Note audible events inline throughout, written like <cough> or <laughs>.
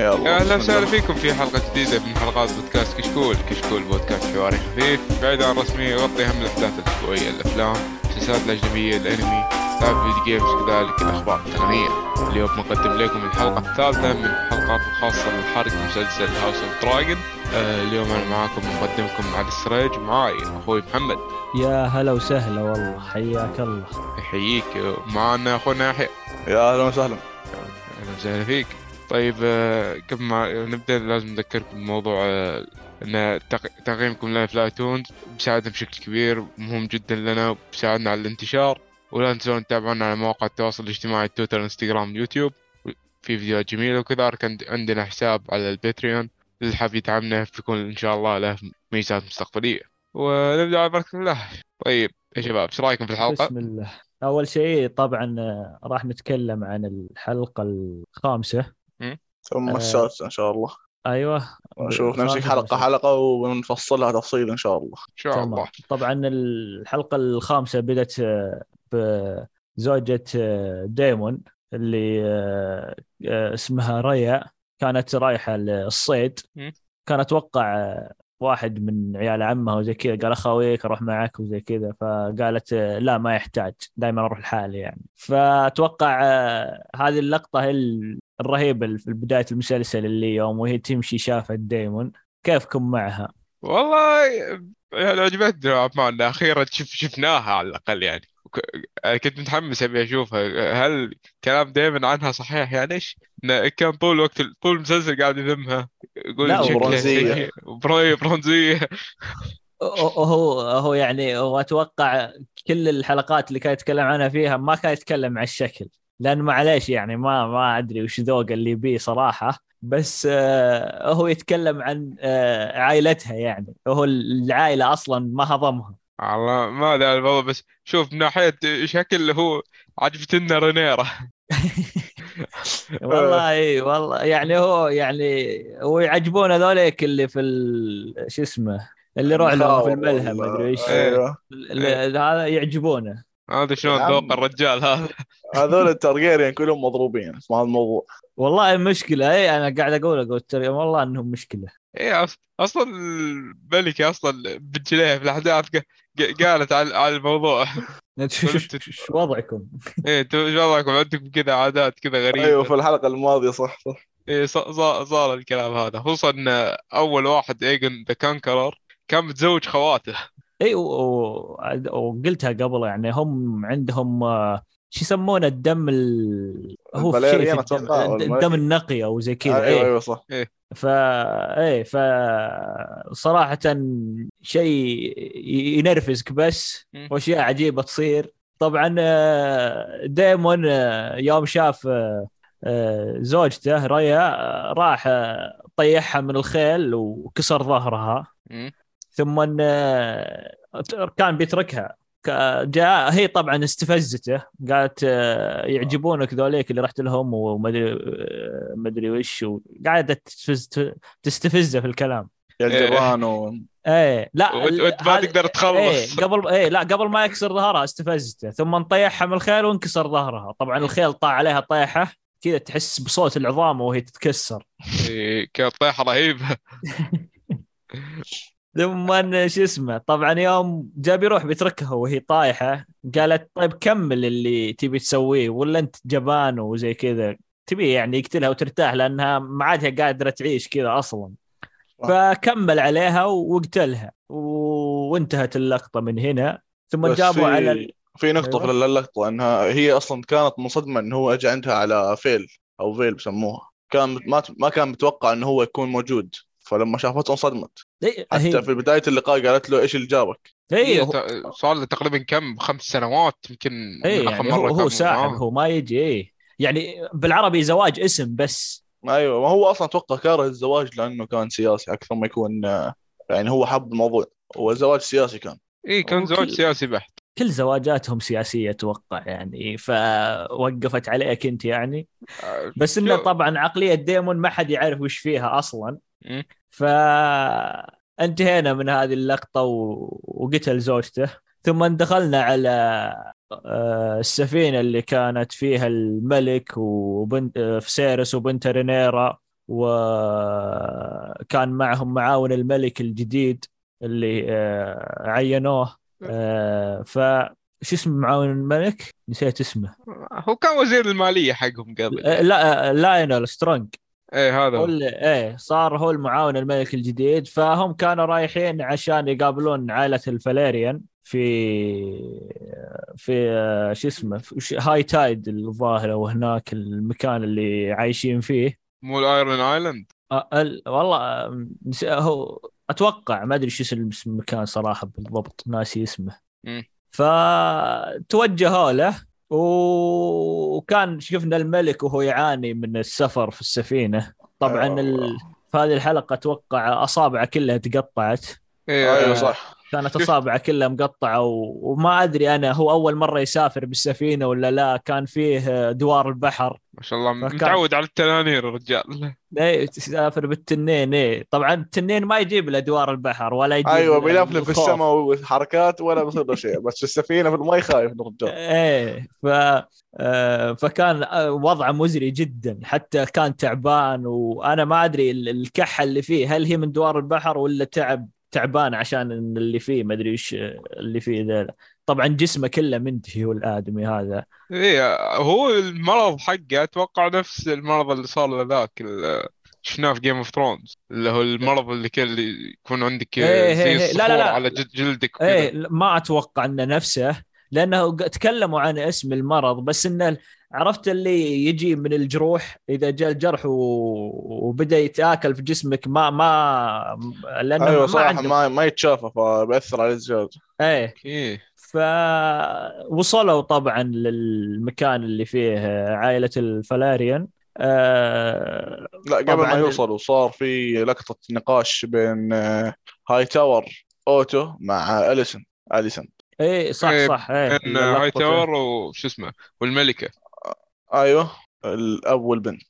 يلا. أهلا. وسهلا فيكم في حلقة جديدة من حلقات بودكاست كشكول، كشكول بودكاست حواري خفيف بعيد عن الرسمي يغطي أهم الاحداث الأسبوعية، الأفلام، المسلسلات الأجنبية، الأنمي، لعب video games كذلك الأخبار التقنية. اليوم نقدم لكم الحلقة الثالثة من الحلقات الخاصه من حرق مسلسل House of Dragon. آه اليوم أنا معاكم مقدمكم علي السريج معاي أخوي محمد. يا هلا وسهلا والله حياك الله. يحييك. معنا أخونا يحيى. يا أهلا وسهلا. أهلا وسهلا فيك. طيب آه، قبل ما نبدأ لازم نذكركم بموضوع آه، إن تق- تقييمكم لنا في ال iTunes بيساعدنا بشكل كبير مهم جدا لنا وبيساعدنا على الانتشار. ولا تنسون تتابعونا على مواقع التواصل الاجتماعي تويتر إنستغرام يوتيوب في فيديوهات جميلة وكذلك عند- عندنا حساب على ال Patreon. اللي حاب يدعمنا بيكون إن شاء الله له ميزات مستقبلية. ونبدأ على بركة الله. طيب يا شباب إيش رأيكم في الحلقة؟ بسم الله. أول شيء طبعا آه، راح نتكلم عن الحلقة الخامسة. ثم آه. السادسة إن شاء الله. أيوه. نشوف نمسك والسادسة. حلقة ونفصلها تفصيل إن شاء الله. إن شاء الله. طبعا الحلقة الخامسة بدت آه، بزوجة آه، ديمون اللي آه، اسمها ريا. كانت رايحة للصيد. كان أتوقع واحد من عيال عمها وزي كذا. قال أخويك أروح معك وزي كذا. فقالت لا ما يحتاج. دائما أروح لحالي يعني. فأتوقع هذه اللقطة هي الرهيبة في بداية المسلسل اللي يوم وهي تمشي شافت ديمون كيفكم معها؟ والله يعني عجبتني نوعا ما أخيرا شف شفناها على الأقل يعني. كنت متحمس أبي أشوفها. هل كلام دايما عنها صحيح يعني؟ إيش؟ كان طول الوقت طول المسلسل قاعد يذمها. يقول لا، وبري برونزية. <laughs> هو هو يعني هو أتوقع كل الحلقات اللي كان يتكلم عنها فيها ما كان يتكلم عن الشكل. لأن معليش يعني ما ما أدري وش ذوق اللي بيه صراحة. بس آه هو يتكلم عن آه عائلتها يعني. هو العائلة أصلا ما هضمها. والله ما أدري الموضوع بس شوف من ناحية شكل هو عجبتنا رينيرا. <laughs> والله إي والله يعني هو يعني هو يعجبون هذوليك اللي في ال- شو اسمه اللي يروح لهم في الملهى ما أدري إيش. أيوه. ال- هذا يعجبونه. هذا شلون. ذوق الرجال هذا؟ هذول الترجيريان كلهم مضروبين هذا الموضوع. والله مشكلة. اي أنا قاعد أقول أقول ترى والله إنهم مشكلة. أص... أصلا الملكه أصلا بنت ليه في الاحداث قالت على على الموضوع. شو شو- شو- شو وضعكم؟ إيه إيش وضعكم؟ عندكم كذا عادات كذا غريبة. أيوه في الحلقة الماضية صح صح. إيه صار الكلام هذا. خصوصا ان أول واحد إيجن ذا كانكرر كان متزوج خواته. اي وقلتها قبل يعني هم عندهم آه، شو يسمونه الدم ال... هو في شيء في الدم, الدم. النقي أو زي كذا أيوه إيه أيوه صح ف إيه ف صراحة شيء ينرفزك بس. وأشياء عجيبة تصير طبعا آه، ديمون آه، يوم شاف آه، آه، زوجته ريا آه، راح آه، طيحها من الخيل وكسر ظهرها مم. ثم آه، كان بيتركها. ك- جاء هي طبعا استفزته قالت آه، يعجبونك ذوليك اللي رحت لهم ومدري آه، مدري وش تستفز تستفزه في الكلام. يا الجبان و... إيه لا وانت ما تقدر إيه تخلص قبل إيه لا قبل ما يكسر ظهرها استفزته ثم نطيحها من الخيل وانكسر ظهرها. طبعا الخيل طاع عليها طيحة كذا تحس بصوت العظام وهي تتكسر. إيه كانت طيحة رهيبة. <laughs> ثم شو اسمه طبعا يوم جاء بيروح بيتركها وهي طايحة قالت طيب كمل اللي تبي تسويه ولا أنت جبان وزي كذا. تبي يعني يقتلها وترتاح لأنها ما عادها قادرة تعيش كذا أصلا. فكمل عليها واقتلها و- وانتهت اللقطة من هنا. ثم جابوا في- على ال... في أيوة. في اللقطة إنها هي أصلا كانت منصدمة انه هو أجى عندها على Vale أو Vale بسموها. كان ما ما كان متوقع إنه هو يكون موجود فلما شافته انصدمت حتى هي في بداية اللقاء قالت له إيش اللي جابك؟ هي إيه ت- صار له تقريبا كم خمس سنوات يمكن آخر يعني هو, مره هو ساحب معاه. هو ما يجي إيه. يعني بالعربي زواج اسم بس. أيوه ما هو أصلا أتوقع كاره الزواج لأنه كان سياسي أكثر ما يكون آه، يعني هو حب الموضوع. هو زواج سياسي كان. إيه كان زواج وكل- سياسي بحت. كل زواجاتهم سياسية أتوقع يعني فوقفت عليك أنت يعني. آه، بس إنه طبعا عقلية ديمون ما حد يعرف وش فيها أصلا. فانتهينا من هذه اللقطه و... وقتل زوجته ثم دخلنا على آه، السفينه اللي كانت فيها الملك وبنت آه، فسيرس وبنت رينيرا وكان معهم معاون الملك الجديد اللي آه، عينوه آه، ف شو اسم معاون الملك؟ نسيت اسمه هو كان وزير الماليه حقهم قبل آه، لا لاينل سترونج إيه هذا هو. إيه صار هو المعاون الملك الجديد فهم كانوا رايحين عشان يقابلون عائلة الفاليريان في في آه، شو اسمه في High Tide الظاهر وهناك المكان اللي عايشين فيه. مو ال Iron Island آه، ال- والله هو أتوقع ما أدري شو اسم المكان صراحة بالضبط ناسي اسمه. فتوجهوا له وكان شفنا الملك وهو يعاني من السفر في السفينة. طبعا ال... في هذه الحلقة أتوقع أصابعه كلها تقطعت. أيوه صح. كانت أصابعه كلها مقطعة و... وما أدري أنا هو أول مرة يسافر بالسفينة ولا لا؟ كان فيه دوار البحر. ما شاء الله فكان- متعود على التنانير الرجال إيه تسافر بالتنين إيه. طبعا التنين ما يجيب له دوار البحر ولا يجيب أيوه له بيلفلف في. السماء وحركات ولا بيصير له شيء بس في السفينة في المي خايف الرجال إيه ف آه، فكان آه، وضعه مزري جدا حتى كان تعبان وأنا ما أدري ال- الكحه اللي فيه هل هي من دوار البحر ولا تعب؟ تعبان عشان اللي فيه ما أدري إيش اللي فيه ذا طبعا جسمه كله منتهي هو الآدمي هذا إيه هو المرض حقه أتوقع نفس المرض اللي صار له ذاك ال- شفناه في Game of Thrones اللي هو المرض اللي كان يكون عندك إيه زي إيه إيه. لا، لا، لا. على جلد- جلدك إيه ما أتوقع إنه نفسه لأنه تكلموا عن اسم المرض بس إنه عرفت اللي يجي من الجروح؟ إذا جاء الجرح و... وبدأ يتآكل في جسمك ما ما لأنه أيوه ما صراحة عنده. ما ما يتشافى فبيأثر على الزواج إيه. فوصلوا طبعا للمكان اللي فيه عائلة الفلاريان. آه لا قبل طبعاً ما يوصلوا صار في لقطة نقاش بين آه، هاي تاور أوتو مع اليسون اليسون إيه صح إيه، صح إيه بين هاي تاور وش اسمه والملكة. أيوه الاب والبنت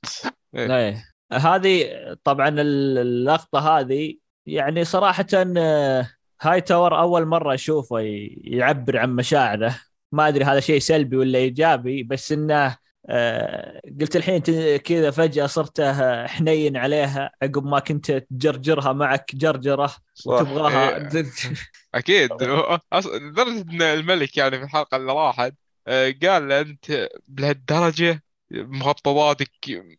إيه. هذه طبعا ال- اللقطة هذه يعني صراحة آه، هاي تاور أول مرة اشوفه يعبر عن مشاعره. ما أدري هذا شيء سلبي ولا إيجابي بس إنه آه، قلت الحين ت- كذا فجأة صرت آه، حنين عليها عقب ما كنت تجرجرها معك جرجرة وتبغاها. إيه. <laughs> أكيد. لدرجة إن الملك يعني في الحلقة اللي راحت قال له أنت بهالدرجة مخططاتك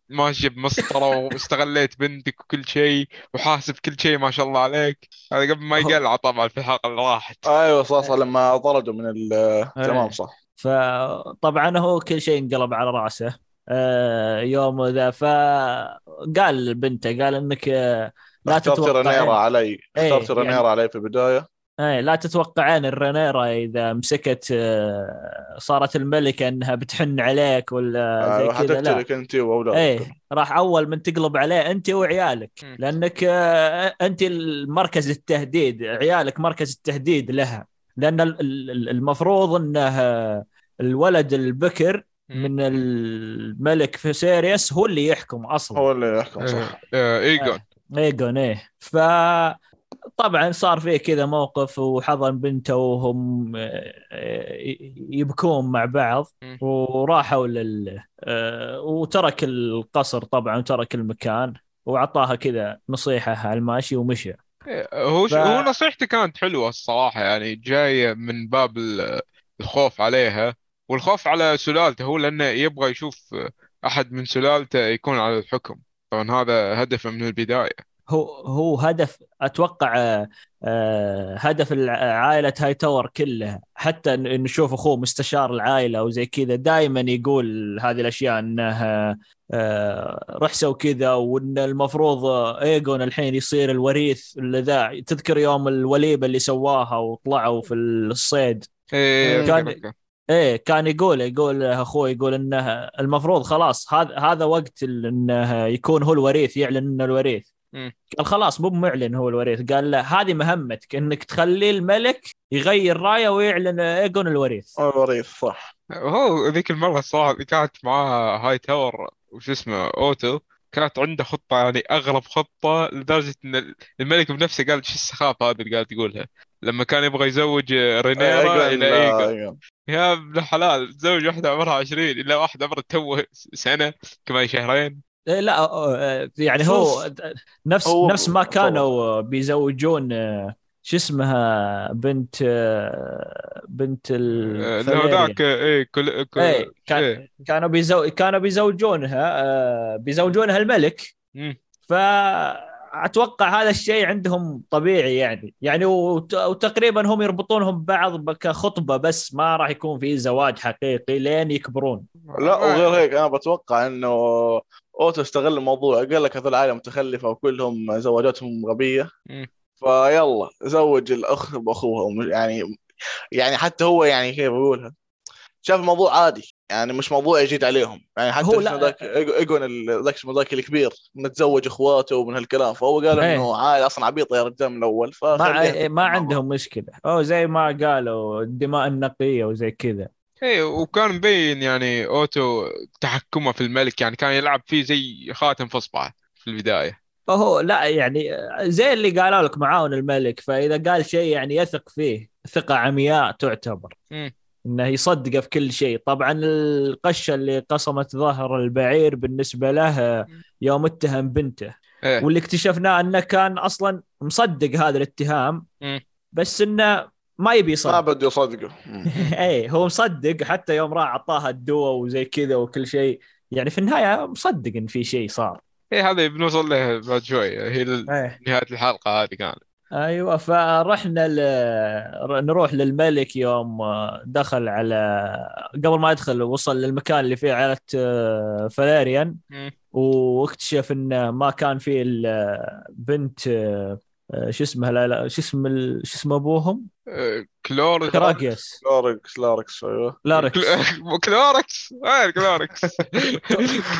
ماشية بمسطرة واستغليت بنتك وكل شيء وحاسب كل شيء ما شاء الله عليك. هذا قبل ما <laughs> يقلع طبعا في الحلقة اللي راحت. أيوه صح صح لما طردوا من ال إيه. تمام صح. فطبعا هو كل شيء انقلب على رأسه. آه، يوم ذا فقال لبنته قال إنك آه، لا اخترت رينيرا تتوقعين علي إيه، اخترت رينيرا يعني- علي في البداية. إيه لا تتوقعين الرينيرا إذا مسكت آه، صارت الملكه إنها بتحن عليك ولا زي آه، كذا لا. أنت وأولادك. إيه راح أول من تقلب عليه أنت وعيالك. لأنك آه، أنت المركز التهديد عيالك مركز التهديد لها. لأن ال- ال- المفروض إنه آه، الولد البكر من الملك فيسيريوس هو اللي يحكم أصلا. هو اللي يحكم صح. آه، آه، إيجون. إيجون إيه. ف طبعا صار فيه كذا موقف وحضن بنته وهم آه، يبكون مع بعض. وراحوا لل آه، وترك القصر طبعا وترك المكان وأعطاها كذا نصيحة على الماشي ومشى هو ف- هو نصيحته كانت حلوة الصراحة يعني جاية من باب ال- الخوف عليها والخوف على سلالته هو لأنه يبغى يشوف أحد من سلالته يكون على الحكم. طبعا هذا هدفه من البداية. هو هو هدف أتوقع آه، آه، هدف عائله هاي تاور كلها حتى نشوف أخوه مستشار العائلة وزي كذا دائما يقول هذه الأشياء انه آه، روح سوي كذا وإن المفروض ايجون الحين يصير الوريث اللي ذا تذكر يوم الوليمه اللي سواها وطلعوا في الصيد إيه كان- أذكر. إيه كان يقول يقول أخوي يقول إنه المفروض خلاص هذا هذا وقت إنه يكون هو الوريث يعلن إنه الوريث. قال خلاص مو معلن هو الوريث. قال لا هذه مهمتك إنك تخلي الملك يغير رأيه ويعلن إيجون الوريث. الوريث صح. هو ذيك المرة الصراحة اللي كانت معاه هاي تاور وش اسمه أوتو. كانت عنده خطة يعني أغرب خطة لدرجة إن الملك بنفسه قال شو السخافة هذه اللي قاعد تقولها؟ لما كان يبغى يزوج رينيرا إيجون إيجون. يا ابن الحلال تزوج واحدة عمرها 20 إلا واحدة عمرها تو سنة كمان شهرين. لا آه، يعني هو نفس هو- نفس ما كانوا بيزوجون آه، شو اسمها بنت آه، بنت آه، اللي هو الفاليريا. ذاك إيه كل إيه كان إيه. كانوا بيزو كانوا بيزوجونها بيزوجونها الملك. فاتوقع هذا الشيء عندهم طبيعي يعني يعني وت- وتقريبا هم يربطونهم ببعض كخطبة بس ما راح يكون في زواج حقيقي لين يكبرون لا وغير هيك أنا بتوقع إنه أوتو استغل الموضوع قال لك هذول العائلة متخلفة وكلهم زواجاتهم غبية. فيلا زوج الأخ باخوها يعني يعني حتى هو يعني كيف بقولها شاف الموضوع عادي يعني مش موضوع جديد عليهم. يعني حتى هو ذاك إيجون ذاك اسمه ذاك الكبير متزوج إخواته ومن هالكلام. فهو قال. إنه عادي أصلا عبيط يا رجال من الأول ما ما عندهم مشكلة. أو زي ما قالوا الدماء النقية وزي كذا. إيه وكان مبين يعني أوتو تحكمه في الملك يعني كان يلعب فيه زي خاتم في اصبعه في البداية. فهو لا يعني زي اللي قالوا لك معاون الملك فإذا قال شيء يعني يثق فيه ثقة عمياء تعتبر مم. إنه يصدقه في كل شيء. طبعا القشة اللي قصمت ظهر البعير بالنسبة له يوم اتهم بنته. إيه. واللي اكتشفناه إنه كان أصلا مصدق هذا الاتهام مم. بس إنه ما يبي ما يصدق بده يصدقه. <laughs> <laughs> اي هو مصدق حتى يوم راح اعطاها الدواء وزي كذا وكل شيء. يعني في النهاية مصدق إن في شيء صار. إيه هذا بنوصل له بعد شوي. هي إيه. نهاية الحلقة هذه كانت. أيوه فرحنا ل... نروح للملك يوم آه، دخل على قبل ما يدخل وصل للمكان اللي فيه عائلة آه، فاليريان مم. واكتشف انه ما كان فيه الا بنت آه، آه، شو اسمها لا لا شو اسم ال... شو اسم ابوهم؟ آه، كلور كراجيوس لاركس لاركس أيوه. لاركس كل- كلوركس وين كلوركس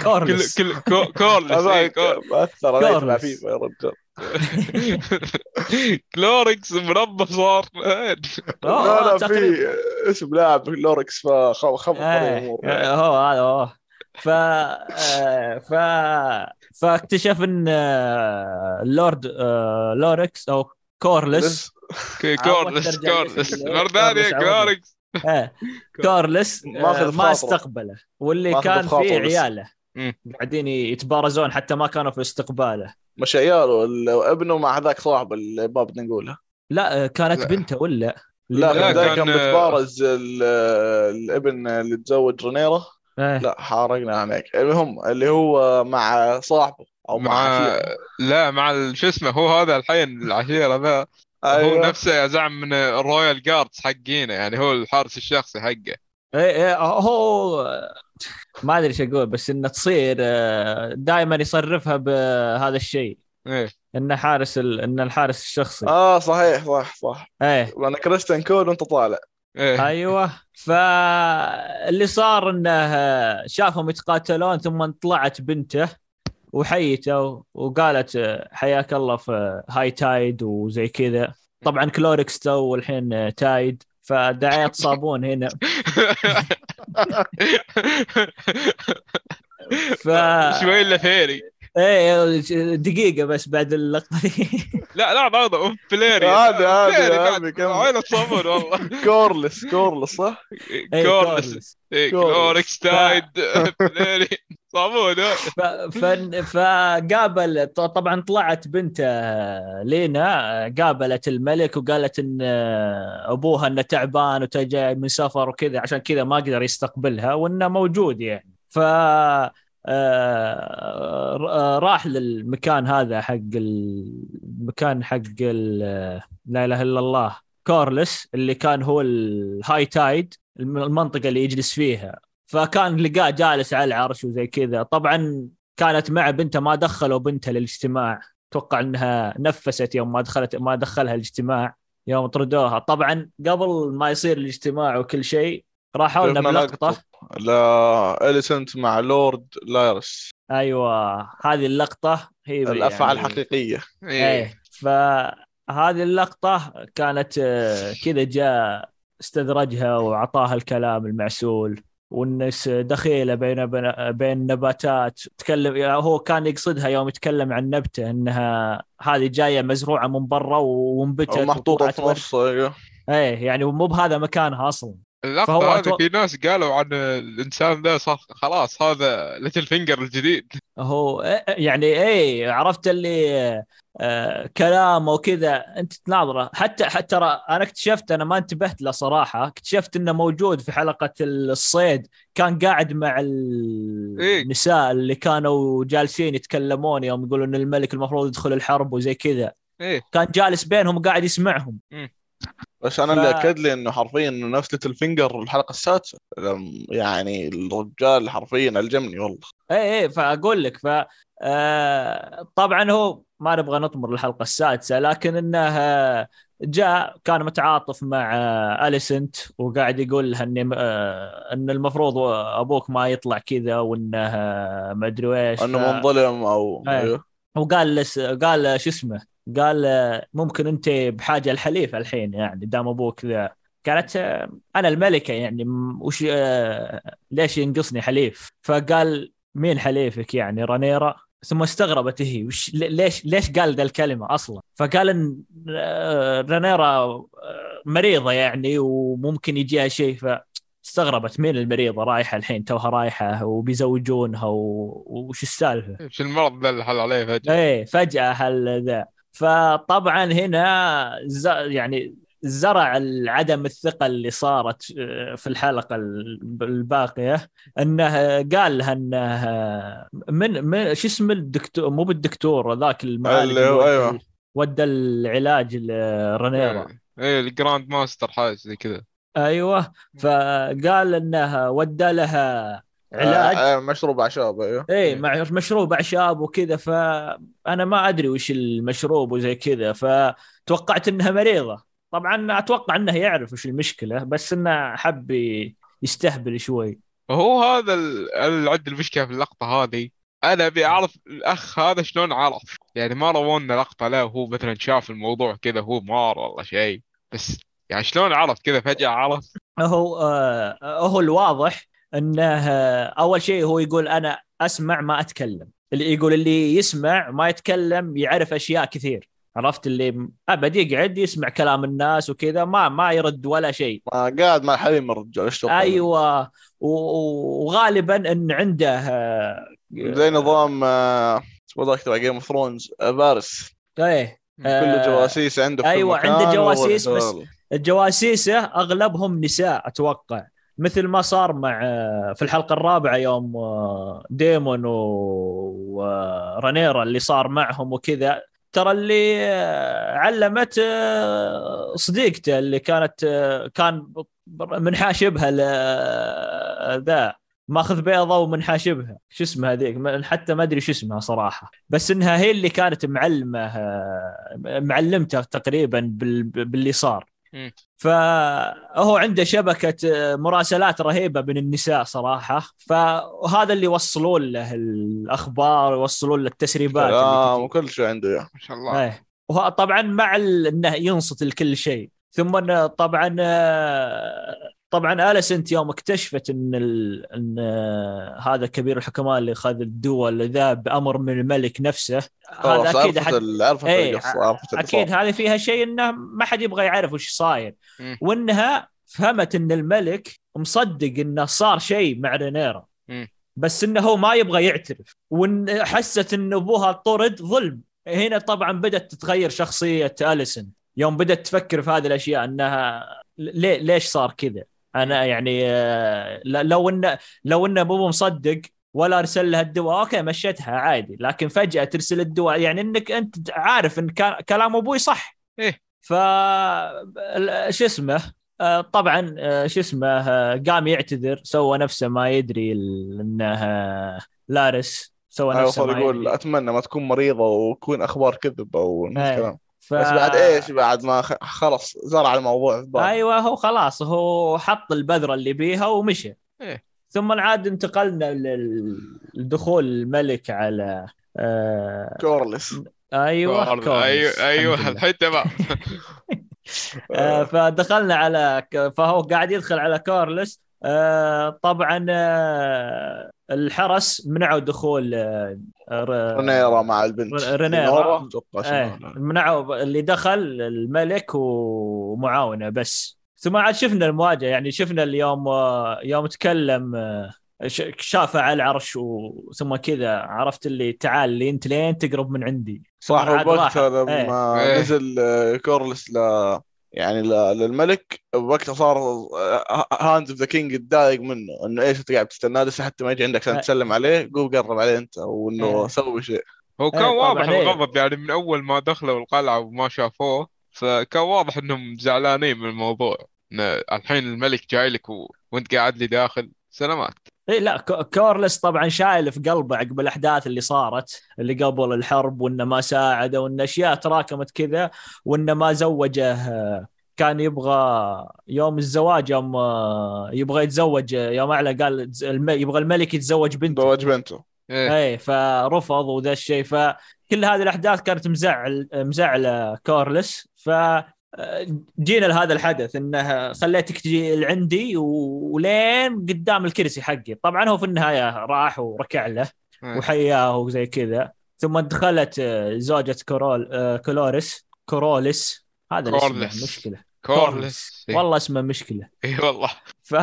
كورلس كل كل كو- كورلس أكثر علي في كورلس. العفيفه يا رجال. <laughs> كلوركس مربى صار؟ آه، لا لا. في اسم لاعب لوركس فخبط الأمور. آه، هو هذا هو. ف آه، ف فاكتشف إن آه، اللورد آه، لوركس أو كورلس. كورلس كورلس. ثانية <laughs> كورلس آه، كورلس. ماخذ آه، ما. استقبله. واللي كان فيه. عياله. قاعدين يتبارزون حتى ما كانوا في استقباله. مش عياله ال- ابنه مع هذاك صاحب اللي ما بدنا نقولها لا آه، كانت. بنته ولا؟ لا لا، كان- كان بتبارز ال- الابن اللي تزوج رينيرا إيه. لا حارقنا عليك. المهم اللي هو مع صاحبه أو مع, مع. لا مع شو اسمه هو هذا الحين العشيرة ذا. هو أيوه. نفسه يا زعم من الرويال جاردز حقينه يعني هو الحارس الشخصي حقه. إيه إيه هو ما أدري إيش أقول بس إنه تصير دائما يصرفها بهذا الشيء. إيه. انه حارس ال... انه الحارس الشخصي. آه صحيح صح صح. إيه. وأنا كريستيان كول وأنت طالع. إيه. أيوه. فاللي صار إنه شافهم يتقاتلون ثم طلعت بنته وحيته وقالت حياك الله في High Tide وزي كذا. طبعا Clorox تو الحين Tide فدعاية <laughs> صابون هنا. <laughs> ف شوي إلا فيري إيه دقيقة بس بعد اللقطة دي. <laughs> لا لا هذا فليري. هذا- هذا- فليري هذا بعد. كم- عينه صابون والله. <laughs> كورلس كورلس صح؟ إيه، كورلس. كورلس. إيه، تايد <laughs> فليري. صابون. فقابل ط- طبعا طلعت بنته لينا. قابلت الملك وقالت إن أبوها إنه تعبان وجاي من سفر وكذا عشان كذا ما قدر يستقبلها وإنه موجود يعني. ف آه، راح للمكان هذا حق المكان حق لا إله إلا الله كورلس اللي كان هو ال High Tide المنطقة اللي يجلس فيها. فكان لقاه جالس على العرش وزي كذا. طبعا كانت مع بنته ما دخلوا بنتها للاجتماع. أتوقع إنها نفست يوم ما دخلت ما دخلها الاجتماع يوم طردوها. طبعا قبل ما يصير الاجتماع وكل شيء راحوا لنا بلقطه لا إليسنت مع لورد لايرس. أيوه هذه اللقطة هي الأفعال يعني- الحقيقية. إيه. إيه فهذه اللقطة كانت آه، كذا جاء استدرجها وأعطاها الكلام المعسول والناس دخيلة بين بين- النباتات تكلم هو كان يقصدها يوم يتكلم عن نبتة إنها هذه جاية مزروعة من برا وانبتت أو محطوطة وطلعت في. نص أيوه إيه يعني مو بهذا مكانها أصلا. اللقطة فهو هذه أتوقع- في ناس قالوا عن الإنسان ذا صار خلاص هذا Littlefinger الجديد. هو يعني إيه عرفت اللي آه كلامه وكذا. أنت تناظره. حتى حتى ترى أنا اكتشفت أنا ما انتبهت له صراحة. اكتشفت إنه موجود في حلقة الصيد. كان قاعد مع إيه. النساء اللي كانوا جالسين يتكلمون يوم يقولوا إن الملك المفروض يدخل الحرب وزي كذا. إيه. كان جالس بينهم وقاعد يسمعهم. بس أنا ف- اللي أكد لي إنه حرفيا إنه نفس Littlefinger الحلقة السادسة. يعني الرجال حرفيا ألجمني والله. إيه إيه فأقول لك ف آه، طبعا هو ما نبغى نطمر الحلقة السادسة لكن إنه جاء كان متعاطف مع أليسنت وقاعد يقول لها إني آه، إن المفروض أبوك ما يطلع كذا وإنه ما أدري إيش إنه ف- منظلم أو إيه. أيوه. وقال لس قال شو اسمه؟ قال آه، ممكن انت بحاجة الحليف الحين يعني دام أبوك ذا. قالت آه، أنا الملكة يعني وش آه، ليش ينقصني حليف؟ فقال مين حليفك يعني؟ رانيرا. ثم استغربت هي وش ليش ليش قال ذا الكلمة أصلا؟ فقال إن رانيرا آه، مريضة يعني وممكن يجيها شيء. ف استغربت مين المريضة رايحة الحين؟ توها رايحة وبيزوجونها. وش السالفة؟ إيش المرض ذا اللي حل عليه فجأة؟ إيه فجأة هل ذا. فطبعا هنا ز... يعني زرع عدم الثقة اللي صارت آه، في الحلقة الباقية انه قال لها انه من من شو اسم الدكتور مو بالدكتور ذاك المعالج هو- ودى- العلاج لرانيرا إيه ال Grand Maester حاجة زي كذا. أيوه. فقال انه ودى لها علاج. آه، آه، مشروب أعشاب أيوه. إيه مع مشروب أعشاب وكذا فأنا ما أدري وش المشروب وزي كذا فتوقعت إنها مريضة. طبعا أتوقع إنه يعرف وش المشكلة بس إنه حب يستهبل شوي. وهو هذا ال- اللي عندي المشكلة في اللقطة هذه. أنا أبي أعرف الأخ هذا شلون عرف. يعني ما روونا لقطة له وهو مثلا شاف الموضوع كذا هو مار ولا شيء. بس يعني شلون عرف كذا؟ فجأة عرف. هو آه هو الواضح إنه أول شيء هو يقول أنا أسمع ما أتكلم. اللي يقول اللي يسمع ما يتكلم يعرف أشياء كثير. عرفت؟ اللي أبد يقعد يسمع كلام الناس وكذا ما ما يرد ولا شيء. ما قاعد مع الحليم الرجال إيش أيوه. وغالبا إن عنده آه، زي نظام آه، اسمه ذاك تبع Game of Thrones فارس. إيه. كل آه، جواسيس عنده مكان عنده جواسيس بس-. الجواسيسه أغلبهم نساء أتوقع. مثل ما صار مع آه، في الحلقة الرابعة يوم آه، ديمون ورانيرا اللي صار معهم وكذا ترى اللي آه، علمت صديقته اللي كانت كان منحاشبها ل- ذا ماخذ بيضة ومنحاشبها. شو اسمها هذيك؟ حتى ما أدري شو اسمها صراحة. بس إنها هي اللي كانت معلمة معلمته تقريبا بال- باللي صار. فهو عنده شبكة آه، مراسلات رهيبة من النساء صراحة. فهذا اللي يوصلون له الأخبار يوصلون له التسريبات تجي. وكل شيء عنده اياه ما شاء الله. إيه. وه- طبعا مع إنه ينصت لكل شيء. ثم طبعا آه، طبعا آليسنت يوم اكتشفت إن ال... إن هذا كبير الحكماء اللي اخذ الدول ذا بأمر من الملك نفسه هذا أكيد عرفت حد... عرفت القصة عرفت أكيد. هذه فيها شيء إنه ما حد يبغى يعرف وش صاير. وإنها فهمت إن الملك مصدق إنه صار شيء مع رينيرا. بس إنه هو ما يبغى يعترف وإن حست إن أبوها طرد ظلم هنا طبعا بدأت تتغير شخصية آليسن يوم بدأت تفكر في هذه الأشياء إنها ليه ليش صار كذا أنا يعني آه، لو انه لو انه مو مصدق ولا أرسل لها الدواء أوكي مشيتها عادي. لكن فجأة ترسل الدواء يعني إنك أنت عارف إن كان كلام أبوي صح. إيه. ف شو اسمه؟ آه، طبعا آه، شو اسمه قام يعتذر سوى نفسه ما يدري إنه لارس سوى أيوه نفسه ما يقول يدري. أتمنى ما تكون مريضة وتكون أخبار كذب أو نفس إيه. الكلام ف... بس بعد إيش بعد ما خ- خلص زرع الموضوع في باله أيوه هو خلاص هو حط البذرة اللي بيها ومشي إيه. ثم عاد انتقلنا لدخول الملك على آه... كورلس أيوه. كورلس. أيوه لله. الحين تمام <laughs> <laughs> آه، فدخلنا على فهو قاعد يدخل على كورلس آه، طبعا الحرس منعوا دخول آه، رينيرا مع البنت رينيرا. إيه. منعوا اللي دخل الملك ومعاونه بس ثم عاد شفنا المواجهة يعني شفنا اليوم آه، يوم تكلم آه، ش- شافه على العرش و- ثم كذا عرفت اللي تعال لي انت لين تقرب من عندي صح وقتها. لما إيه. نزل كورلس ل يعني ل- للملك وقتها صار Hand of the King يتضايق منه إنه إيش أنت قاعد تستناه لسه حتى ما يجي عندك عشان إيه. تسلم عليه قوم قرب عليه أنت وإنه إيه. سوي شيء هو كان إيه، طبعاً، واضح. الغضب يعني من أول ما دخلوا القلعة وما شافوه فكان واضح إنهم زعلانين من الموضوع الحين الملك جاي لك و... وأنت قاعد لي داخل سلامات اي لا كو- كورلس طبعا شايل في قلبه عقب الأحداث اللي صارت اللي قبل الحرب وإنه ما ساعده وان أشياء تراكمت كذا وإنه ما زوجه. كان يبغى يوم الزواج يوم آه، يبغى يتزوج آه، يوم أعلى قال يبغى الملك يتزوج بنته. زواج بنته. إيه. اي فرفض وذا الشيء. فكل هذه الأحداث كانت مزعل مزعلة كورلس. ف جينا لهذا الحدث إنه خليتك تجي لعندي ولين قدام الكرسي حقي. طبعا هو في النهاية راح وركع له. وحياه وزي كذا. ثم دخلت آه، زوجة كورول آه، كولوريس كوروليس. هذا الاسم. مشكلة. كورلس. والله اسمه مشكلة. <laughs> إي والله. ف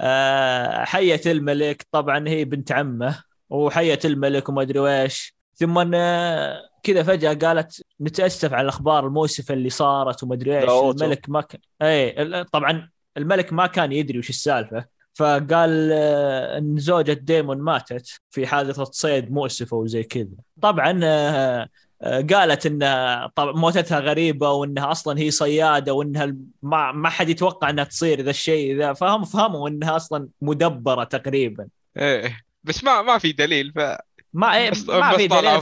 آه، حيت الملك. طبعا هي بنت عمه. وحيت الملك وما أدري ويش ثم كذا فجأة قالت نتأسف على الأخبار المؤسفة اللي صارت وما أدري إيش. الملك ما كان اي طبعا الملك ما كان يدري وش السالفة. فقال آه، إن زوجة ديمون ماتت في حادثة صيد مؤسفة وزي كذا. طبعا آه، آه، قالت إن طبعا موتتها غريبة وإنها أصلا هي صيادة وإنها ما ما حد يتوقع إنها تصير ذا الشيء ذا. فهم فهموا إنها أصلا مدبرة تقريبا. إيه بس ما ما في دليل ف ما إيه ما في دليل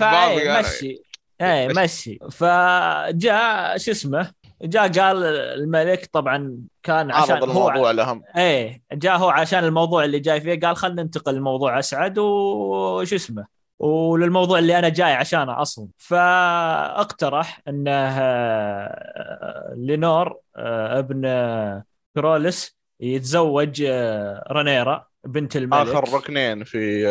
في قال- مشي إيه فجاء شو اسمه جاء قال الملك طبعا كان عشان هو الموضوع الاهم إيه جاء هو عشان الموضوع اللي جاي فيه قال خلينا ننتقل لموضوع أسعد وش اسمه وللموضوع اللي أنا جاي عشانه أصلا. فاقترح إنه آه، لينور آه، ابن آه، كرولس يتزوج رانيرا بنت الملك. آخر ركنين في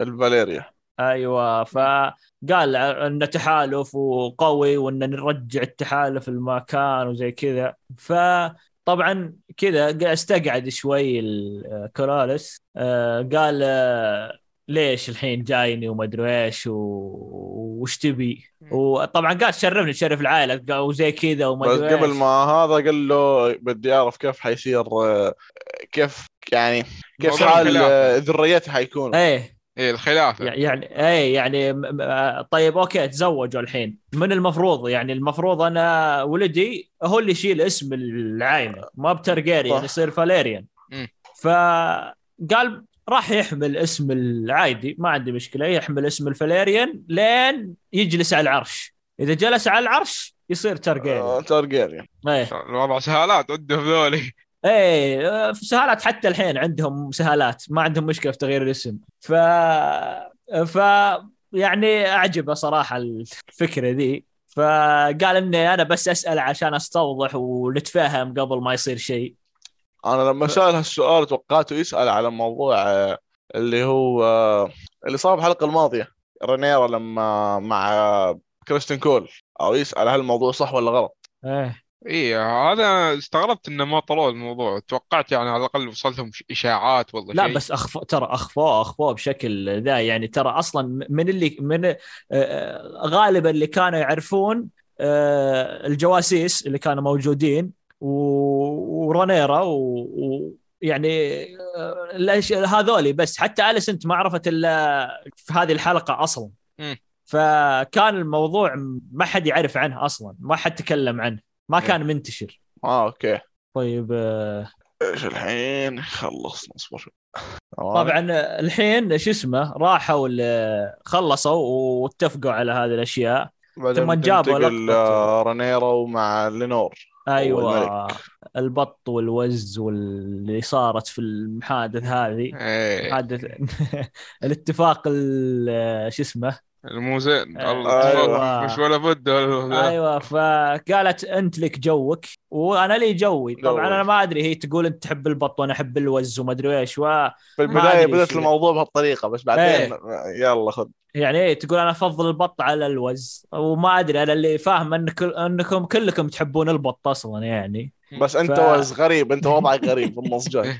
الفاليريا. أيوه فقال إنه تحالف وقوي وان نرجع التحالف المكان وزي كذا. فطبعا كذا استقعد شوي الكوراليس آه، قال آه، ليش الحين جايني وما أدري إيش وش تبي؟ وطبعا قال تشرفني تشرف العائلة وزي كذا وما بس ادري قبل ما هذا قال له بدي أعرف كيف حيصير آه، كيف يعني كيف حال ذريتها حيكونوا إيه. إيه الخلافة. يعني اي يعني طيب أوكي تزوجوا الحين. من المفروض؟ يعني المفروض أنا ولدي هو اللي يشيل اسم العائلة ما بتارجيريان صح. يصير فاليريان. فقال راح يحمل اسم العادي ما عندي مشكلة يحمل اسم الفاليريان لين يجلس على العرش. إذا جلس على العرش يصير ترجيريان آه، تارجيريان إيه. الوضع سهالات عندهم ذولي. إيه في سهالات حتى الحين عندهم سهالات ما عندهم مشكلة في تغيير الاسم. ف ف يعني أعجبه صراحة الفكرة ذي. فقال إني أنا بس أسأل عشان أستوضح ونتفاهم قبل ما يصير شيء. أنا لما سأل هالسؤال توقعته يسأل على موضوع آه، اللي هو آه، اللي صار الحلقة الماضية. رينيرا لما مع كريستين كول أو يسأل هل الموضوع صح ولا غلط. إيه. إيه هذا استغربت انه ما طلعوا الموضوع. توقعت يعني على الأقل وصلتهم إشاعات ولا لا شيء. بس اخفوا ترى اخفوه اخفوه بشكل ذا يعني ترى أصلا من اللي من آه، آه، غالبا اللي كانوا يعرفون آه، الجواسيس اللي كانوا موجودين و- ورانيرا و- ويعني هذولي بس. حتى اليسنت ما عرفت إلا في هذه الحلقة أصلا. مم. فكان الموضوع ما حد يعرف عنه أصلا ما حد تكلم عنه. ما كان منتشر. آه okay. طيب آه، إيش الحين؟ خلصنا أصبر. طبعا الحين شو اسمه راحوا خلصوا واتفقوا على هذه الأشياء. ثم جابوا آه، رينيرا ومع لينور أيوه. البط والوز واللي صارت في المحادث هذه. إيه. حادث <laughs> الاتفاق ال- شو اسمه مو زين آه، الله، أيوة. مش ولا بد ولا أيوه فقالت أنت لك جوك وأنا لي جوي. طبعا. أنا ما أدري هي تقول أنت تحب البط وأنا أحب الوز وما أدري إيش و... في البداية بدأت. الموضوع بهالطريقة بس بعدين يلا خذ. يعني إيه تقول أنا أفضل البط على الوز وما أدري أنا اللي فاهم انك أنكم كلكم تحبون البط أصلا يعني. بس أنت ف- وز غريب أنت وضعك <laughs> غريب بالنص جاي.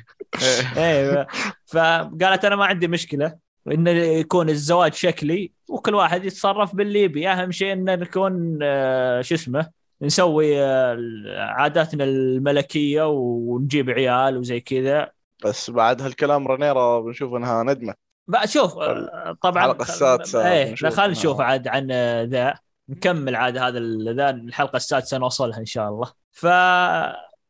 إيه. فقالت أنا ما عندي مشكلة انه يكون الزواج شكلي وكل واحد يتصرف باللي يبي. أهم شيء إن نكون آه، شو اسمه نسوي آه، عاداتنا الملكية ونجيب عيال وزي كذا. بس بعد هالكلام رينيرا بنشوف إنها ندمت بقى شوف آه، طبعا الحلقة السادسة إيه خلينا نشوف عاد عن ذا. نكمل عاد هذا ذا الحلقة السادسة نوصلها إن شاء الله. ف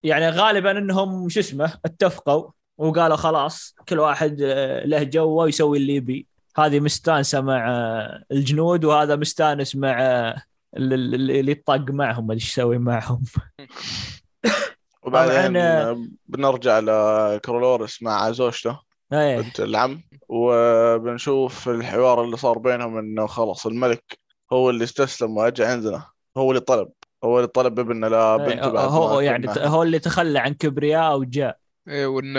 يعني غالبا إنهم شو اسمه اتفقوا وقالوا خلاص كل واحد له جوه ويسوي اللي يبي. هذه مستانسة مع الجنود وهذا مستانس مع اللي- اللي اللي يطق معهم إيش يسوي معهم. <laughs> وبعدين بنرجع لكرولورس مع زوجته إيه. بنت العم وبنشوف الحوار اللي صار بينهم إنه خلاص الملك هو اللي استسلم وأجى عندنا هو اللي طلب هو اللي طلب ابنه لبنته إيه، بعد هو يعني كنا- هو اللي تخلى عن كبرياء وجاء. إيه وإن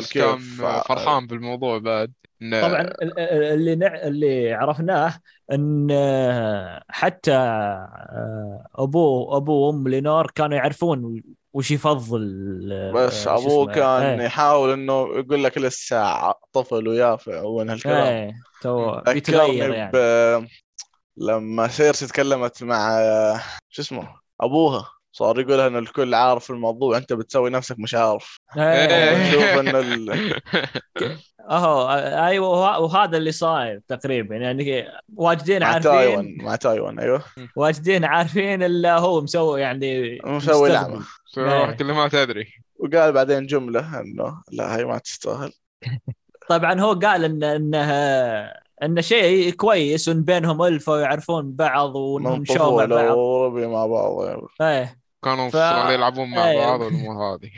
كيف كان. فرحان بالموضوع بعد طبعا ال- ال- اللي نع... اللي عرفناه إن آه، حتى آه، ابوه ابوه وأم لينور كانوا يعرفون وش يفضل آه، بس أبوه. كان إيه. يحاول إنه يقول لك لسه طفل ويافع ومن هالكلام إيه تو بيتغير يعني ب... لما سيرسي تكلمت مع شو اسمه أبوها صار يقولها إن الكل عارف الموضوع أنت بتسوي نفسك مش عارف إيه. <laughs> نشوف إن ال... <laughs> أهو أيوه وه- وهذا اللي صاير تقريبا يعني واجدين مع عارفين تايوان مع تايوان أيوه واجدين عارفين إلا هو مسوي يعني مسوي. لعبة صراحة إيه. كل ما تدري وقال بعدين جملة إنه لا هي ما تستاهل <laughs> طبعا هو قال ان انه انه شيء كويس وإن بينهم ألفة ويعرفون بعض وإنهم شو مع بعض وربي مع بعض. إيه كانوا ف- يلعبون مع إيه. بعض والأمور هذه.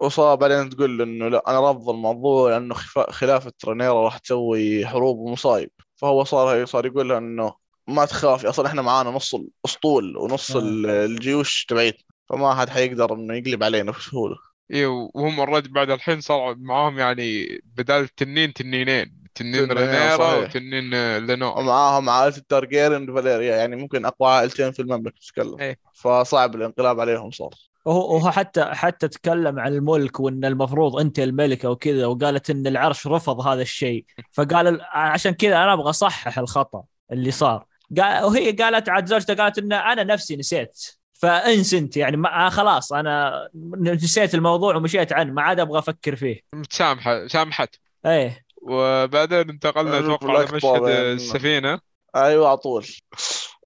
وصار بعدين تقول له إنه لا أنا رافض الموضوع لأنه خفا- خلافه رينيرا راح تسوي حروب ومصايب. فهو صار صار يقول له إنه ما تخافي أصلا إحنا معانا نص الاسطول ونص آه. ال- الجيوش تبعتنا فما حد حيقدر إنه يقلب علينا بسهولة. إيه وهم already بعد الحين صار معاهم يعني بدال التنين تنينين. تنين تنين، رينيرا صحيح. وتنين آه، لينور ومعاهم عائلة التارجيريان وفاليريا يعني ممكن أقوى عائلتين في المملكة تتكلم. إيه. فصعب الانقلاب عليهم صار. وهو وهو حتى حتى تكلم عن الملك وإن المفروض أنت الملكة وكذا وقالت إن العرش رفض هذا الشيء. فقال ال- عشان كذا أنا أبغى أصحح الخطأ اللي صار. قال وهي قالت عاد زوجته قالت إن أنا نفسي نسيت. فانس أنت يعني ما آه خلاص أنا نسيت الموضوع ومشيت عنه ما عاد أبغى أفكر فيه. متسامحه سامحت. إيه. وبعدين انتقلنا أتوقع لمشهد بين- السفينة. أيوه على طول.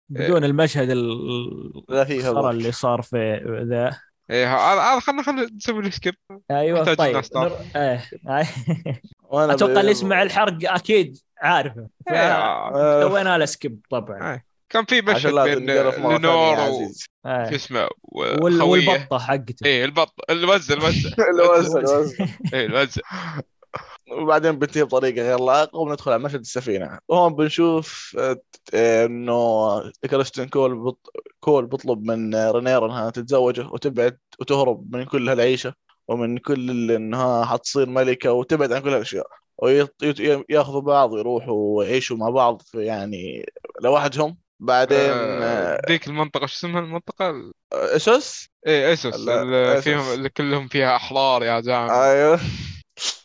بدون المشهد الخرا اللي صار في ذا. إيه هذا هذا خلينا خلينا نسوي له skip أيوه طيب. نر... إيه. وأنا أتوقع اللي يسمع الحرق أكيد عارفه إيه، سوينا له skip طبعا. إيه. كان في مشهد بين لينور و إيه. شو اسمه والبطة حقته. إيه البط الوزة الوزة. <laughs> الوزة الوزة إيه الوزة. وبعدين بنتهي بطريقة غير لائقة وندخل على مشهد السفينة. وهون بنشوف آه، إنه كريستين كول بط... كول بيطلب من رينيرا إنها تتزوجه وتبعد وتهرب من كل هالعيشة ومن كل اللي إنها حتصير ملكة وتبعد عن كل هالأشياء. وياخذوا بعض ويروحوا ويعيشوا مع بعض في يعني لوحدهم. بعدين آه، آه، ذيك المنطقة شو اسمها المنطقة؟ اسس إيه لا، اللي. فيهم اللي كلهم فيها احرار يا زلمه أيوه.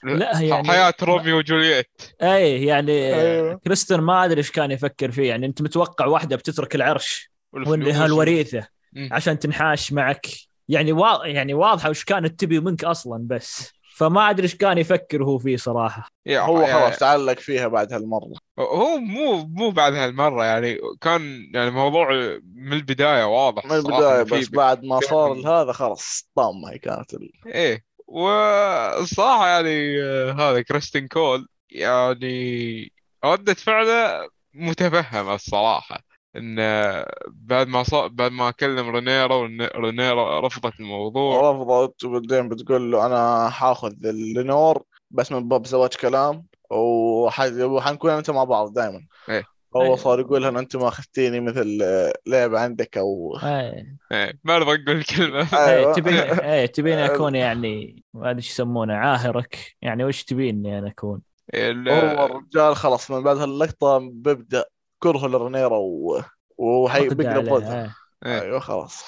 لا يعني حياة روميو وجولييت. أي يعني أيوه. كريستن ما أدري إيش كان يفكر فيه يعني أنت متوقع واحدة بتترك العرش وانها الوريثه. عشان تنحاش معك. يعني وا... يعني واضحة وش كانت تبي منك أصلا بس. فما أدري إيش كان يفكر هو فيه صراحة. يا- هو يا- خلاص تعلق فيها بعد هالمرة. هو مو مو بعد هالمرة يعني كان يعني موضوع من البداية واضح من في بس بعد ما صار هذا خلاص طامة هي كانت ال... إيه. والصراحه يعني آه، هذا كريستين كول يعني ردة فعله متفهمة الصراحة. انه بعد ما صار بعد ما كلم رينيرا ورينيرا رفضت الموضوع. رفضت وبعدين بتقول له أنا حاخذ اللينور بس من باب زواج كلام وح- وحنكون انت مع بعض دائما إيه. هو إيه. صار يقول لها أنت ما أخذتيني مثل آه، لعبة عندك أو إيه إيه، ما نبغى نقول الكلمة <laughs> إيه <laughs> أيوة. تبين إيه تبين أكون يعني ما أدري إيش يسمونه عاهرك يعني وش تبيني أنا أكون؟ هو الرجال خلاص من بعد هاللقطة بيبدأ كره لرنيرا و... وحي بيقلب إيه. إيه. أيوه خلاص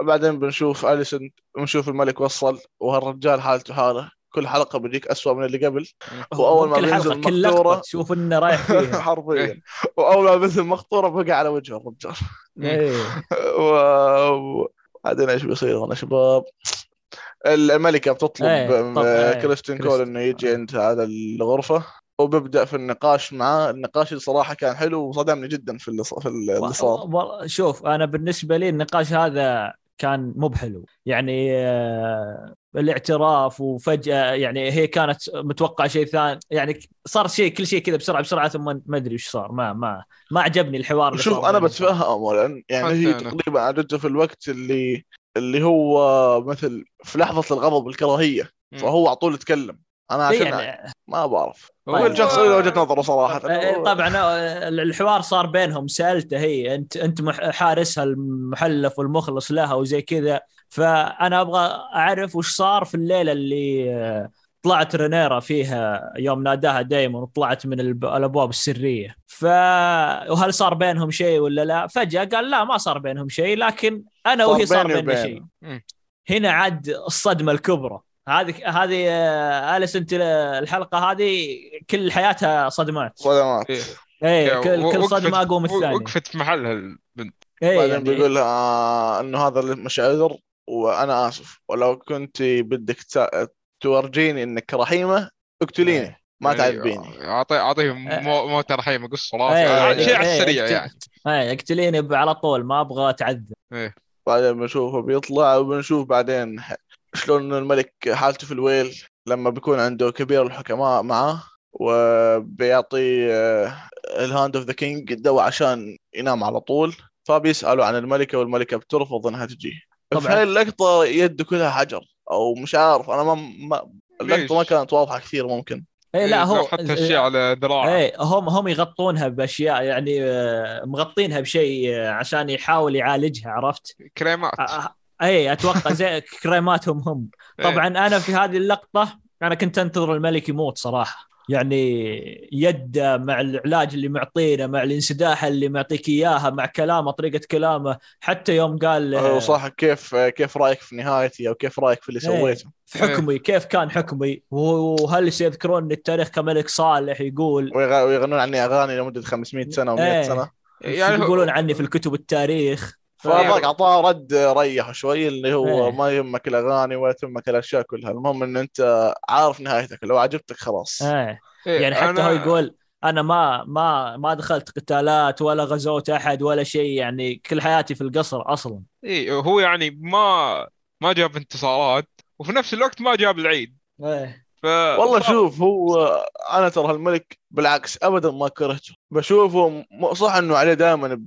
بعدين بنشوف أليسون بنشوف الملك وصل وهالرجال حالته حالة كل حلقة بيجيك أسوأ من اللي قبل. <laughs> وأول ما بينزل كل لقطة تشوف إنه رايح فيها. حرفيا. وأول ما بينزل المقطوره بقى على وجه الرجال. <laughs> و- وبعدين إيش بيصير هنا شباب؟ الملكة بتطلب إيه، إيه، كريستين كول. إنه يجي إيه. عند هذا الغرفة. وبيبدأ في النقاش معاه. النقاش الصراحه كان حلو وصدمني جدا في اللي صار في اللي صار. شوف أنا بالنسبة لي النقاش هذا كان مو بحلو. يعني آه، الاعتراف وفجأة يعني هي كانت متوقعة شيء ثاني. يعني صار شيء كل شيء كذا بسرعة بسرعة ثم ما أدري وش صار. ما ما ما عجبني الحوار اللي شوف أنا بينهم. بتفهم لأن يعني هي. تقريبا عدته في الوقت اللي اللي هو مثل في لحظة الغضب والكراهيه مم. فهو على طول يتكلم. أنا إيه عشان يعني ما بعرف. هو- كل شخص له وجهة نظره صراحة. آه، طبعا آه، الحوار صار بينهم. سألته هي أنت أنت حارسها المحلف والمخلص لها وزي كذا. فأنا أبغى أعرف وش صار في الليلة اللي طلعت رينيرا فيها يوم ناداها دايما وطلعت من الأبواب السرية. ف وهل صار بينهم شيء ولا لا؟ فجأة قال لا ما صار بينهم شيء لكن أنا وهي صار بيني بيننا. شيء. هنا عاد الصدمة الكبرى. هذه هذه آه، أليس أنت الحلقة هذه كل حياتها صدمات. صدمات. إيه. إيه كل كل صدمة اقوى من الثانية. وقفت في محلها البنت. إيه بعدين يعني بيقول لها آه إنه هذا اللي مش عذر. وأنا آسف. ولو كنت بدك تورجيني إنك رحيمة اقتليني. إيه. ما يعني تعذبيني. اعطيه أعطيه إيه. مو- موت رحيمة قص إيه، راسي يعني- شيء على إيه، السريع يعني. إيه اقتليني على طول ما أبغى أتعذب. بعدين بنشوفه بيطلع وبنشوف بعدين شلون الملك حالته في الويل لما بيكون عنده كبير الحكماء معاه وبيعطي آه، ال Hand of the King الدواء عشان ينام على طول. فبيسألوا عن الملكة والملكة بترفض إنها تجي في طبعاً. هاي اللقطة يده كلها حجر أو مش عارف أنا ما, ما اللقطة ما؟ كانت واضحة كثير ممكن إيه لا هو حتى الشيء على ذراعه إيه هم هم يغطونها بأشياء يعني آه، مغطينها بشيء آه، عشان يحاول يعالجها عرفت؟ كريمات اي أتوقع زي <laughs> كريماتهم هم إيه. طبعا أنا في هذه اللقطة أنا كنت أنتظر الملك يموت صراحة يعني يده مع العلاج اللي معطينه مع الانسداح اللي معطيك إياها مع كلامه طريقة كلامه. حتى يوم قال أه، صح كيف كيف رأيك في نهايتي أو كيف رأيك في اللي إيه. سويته؟ في حكمي كيف كان حكمي؟ وهل سيذكرون التاريخ كملك صالح يقول ويغ- ويغنون عني أغاني لمدة 500 سنة و100 إيه. سنة؟ يعني هو- يقولون عني في الكتب التاريخ. فذاك اعطاه رد ريح شوي اللي هو إيه. ما يهمك الأغاني ولا تهمك الأشياء كلها. المهم إن أنت عارف نهايتك لو عجبتك خلاص. إيه. إيه، يعني حتى أنا- هو يقول أنا ما ما ما دخلت قتالات ولا غزوت أحد ولا شيء يعني كل حياتي في القصر أصلا. إيه هو يعني ما ما جاب انتصارات وفي نفس الوقت ما جاب العيد. إيه. ف والله شوف هو أنا ترى الملك بالعكس ابدا ما كرهته. بشوفه صح إنه عليه دائما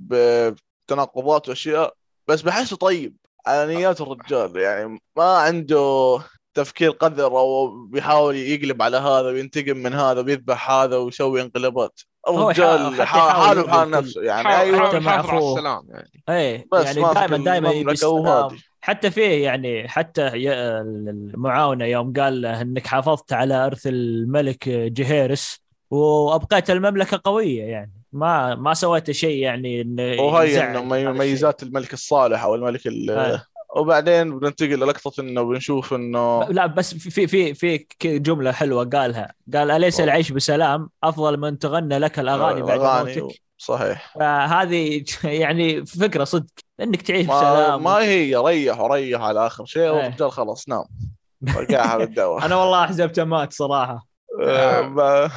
بتناقضات وأشياء بس بحسه طيب على نيات الرجال. يعني ما عنده تفكير قذر أو بيحاول يقلب على هذا وينتقم من هذا ويذبح هذا ويسوي انقلابات. الرجال حاله الكل. نفسه. يعني حاول أيوه. حتى مع. السلام يعني. بس يعني دائما دائما حتى فيه يعني حتى المعاونة يوم قال له إنك حافظت على أرث الملك جهيرس وأبقيت المملكة قوية يعني. ما ما سويت شيء يعني انه وهي إنه هذا مي- الشيء. ميزات الملك الصالح أو الملك ال. وبعدين بننتقل للقطة إنه بنشوف إنه لا بس في في في جملة حلوة قالها. قال أليس. العيش بسلام؟ أفضل من تغنى لك الأغاني بعد موتك. صحيح. فهذه <laughs> يعني فكرة صدق. إنك تعيش ما, بسلام. ما هي ريح وريح على آخر شيء إيه. والرجال خلاص نام. رجعها بالدواء. <laughs> أنا والله احسبته مات صراحة. <laughs> آه،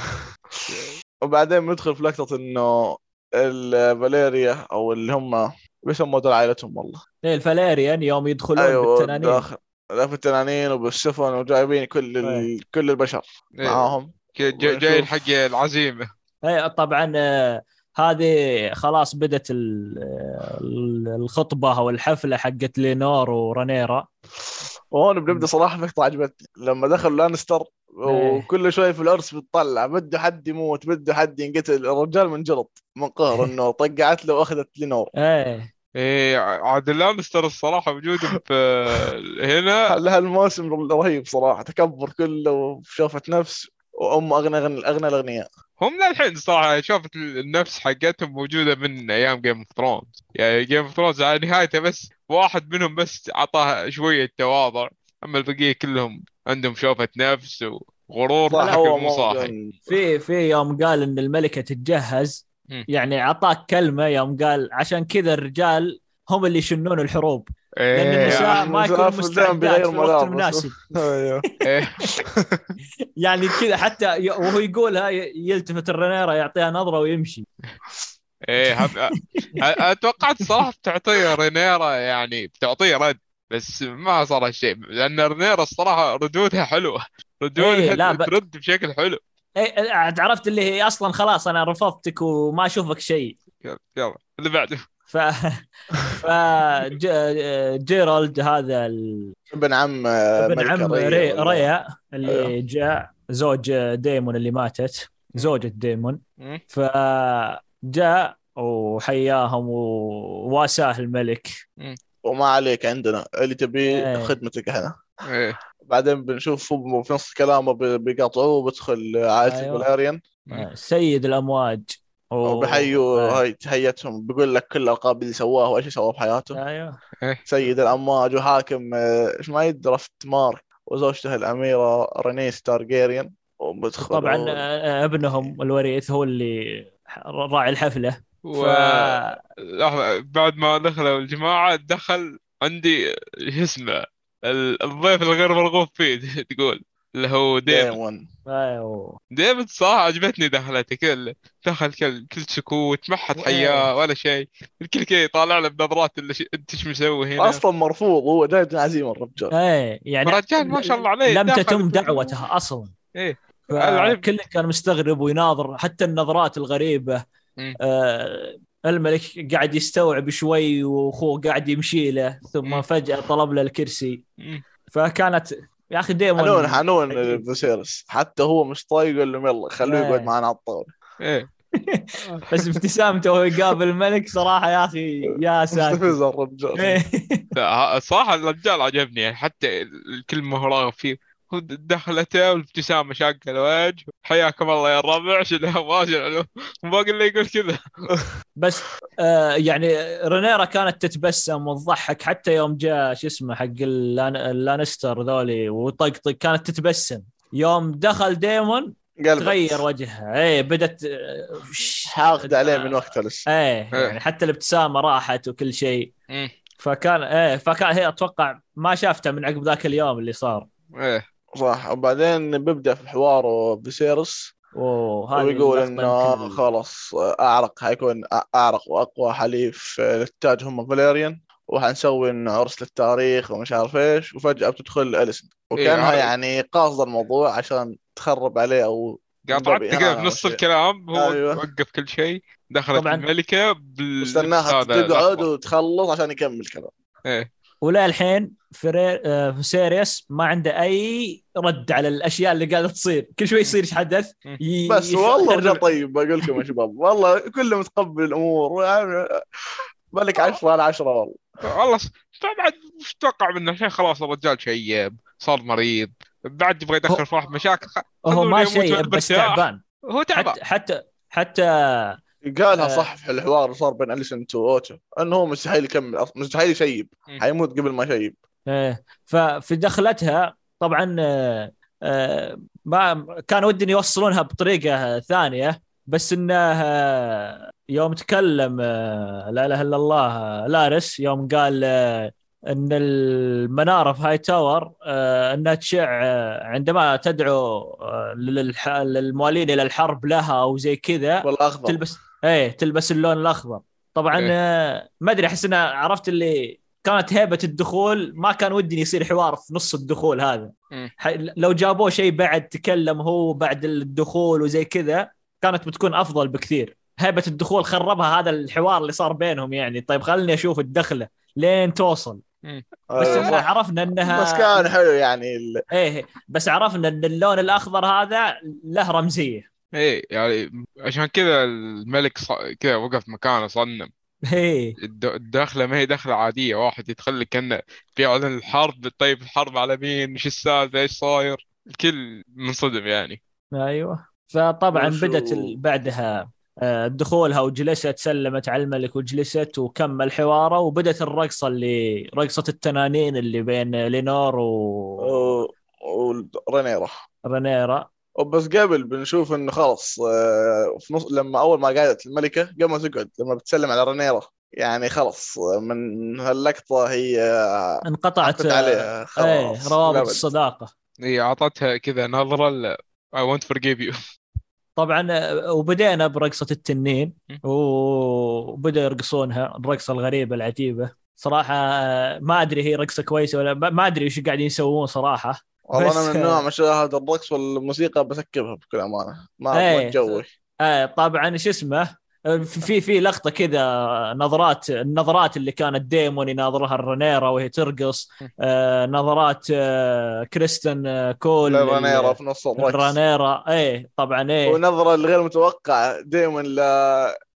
وبعدين بندخل في لقطة إنه الفاليريا أو اللي هم بيسموا دول عائلتهم والله. إيه الفاليريان يوم يدخلون أيوه بالتنانين. داخل لا في التنانين وبالسفن وجايبين كل ال... إيه. كل البشر إيه، معاهم. جاي-. حق العزيمة. اي طبعا آه، هذه خلاص بدت ال- ال- الخطبة أو الحفلة حقت لينور ورينيرا. وهون بنبدأ صراحة مقطع عجبتني. لما دخل لانستر وكل شوي في العرس بتطلع بده حد يموت بده حد ينقتل. الرجال منجلط من قهر <laughs> انه طقعت له وأخذت لينور إيه. إيه عاد لانستر الصراحة وجوده هنا. <laughs> لها الموسم رهيب صراحة تكبر كله وشوفة نفس وأم أغنى أغنى الأغنياء. هم للحين صراحة شوفت النفس حقتهم موجودة من أيام جيم اوف ثرونز يعني جيم اوف ثرونز على نهايته بس واحد منهم بس عطاه شوية تواضع. أما البقية كلهم عندهم شوفة نفس وغرور لكن هو مو صاحي. مو في في يوم قال إن الملكة تتجهز. يعني أعطاك كلمة يوم قال عشان كذا الرجال هم اللي يشنون الحروب. لأن إيه، النساء ما يكونوا النساء في الدم مستعدات بغير في الوقت. المناسب <laughs> أيوه. إيه. <laughs> يعني كذا حتى وهو يقولها يلتفت الرنيرة يعطيها نظرة ويمشي. إيه أ- اتوقعت صراحة بتعطيه رينيرا يعني بتعطيه رد. بس ما صار هالشيء لأن رينيرا الصراحة ردودها حلوة. ردودها إيه، لا، <laughs> ب- ترد بشكل حلو. اي عاد عرفت اللي هي أصلا خلاص أنا رفضتك وما أشوفك شيء. يلا يلا. اللي بعده. ف ف ج- جيرالد هذا ال... ابن عم آه، ابن عم ريا ري... ريا اللي أيوه. جاء زوج ديمون اللي ماتت زوجة ديمون. فجاء وحياهم وواساه الملك. وما عليك عندنا اللي تبيه إيه. خدمتك إحنا إيه. بعدين بنشوف في نص كلامه بي- بيقاطعوه وبيدخل عائلة أيوه. الفالاريان مم. سيد الأمواج. و- وبيحيوا آه. هاي تحيتهم بيقول لك كل الالقاب اللي سواها وإيش سواه بحياته. أيوه. سيد الأمواج وحاكم آه، إيش ما ي دريفت مارك وزوجته الأميرة رينيس تارجيريان وبدخل طبعا آه، ابنهم الوريث هو اللي راعي الحفلة. و... لحظة بعد ما دخلوا الجماعة دخل عندي شو اسمه ال- الضيف الغير مرغوب فيه <laughs> تقول اللي هو ديمون أيوه. ديمن صراحة عجبتني دخلته كل دخل كل كل سكوت ما حد حياه ولا شيء. الكل كذا يطالع له بنظرات اللي ش... أنت إيش مسوي هنا؟ أصلا مرفوض هو جاي من عزيمة الرجال. إيه يعني الرجال ما شاء الله عليه لم تتم دعوتها أصلا. إيه. فكل كان مستغرب ويناظر حتى النظرات الغريبة. آه الملك قاعد يستوعب شوي واخوه قاعد يمشي له ثم مم. فجأة طلب له الكرسي مم. فكانت يا أخي ديمون حنون حنون. فيسيرس حتى هو مش طايق يقول لهم يلا خلوه إيه. يقعد معنا على الطاولة إيه <laughs> بس ابتسامته وهو يقابل الملك صراحة يا أخي يا ساتر مستفز الرجال إيه. لا ه- الصراحة الرجال عجبني حتى الكلمة هو راغب فيه دخلته والابتسامة شاقة الوجه. حياكم الله يا الربع شنو ما شنو باقي اللي يقول كذا. بس آه يعني رينيرا كانت تتبسم وتضحك حتى يوم جاء شو اسمه حق اللان- اللانستر ذولي وطقطق كانت تتبسم. يوم دخل ديمون قلبت. تغير وجهها. إيه بدت آه، ش- حاقد عليه من وقتها لسه إيه يعني حتى الابتسامة راحت وكل شيء. فكان إيه فكان هي أتوقع ما شافته من عقب ذاك اليوم اللي صار. إيه. صح وبعدين بيبدأ في الحوار بسيرس وهذه ويقول إنه خلاص أعرق حيكون أعرق وأقوى حليف للتاج هم فاليريان وحنسوي إنه عرس للتاريخ ومش عارف إيش وفجأة بتدخل اليسن وكأنها إيه، يعني قاصدة الموضوع عشان تخرب عليه أو قاطعت أنا بنص. الكلام هو أيوه. وقف كل شيء دخلت طبعاً. الملكة بال استناها تقعد. وتخلص عشان يكمل كلام إيه ولا الحين فرير آه، فيسيريس ما عنده أي رد على الأشياء اللي قاعدة تصير. كل شوي يصير حدث ي- بس والله رجال طيب بقول لكم يا شباب والله كله متقبل الأمور. ملك 10 على 10 والله. والله ص- بعد وش تتوقع منه؟ الحين خلاص الرجال شيب صار مريض بعد يبغى يدخل في واحد مشاكل هو ما يموت شيء بس. تعبان. هو تعبان. حتى حتى حتى قالها آه. صح في الحوار اللي صار بين اليسنت واوتو أنه هو مستحيل يكمل مستحيل يشيب. حيموت قبل ما يشيب إيه، ففي دخلتها طبعا آه، آه، ما كان ودي يوصلونها بطريقة ثانية بس إنه يوم تكلم لا إله إلا الله لارس يوم قال إن المنارة في هاي تاور إنها تشع عندما تدعو للموالين إلى الحرب لها أو زي كذا تلبس إيه تلبس اللون الأخضر. طبعا إيه. ما أدري أحس إنها عرفت اللي كانت هيبة الدخول ما كان ودي يصير حوار في نص الدخول هذا. ح- لو جابوه شيء بعد تكلم هو بعد الدخول وزي كذا كانت بتكون أفضل بكثير. هيبة الدخول خربها هذا الحوار اللي صار بينهم يعني. طيب خلني أشوف الدخلة لين توصل. بس. عرفنا إنها بس كان حلو يعني ال- إيه بس عرفنا إن اللون الأخضر هذا له رمزية. إيه يعني عشان كذا الملك ص... كذا وقف مكانه صنم. إيه. الد- الدخله ما هي دخله عادية واحد يدخل لك كأنه في اعلان الحرب طيب الحرب على مين؟ إيش السالفة؟ إيش صاير؟ الكل منصدم يعني. أيوه. فطبعا وشو- بدت ال- بعدها آه، دخولها وجلست سلمت على الملك وجلست وكمل حواره وبدت الرقصة اللي رقصة التنانين اللي بين لينور و- ورينيرا ورينيرا وبس قبل بنشوف إنه خلاص آه، في نص لما أول ما قعدت الملكة قبل ما تقعد لما بتسلم على رينيرا يعني خلاص آه، من هاللقطة هي آه، انقطعت عليها. إيه خلاص روابط لابد. الصداقة. هي أعطتها كذا نظرة ل... I won't forgive you. طبعا وبدينا برقصة التنين وبدأوا يرقصونها الرقصة الغريبة العجيبة. صراحة ما أدري هي رقصة كويسة ولا ما ما أدري إيش قاعدين يسوون صراحة. والله أنا من نوع مشاهد الرقص والموسيقى بسكبها بكل أمانة. ما. ما تجوي آه طبعا شو اسمه؟ في في لقطة كذا نظرات النظرات اللي كانت ديمون يناظرها الرنيرا وهي ترقص آه نظرات آه كريستن آه كول رينيرا في نص الرقص. الرانيرا إيه طبعا إيه. ونظرة الغير متوقعة دائما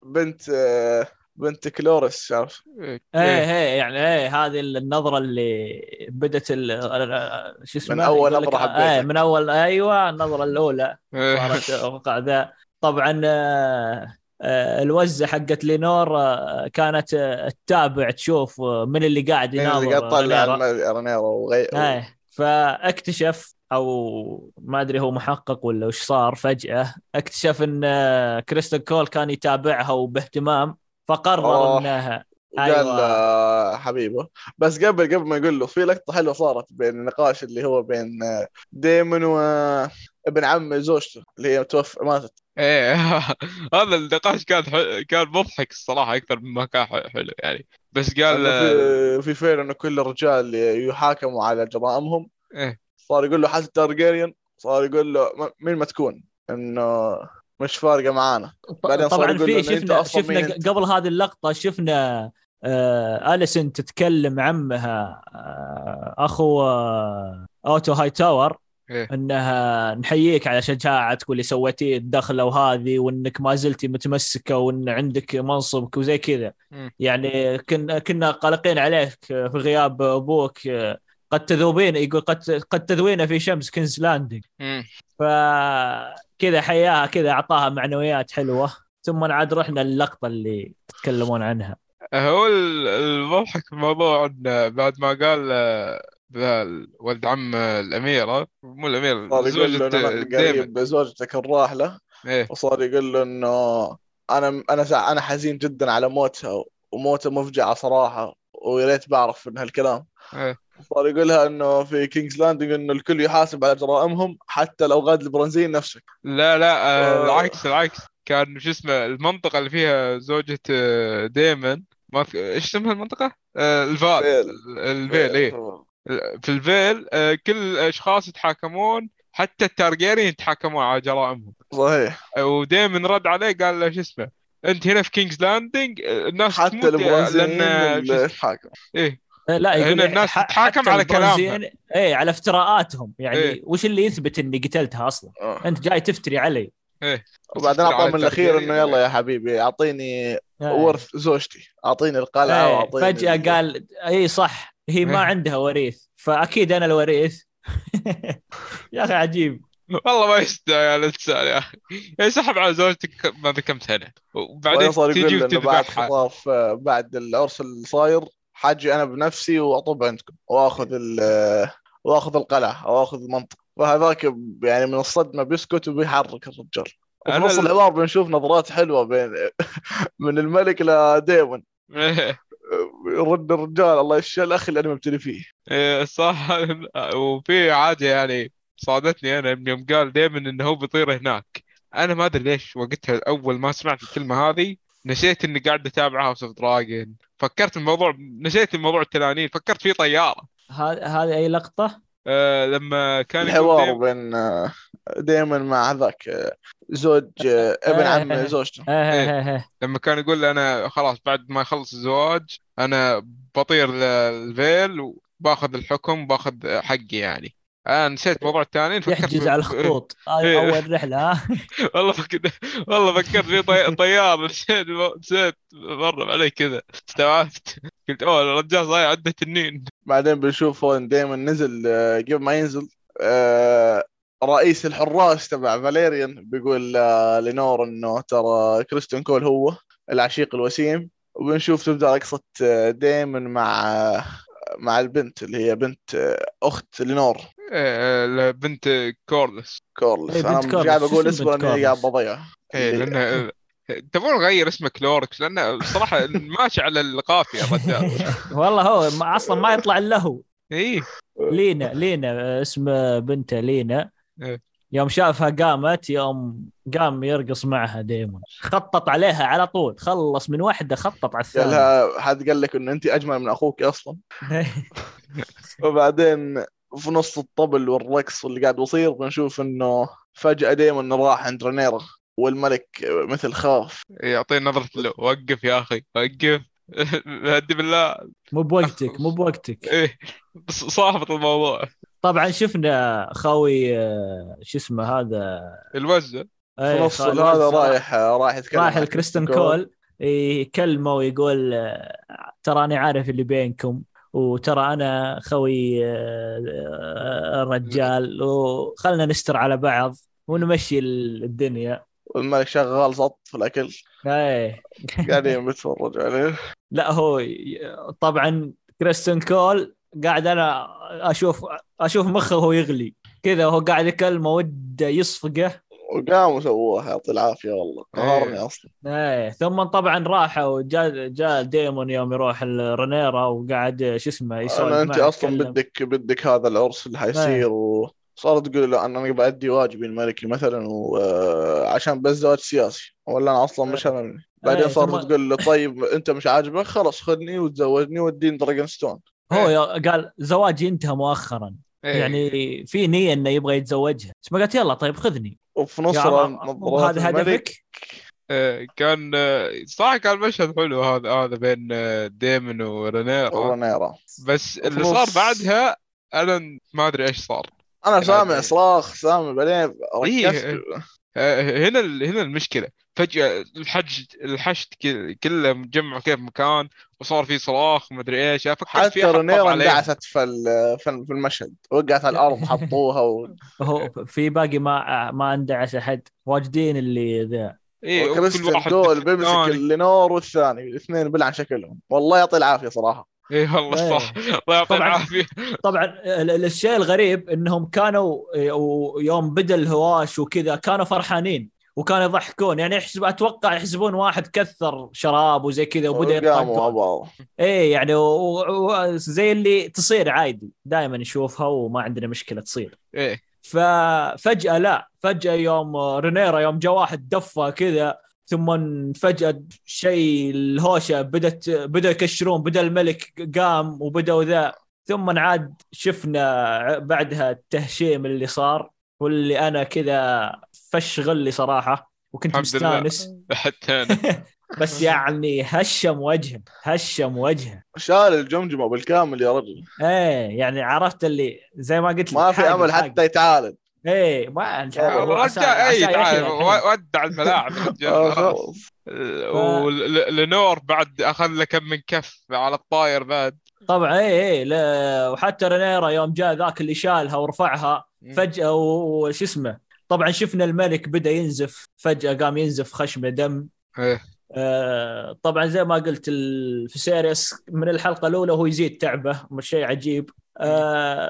لبنت آه، بنت كلوريس عارف إيه. إيه إيه يعني إيه هذه النظرة اللي بدت ال- شو اسمه من نظرة حبيتها. إيه من أول أيوه النظرة الأولى إيه. صارت وقع ذا طبعا آه، آه، الوزه حقت لينور آه، كانت تتابع تشوف من اللي قاعد يناظر اللي قاعد طلع رينيرا. رينيرا وغي... إيه فاكتشف أو ما أدري هو محقق ولا وش صار فجأة اكتشف إن كريستون كول كان يتابعها وباهتمام فقرر آه. انها وقال أيوة. آه، حبيبه. بس قبل قبل ما يقول له في لقطة حلوة صارت بين النقاش اللي هو بين آه، ديمون وابن عم زوجته اللي هي توفى ماتت. إيه <laughs> هذا النقاش كان ح... كان مضحك الصراحة أكثر مما كان ح- حلو يعني. بس قال في في فعل إنه كل الرجال يحاكموا على جرائمهم إيه. صار يقول له حتى تارجيريان صار يقول له م- مين ما تكون؟ إنه مش فارقة معانا بعدين صار طبعا يقول في شفنا شفنا؟ قبل هذه اللقطة شفنا آه اليسن تتكلم عمها آه اخو آه أوتو هاي تاور إيه. إنها نحييك على شجاعتك واللي سويتيه الدخلة وهذه وإنك ما زلتي متمسكة وإن عندك منصبك وزي كذا. يعني كنا كنا قلقين عليك في غياب أبوك قد تذوبين يقول قد قد تذوبين في شمس كينجز لاندنج. فكذا حياها كذا أعطاها معنويات حلوة. ثم عاد رحنا اللقطه اللي تتكلمون عنها. هو ال- المضحك في الموضوع انه بعد ما قال ولد عم الاميره مو الاميره قريب زوجتك الراحلة. إيه. وصار يقول له إنه أنا أنا. أنا حزين جدا على موتها وموتها مفجعة صراحة ويا ريت بعرف من هالكلام. إيه. صار يقولها إنه في كينجز لاندنج إنه الكل يحاسب على جرائمهم حتى لو كان التارجيريان نفسه. لا لا آه، آه. العكس العكس. كان شو اسمه المنطقة اللي فيها زوجة آه، ديمن ما إيش اسمها المنطقة؟ آه، الفال. فيل. الفيل إيه. في الفيل آه، كل الاشخاص يتحاكمون حتى التارجيريين يتحاكمون على جرائمهم. صحيح. وديمن رد عليه قال له شو اسمه أنت هنا في كينجز لاندنج آه، الناس حتى التارجيريين الحاكم إيه. لا يقول هنا الناس ح- تتحاكم على كلامها. التارجيريين- إيه على افتراءاتهم يعني إيه. وش اللي يثبت إني قتلتها أصلا آه. أنت جاي تفتري علي وبعدين على اعطاه من الأخير إنه. يلا يا حبيبي أعطيني إيه. ورث زوجتي أعطيني القلعة إيه. وأعطيني فجأة ال- قال اي صح هي ما إيه. عندها وريث فأكيد أنا الوريث <laughs> يا أخي عجيب والله ما يستاهل يا الإنسان يا أخي يعني سحب على زوجتك ما ذا كم سنه وبعدين وبعدين صار تجي يقول إنه بعد خطاف آه، بعد العرس اللي صاير حاجي أنا بنفسي وأطب عندكم وأخذ ال <laughs> وأخذ القلعة واخذ المنطقة. فهذاك يعني من الصدمة بيسكت وبيحرك الرجال. وفي أنا نص ال- الحوار بنشوف نظرات حلوة بين <laughs> من الملك لديمون <laughs> يرد الرجال الله يشفي الأخ اللي أنا مبتلي فيه. إيه، صح. وفي عادة يعني صادتني أنا من يوم قال ديمون إنه هو بيطير هناك. أنا ما أدري ليش وقتها أول ما سمعت الكلمة هذه نسيت إني قاعد اتابع House of Dragon فكرت الموضوع نسيت الموضوع التنانين فكرت فيه طيارة. هذه هذه أي لقطة؟ آه لما كان يقول الحوار بين آه، ديمون مع ذاك آه، زوج آه، ابن عم <laughs> إيه. زوجته. إيه إيه إيه. لما كان يقول أنا خلاص بعد ما يخلص الزواج أنا بطير للفيل وباخذ الحكم باخذ حقي يعني. أنا نسيت موضوع التنين فكرت يحجز على الخطوط. هاي إيه. أول رحلة. ها <laughs> والله فكرت والله فكرت في طي... طيار <laughs> نسيت نسيت. مر علي كذا. استوعبت. قلت أوه الرجال صاير عنده تنين. بعدين بنشوف وين ديمون نزل آه، قبل ما ينزل آه، رئيس الحراس تبع فاليريان بيقول آه، لينور إنه ترى كريستون كول هو العشيق الوسيم. وبنشوف تبدأ رقصه آه، ديمون مع آه، مع البنت اللي هي بنت آه، أخت لينور. آه، بنت كورلس كورلس إيه، أنا مش. قاعد أقول اسم اسمه لأني قاعد؟ بضيع. إيه اللي- لأنه تبون نغير اسمه كلوركس لأنه بصراحه ماشي على القافية الرجال والله هو أصلا ما يطلع إلا هو. إيه. لينا لينا اسم بنته لينا. إيه. يوم شافها قامت يوم قام يرقص معها ديمون. خطط عليها على طول. خلص من واحدة خطط على قال الثانية. لها حد قال لك انه انت أجمل من أخوك أصلا؟ <laughs> وبعدين في نص الطبل والرقص اللي قاعد يصير بنشوف إنه فجأة دايما راح عند رينيرا والملك مثل خاف. يعطيه نظرة له وقف يا أخي وقف. <laughs> هدي بالله. مو بوقتك مو بوقتك. إيه بس صاحبط الموضوع. طبعا شفنا خوي آه، شو اسمه هذا؟ الوزه في إيه، خالد هذا. رايح رايح يتكلم رايح الكريستن كريستن كول. يكلمه ويقول آه، تراني عارف اللي بينكم وترى أنا خوي آه، الرجال وخلنا نستر على بعض ونمشي الدنيا. والملك شغال زط في الأكل. إيه. قاعدين بيتفرج عليه. لا هو طبعا كريستن كول قاعد أنا أشوف أشوف مخه وهو يغلي. كذا وهو قاعد يكلمه وده يصفقه. وقاموا وسووها يعطي العافية والله. قهرني أصلا. إيه. ثم طبعا راحوا وجاء جاء ديمون يوم يروح الرنيرا وقاعد شو اسمه يسولف أنت أصلا يتكلم. بدك بدك هذا العرس اللي حيصير وصارت تقول له أنا بأدي واجبي الملكي مثلا وعشان بس زواج سياسي. ولا أنا أصلا مش هممني بعدين إيه، صارت تقول له طيب أنت مش عاجبك خلاص خذني وتزوجني وديني دراجون ستون هو يا- قال زواجي انتهى مؤخرا. إيه. يعني في نية إنه يبغى يتزوجها. بس ما قالت يلا طيب خذني. وفي نص هذا هدفك؟ آه، كان صراحة كان مشهد حلو هذا هذا بين آه، ديمن ورينيرا. ورنيرا بس اللي صار بعدها أنا ما أدري إيش صار. أنا سامع يعني- صراخ سامع بعدين إيه. ركزت. آه، هنا ال- هنا المشكلة. فجأة الحج الحشد كل- كله مجمع كيف مكان وصار في صراخ مدري إيش. حتى أحد طب رنيرا عليهم. اندعست في ال- في في المشهد. وقعت على الأرض حطوها و... هو في باقي ما ما اندعس أحد. واجدين اللي ذا. إيه وكريستن واحد دول بيمسك. اللينور والثاني الاثنين بلعن شكلهم. والله يعطي العافية صراحة. إيه والله إيه. صح. الله يعطيه طبعاً. العافية. طبعا ال- ال- الشيء الغريب إنهم كانوا يوم بدأ الهواش وكذا كانوا فرحانين وكانوا يضحكون. يعني يحسب أتوقع يحسبون واحد كثر شراب وزي كذا وبدأ بعض. إيه يعني و- و- زي اللي تصير عادي دائما نشوفها وما عندنا مشكلة تصير. إيه. ففجاه لا فجأة يوم رينيرا يوم جاء واحد دفه كذا ثم فجاه شيء الهوشة بدت بدا يكشرون بدأ الملك قام وبدأوا ذا. ثم عاد شفنا بعدها التهشيم اللي صار واللي أنا كذا فش غلي صراحة وكنت الحمد لله. مستانس. <laughs> حتى أنا. <laughs> بس يعني هشم وجهه هشم وجهه شال الجمجمة بالكامل يا رجل. إيه يعني عرفت اللي زي ما قلت لك ما في أمل. حتى يتعالج. إيه ما عسى- عسى اي ودع الملاعب <laughs> ولنور بعد أخذ له كم من كف على الطاير بعد. طبعا إيه إيه لا وحتى رينيرا يوم جاء ذاك اللي شالها ورفعها فجأة وش اسمه طبعا شفنا الملك بدأ ينزف فجأة قام ينزف خشمة دم. إيه. آه طبعا زي ما قلت الفيسيريس من الحلقة الأولى هو يزيد تعبه مش شيء عجيب.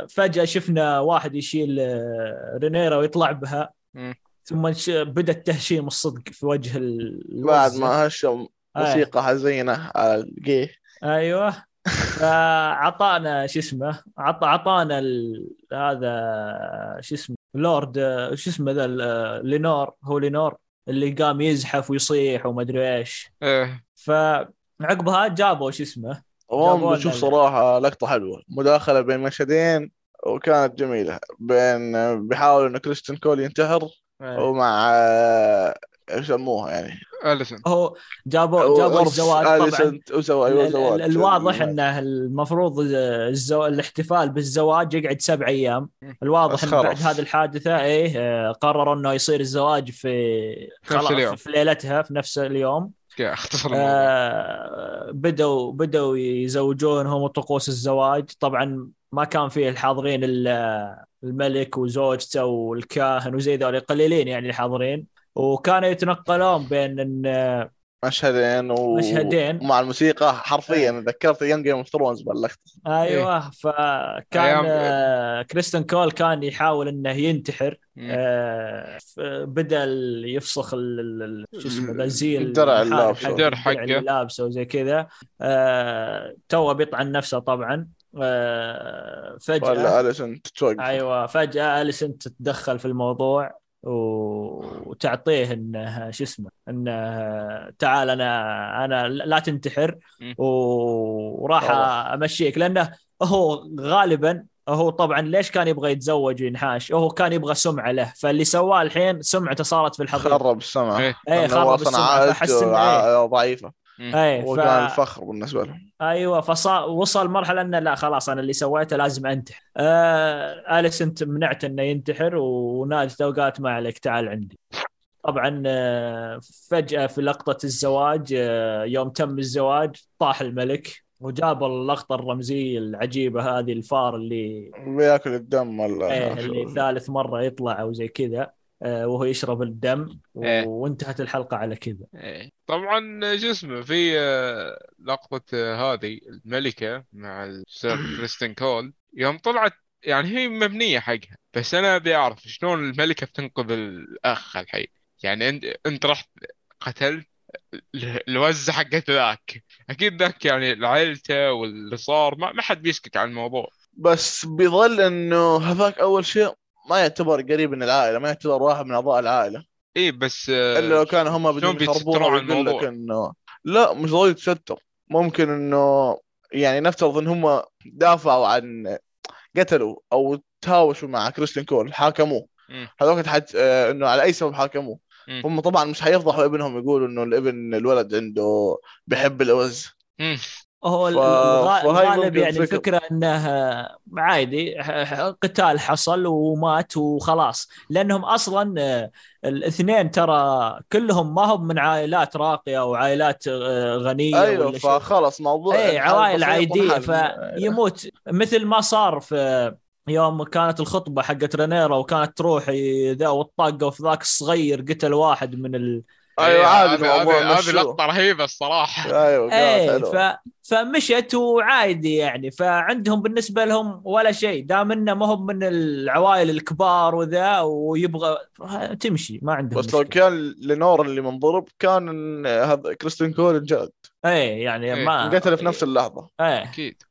فجأة شفنا واحد يشيل آه، رينيرا ويطلع بها. ثم بدأ التهشيم الصدق في وجه ال- بعد. ما هشم آه. موسيقى حزينة على الجي أيوه فعطانا شو اسمه عط عطانا ال... هذا شو اسمه لورد شو اسمه ذا لينور هو لينور اللي قام يزحف ويصيح وما أدري إيش إيه فعقبها جابوا شو اسمه وهم جابوا بشوف صراحة لقطة حلوة. مداخلة بين مشهدين وكانت جميلة. بين بيحاول انه كريستن كول ينتحر إيه. ومع آه، إيش يسموها يعني؟ اليسون هو جابوا جابوا الزواج طبعا. أليسنت وسوى ال- أيوه ال- زواج. ال- الواضح إنه المفروض الزو... الاحتفال بالزواج يقعد سبع أيام. الواضح بس إن بعد خلاص. هذه الحادثة إيه آه، قرروا إنه يصير الزواج في اليوم. في ليلتها في نفس اليوم. اختصر آه، بدوا بدوا يزوجونهم وطقوس الزواج. طبعا ما كان فيه الحاضرين الا الملك وزوجته والكاهن وزي ذولي قليلين يعني الحاضرين. وكانوا يتنقلون بين مشهدين و... مشهدين. ومع الموسيقى حرفيا إيه. ذكرت يوم Game of Thrones باللقطه أيوه فكان أيام- آه، كريستن كول كان يحاول إنه ينتحر. آه، بدا يفسخ ال- ال- ال- شو اسمه الزي الدرع اللي المحارب لابسه. حقه، الدرع حقه. اللي لابسه وزي كذا آه، تو بيطعن نفسه طبعا آه، فجاه ولا اليسنت توقف أيوه فجأة اليسن تتدخل في الموضوع وتعطيه إنه شو اسمه إنه تعال أنا أنا لا تنتحر وراح. أمشيك. لأنه هو غالبا هو طبعا ليش كان يبغى يتزوج وينحاش؟ هو كان يبغى سمعة له. فاللي سواه الحين سمعته صارت في الحضيض خرب السمع إيه. إيه لأنه هو خرب السمعة. فحس عائلته إيه ف... وكان الفخر بالنسبة لهم أيوه فصار وصل مرحلة إنه لا خلاص أنا اللي سويته لازم أنتحر. آه اليسنت منعت إنه ينتحر؟ ونادته وقالت ما عليك تعال عندي. طبعا آه، فجأة في لقطة الزواج آه، يوم تم الزواج طاح الملك وجاب اللقطة الرمزية العجيبة هذه الفار اللي بياكل الدم ولا إيه اللي ثالث مرة يطلع أو زي كذا. وهو يشرب الدم و- إيه. وانتهت الحلقة على كذا. إيه. طبعا شو اسمه في آه، لقطة آه، هذه الملكة مع السير <coughs> كريستين كول يوم طلعت يعني هي مبنية حقها بس أنا أبي أعرف شلون الملكة بتنقذ الأخ الحي يعني أنت أنت رحت قتلت ال- الوزة حقت ذاك أكيد ذاك يعني عائلته واللي صار ما, ما حد بيسكت عن الموضوع بس بيظل إنه هذاك أول شيء ما يعتبر قريب من العائلة ما يعتبر واحد من أعضاء العائلة إيه بس إلا لو كانوا هم بدهم يخربوها ويقول لك إنه لا مش ضروري تستر ممكن إنه يعني نفترض إن هم دافعوا عن قتلوا أو تهاوشوا مع كريستين كول حاكموه. هذوك تحت آه، إنه على أي سبب حاكموه. هم طبعا مش حيفضحوا ابنهم يقولوا إنه الابن الولد عنده بيحب الأوز. هو ف- الغالب يعني فكرة. الفكرة إنه عادي قتال حصل ومات وخلاص لأنهم أصلا آه، الاثنين ترى كلهم ما هم من عائلات راقية أو عائلات آه، غنية أيوه فخلص موضوع اي عوائل عادية. فيموت مثل ما صار في يوم كانت الخطبة حقت رينيرا وكانت تروح ذا والطاقة في ذاك الصغير قتل واحد من ال... أيوه إيه، عادي هذه. لقطة رهيبة الصراحة. <laughs> أيوه إيه كانت ف... فمشت وعادي يعني. فعندهم بالنسبة لهم ولا شيء. دام إنه ما هم من العوائل الكبار وذا ويبغى تمشي ما عندهم بس لو. كان لينور اللي منضرب كان هذا كريستين كول انجلد. إيه يعني إيه، ما انقتل في نفس اللحظة. إيه. أكيد.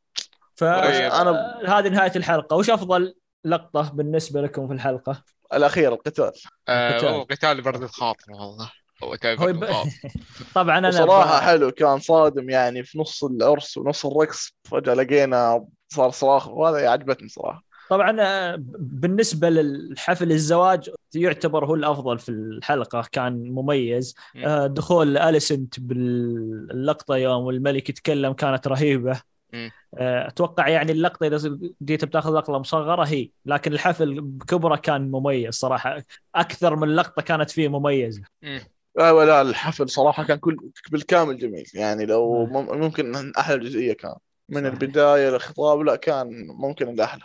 فهذه طيب. هذه نهاية الحلقة. وش أفضل لقطة بالنسبة لكم في الحلقة؟ الأخير القتال. آه قتال برد الخاطر والله. يب... الخاطر <laughs> طبعا أنا وصراحة ب- حلو كان صادم يعني في نص العرس ونص الرقص فجأة لقينا صار صراخ وهذا عجبتني صراحة. طبعا بالنسبة للحفل الزواج يعتبر هو الأفضل في الحلقة كان مميز. مم. آه، دخول اليسنت باللقطة يوم الملك يتكلم كانت رهيبة. آه، أتوقع يعني اللقطة إذا جيت بتاخذ لقطة مصغرة هي. لكن الحفل بكبرة كان مميز صراحة. أكثر من لقطة كانت فيه مميزة. لا الحفل صراحة كان كل بالكامل جميل يعني لو مم. مم- ممكن أحلى جزئية كان من صحيح. البداية للخطاب لا كان ممكن الأحلى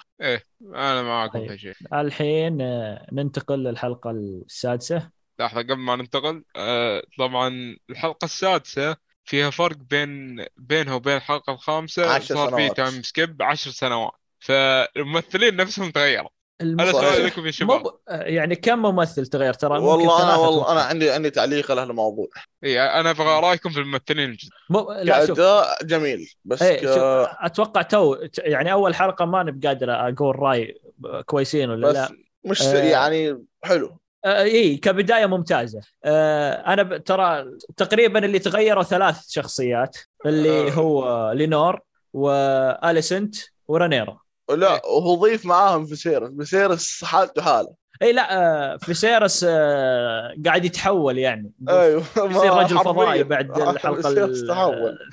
أنا معاكم طيب. في شيء الحين آه، ننتقل للحلقة السادسة لحظة قبل ما ننتقل آه طبعا الحلقة السادسة فيها فرق بين بينها وبين الحلقة الخامسة عشر صار في سنوات. time skip عشر سنوات فالممثلين نفسهم تغيروا الم- هذا صحيح. سؤال لكم يا شباب مو يعني كم ممثل تغير ترى والله أنا والله. أنا عندي عندي تعليق على هالموضوع إي أنا أبغى رأيكم في الممثلين الجدد مو لا شوف جميل بس إيه ك... شوف أتوقع تو يعني أول حلقة ما نبقى قادر أقول رأي كويسين ولا بس لا مش آه. يعني حلو آه إي كبداية ممتازة آه أنا ب... ترى تقريبا اللي تغيروا ثلاث شخصيات اللي آه. هو لينور واليسنت ورانيرا لا وهو ضيف معاهم فيسيرس. فيسيرس حالته حالة. اي لا آه، فيسيرس آه، قاعد يتحول يعني. أيوه <laughs> يصير رجل. فضائي بعد <laughs> الحلقة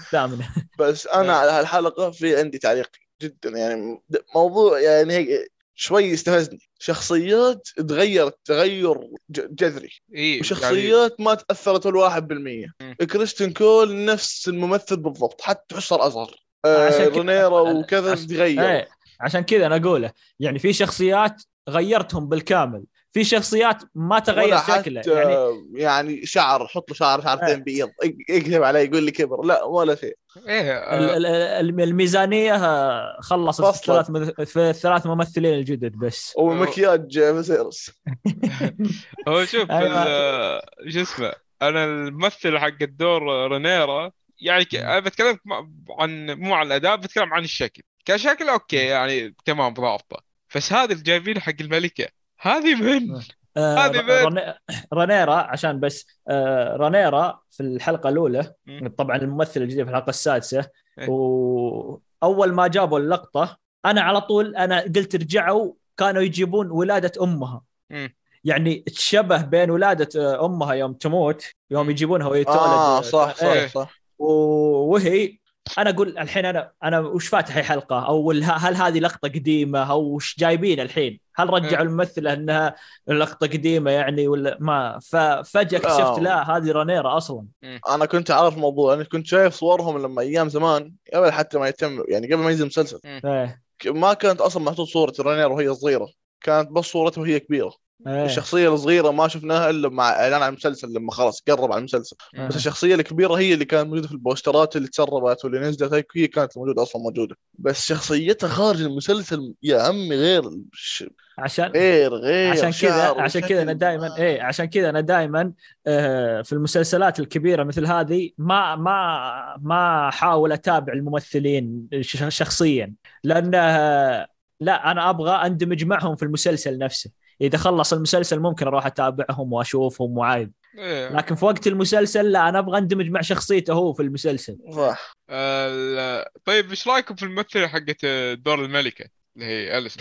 الثامنة. بس أنا على هالحلقة في عندي تعليق جدا. يعني موضوع يعني هيك شوي يستفزني شخصيات تغيرت تغير ج- جذري. اي يعني وشخصيات ما تأثرت الواحد بالمية. مم. كريستين كول نفس الممثل بالضبط حتى تحس صار اصغر آه رينيرا وكذا تغير. إيه. عشان كذا أنا أقوله يعني في شخصيات غيرتهم بالكامل في شخصيات ما تغير شكله يعني يعني شعر حط له شعر شعرتين. بيض يك- يكذب علي يقول لي كبر لا ولا شيء. إيه ال- آه، ال- الميزانية خلصت في. الثلاث في الثلاث ممثلين الجدد بس. ومكياج فيسيرس. <laughs> هو شوف شو اسمه أنا الممثل حق الدور رينيرا يعني أنا بتكلم عن مو عن الأداء بتكلم عن الشكل. كشكل okay يعني تمام ضابطه بس هذا اللي جايبينه حق الملكة هذه من آه، هذه بيت. رني- رانيرا عشان بس آه، رانيرا في الحلقة الأولى. طبعا الممثل الجديد في الحلقة السادسة إيه. واول ما جابوا اللقطة أنا على طول أنا قلت رجعوا كانوا يجيبون ولادة أمها. يعني تشبه بين ولادة آه، أمها يوم تموت يوم. يجيبونها وهي تولد آه صح صح إيه. صح وهي أنا أقول الحين أنا أنا وش فاتح حلقة؟ أو ال- هل هذه لقطة قديمة؟ أو وش جايبين الحين؟ هل رجعوا الممثله إنها لقطة قديمة يعني ولا ما؟ ففجاه لا. اكتشفت لا هذه رانيرا أصلا. أنا كنت أعرف الموضوع أنا كنت شايف صورهم لما أيام زمان قبل حتى ما يتم يعني قبل ما ينزل المسلسل ك- ما كانت أصلا محطوط صورة رانير وهي صغيرة كانت بس صورتها وهي كبيرة. إيه. الشخصية الصغيرة ما شفناها إلا مع إعلان عن المسلسل لما خلاص قرب على المسلسل. آه. بس الشخصية الكبيرة هي اللي كانت موجودة في البوسترات اللي تسربت واللي نزلت هي- هي كانت موجودة أصلا موجودة. بس شخصيتها خارج المسلسل يا عمي غير ش- عشان غير غير عشان كذا عشان كذا أنا. دائما إيه عشان كذا أنا دائما آه، في المسلسلات الكبيرة مثل هذه ما ما ما أحاول أتابع الممثلين شخصيا. لأنه لا أنا أبغى أندمج معهم في المسلسل نفسه. إذا خلص المسلسل ممكن أروح أتابعهم وأشوفهم وعايد. إيه. لكن في وقت المسلسل لا أنا أبغى أندمج مع شخصيته هو في المسلسل. صح طيب إيش رأيكم في الممثلة حقت دور الملكة اللي هي أليس؟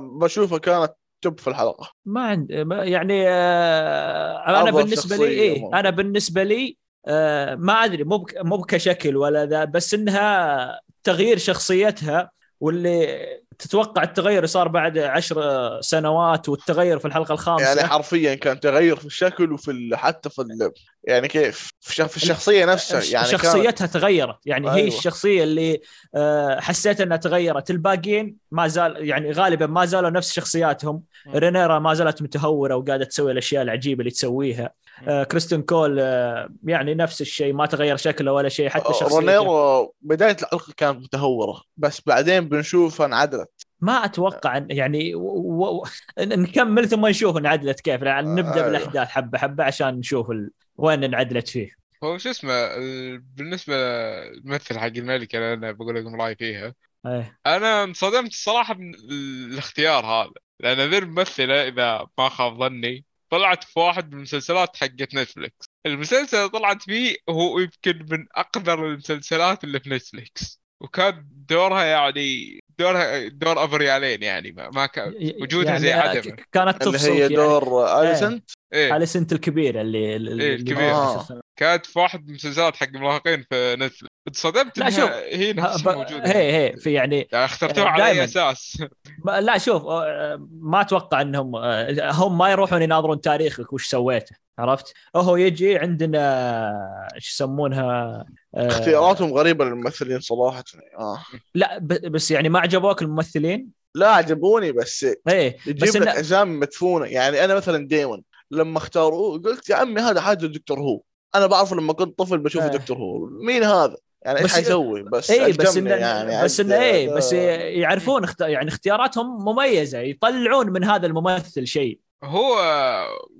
بشوفها كانت توب في الحلقة. ما عندي ما- يعني آه، أنا بالنسبة لي ممكن. أنا بالنسبة لي آه، ما أدري مو بك- مو كشكل ولا ذا بس إنها تغيير شخصيتها واللي تتوقع التغير صار بعد عشر سنوات والتغير في الحلقة الخامسة يعني حرفيا كان تغير في الشكل وفي. حتى في. يعني كيف في, الشخصية نفسها يعني كانت شخصيتها تغيرت. يعني هي أيوة. الشخصية اللي آه، حسيت إنها تغيرت. الباقيين ما زال يعني غالبا ما زالوا نفس شخصياتهم. رينيرا ما زالت متهورة وقاعدة تسوي الأشياء العجيبة اللي تسويها. آه، كريستين كول آه، يعني نفس الشيء ما تغير شكله ولا شيء حتى شخصيته. رونيرو بداية الحلقة كانت متهورة بس بعدين بنشوفها انعدلت. ما أتوقع أن يعني و... و... <laughs> نكمل ثم نشوف انعدلت كيف. يعني نبدأ أيوة. بالأحداث حبة حبة عشان نشوف ال... وين انعدلت فيه. هو شو اسمه ال- بالنسبة للممثل حق الملكه اللي أنا بقول لكم رأيي فيها إيه. أنا انصدمت الصراحه من الاختيار هذا. لأن ذي الممثلة إذا ما خاب ظني طلعت في واحد من المسلسلات حقت نتفلكس المسلسل اللي طلعت فيه هو يمكن من أقدر المسلسلات اللي في نتفلكس وكان دورها يعني دورها دور ابو ريالين يعني ما, ما كان وجودها زي يعني عدمة كانت اللي تفصل هي يعني. دور اليسنت إيه اليسنت الكبيرة اللي اللي إيه، الكبيرة. آه. كانت في واحد من المسلسلات حق المراهقين في نتفلكس انصدمت لا، شوف. هي نفسها موجودة هي هي في يعني يعني اخترتوها على أي. أساس <laughs> لا شوف آه، ما أتوقع إنهم آه، هم ما يروحون يناظرون تاريخك وش سويته عرفت؟ هو يجي عندنا آه، إيش يسمونها آه، اختياراتهم غريبة للممثلين صراحة آه لا بس يعني ما عجبوك الممثلين؟ لا عجبوني بس إيه يجيب بس لك اجسام مدفونة يعني أنا مثلا ديمون لما اختاروه قلت يا عمي هذا حاجة دكتور هو أنا بعرفه لما كنت طفل بشوف آه. دكتور هو مين هذا يعني إيش بس- حيسوي بس إيه بس انه يعني بس انه عد- إيه بس آه. يعرفون اخت... يعني اختياراتهم مميزة يطلعون من هذا الممثل شيء هو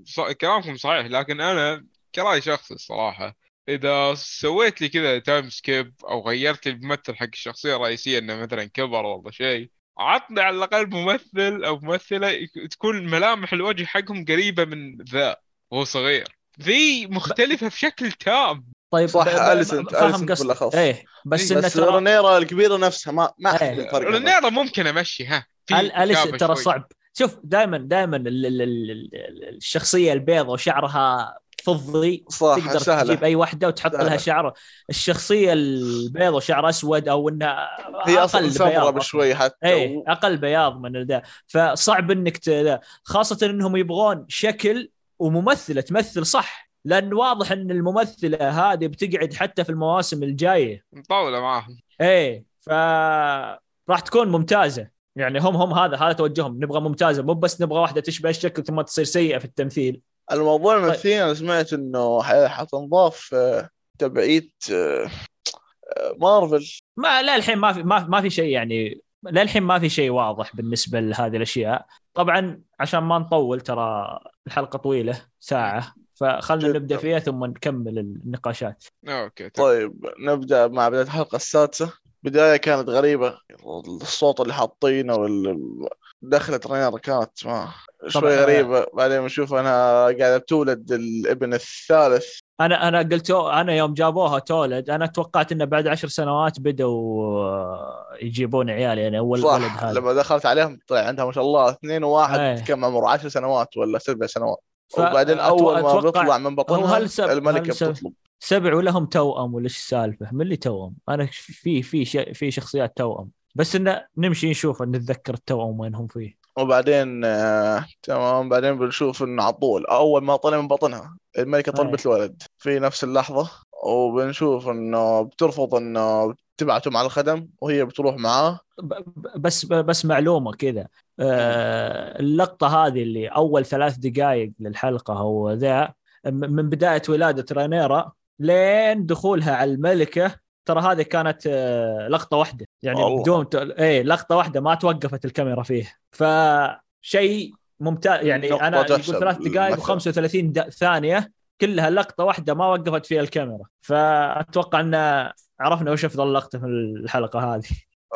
ص... كلامكم صحيح لكن أنا كرأي شخصي الصراحة إذا سويت لي كذا تايم سكيب أو غيرت لي الممثل حق الشخصية الرئيسية إنه مثلا كبر ولا شيء عطني على الأقل ممثل أو ممثلة يك- تكون ملامح الوجه حقهم قريبة من ذا وهو صغير ذي مختلفة بشكل تام طيب صح، ب- ب- أليسنت- فاهم أليسنت قصدك. بالأخص. إيه بس إيه، إنه بس ترى رينيرا الكبيرة نفسها ما ما. احس الفرق هذا. رينيرا ممكن أمشي ها في أل- اليس كتابة ترى. صعب شوف دائما دائما ال- ال- ال- ال- الشخصية البيضة وشعرها فضي صح تقدر سهلة تجيب أي واحدة وتحط سهلة. لها شعر الشخصية البيض وشعر أسود أو انها هي أقل أصلا بياض سمراء. بشوي حتى إيه و- أقل بياض من ذا فصعب إنك ت... خاصة إنهم يبغون شكل وممثلة تمثل صح لأن واضح إن الممثلة هذه بتقعد حتى في المواسم الجاية. مطولة معاهم. إيه ف راح تكون ممتازة. يعني هم هم هذا هذا توجههم نبغى ممتازة. مو بس نبغى واحدة تشبه الشكل ثم تصير سيئة في التمثيل. الموضوع طيب. الممثلين أنا سمعت إنه ح- حتنضاف آه، تبعية آه، آه، مارفل. ما لا الحين ما في ما, ما في شيء يعني للحين ما في شيء واضح بالنسبة لهذه الأشياء. طبعا عشان ما نطول ترى الحلقة طويلة ساعة فخلنا جداً. نبدأ فيها ثم نكمل النقاشات أوكي طيب. طيب نبدأ مع بداية الحلقة السادسة بداية كانت غريبة. الصوت اللي حاطينه وال دخلت رينيرا كانت ما شوي طبعاً. غريبة. بعدين بنشوف انها قاعدة تولد الابن الثالث. أنا أنا قلت أنا يوم جابوها تولد أنا توقعت إنه بعد عشر سنوات بدوا آه، يجيبون عيال يعني أول ولد صح هذا. لما دخلت عليهم طلع عندها ما شاء الله اثنين وواحد أيه. كم عمره؟ 10 سنوات ولا سبع سنوات. ف- وبعدين أول ما بيطلع من بطنها الملكة هل سب- بتطلب. سبع ولهم توأم ولا إيش السالفة؟ من اللي توأم؟ أنا في في في شخصيات توأم. بس انه نمشي نشوف نتذكر التوأم وين هم فيه. وبعدين آه، تمام. بعدين بنشوف انه على طول أول ما طلع من بطنها الملكه طلبت الولد في نفس اللحظة وبنشوف إنه بترفض إنه تبعته مع الخدم وهي بتروح معاه. بس بس معلومة كذا. آه، اللقطة هذه اللي أول ثلاث دقائق للحلقة هو ذا من بداية ولادة رينيرا لين دخولها على الملكة ترى هذه كانت آه، لقطة واحدة. يعني الله. بدون ت- إيه لقطة واحدة ما توقفت الكاميرا فيه فشيء ممتاز. يعني أنا يقول ثلاث دقائق مثلاً. و35 د- ثانية كلها لقطة واحدة ما وقفت فيها الكاميرا. فأتوقع أن عرفنا وش أفضل لقطة في الحلقة هذه.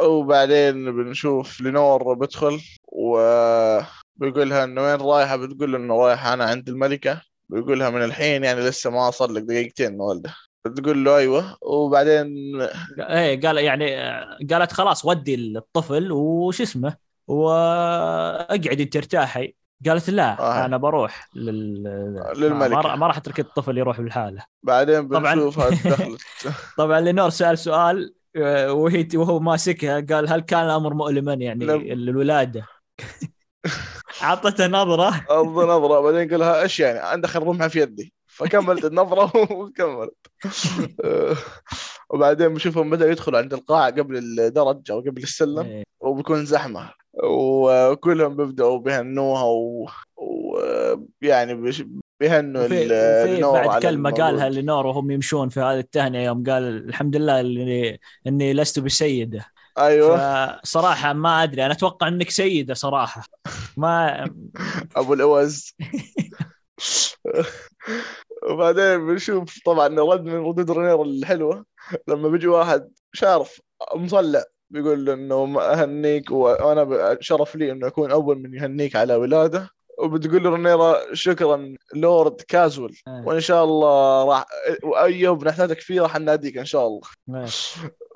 وبعدين بنشوف لينور بدخل وبيقول لها إنه وين رايحة؟ بتقول إنه رايحة أنا عند الملكة. بيقول لها من الحين يعني لسه ما صار لك دقيقتين والدة بتقول له أيوه وبعدين إيه قال يعني آه، قالت خلاص ودي الطفل وش اسمه واقعدي ترتاحي قالت لا آه. أنا بروح لل... للملكة. ما, راح أترك الطفل يروح لحاله بعدين. بنشوفها دخلت طبعا لينور <laughs> سأل سؤال آه، وهي وهو ماسكها قال هل كان الأمر مؤلما يعني لم- الولاده اعطته نظرة. أرض نظرة بعدين قال لها إيش يعني؟ عندك الرمحة في يدي. فكملت النظرة <laughs> وكملت. <laughs> وبعدين بنشوفهم بدأوا يدخلوا عند القاعة قبل الدرج أو قبل السلم إيه. وبيكون زحمة. وكلهم بيبدأوا بيهنوها ويعني بيش- بيهنوا النور بعد الموجود. قالها لينور وهم يمشون في هذه التهنئة يوم قال الحمد لله اني إني لست بسيدة. أيوه. فصراحة ما أدري أنا أتوقع إنك سيدة صراحة. ما <laughs> أبو الأوز. وبعدين بنشوف طبعا رد من ردود رينير الحلوة لما بيجي واحد مش عارف مصلع بيقول له إنه أهنيك وأنا شرف لي إنه أكون أول من يهنيك على ولاده. وبتقول له رينيرا شكرا لورد كازول. آه. وإن شاء الله راح ايوب نحتاجك فيه راح نناديك إن شاء الله.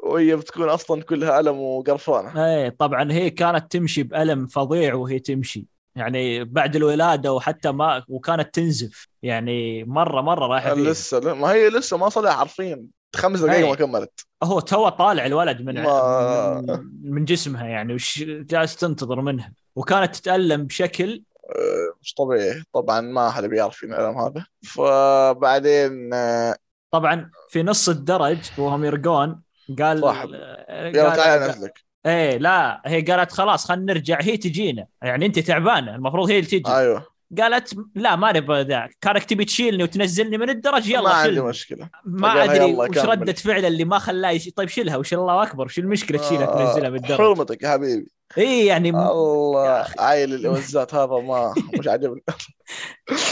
وهي بتكون أصلا كلها ألم وقرفانة. إيه طبعا هي كانت تمشي بألم فظيع وهي تمشي. يعني بعد الولادة وحتى ما وكانت تنزف. يعني مرة مرة رايحة لسه ما هي لسه ما صلح حرفيا خمس دقائق أي. ما كملت. هو تو طالع الولد من ما- من, من جسمها يعني وش جالس تنتظر منها. وكانت تتألم بشكل آه، مش طبيعي. طبعا ما حدا بيعرف الكلام هذا. فبعدين آه، طبعا في نص الدرج وهم يرقون قال صح. آه، يلا تعال انزلك إيه لا هي قالت خلاص خلينا نرجع. هي تجينا. يعني أنت تعبانة المفروض هي اللي تجي. أيوه. قالت لا ما نبغى ذا. كانك تبي تشيلني وتنزلني من الدرج يلا ما عندي. مشكلة. ما أدري وش كمل. ردة فعله اللي ما خلاه يش... طيب شيلها وش الله أكبر وش المشكلة تشيلها آه، تنزلها من الدرج؟ حرمتك يا حبيبي. إي يعني م... الله عايل الاوزات هذا ما مش عاجبني. <laughs>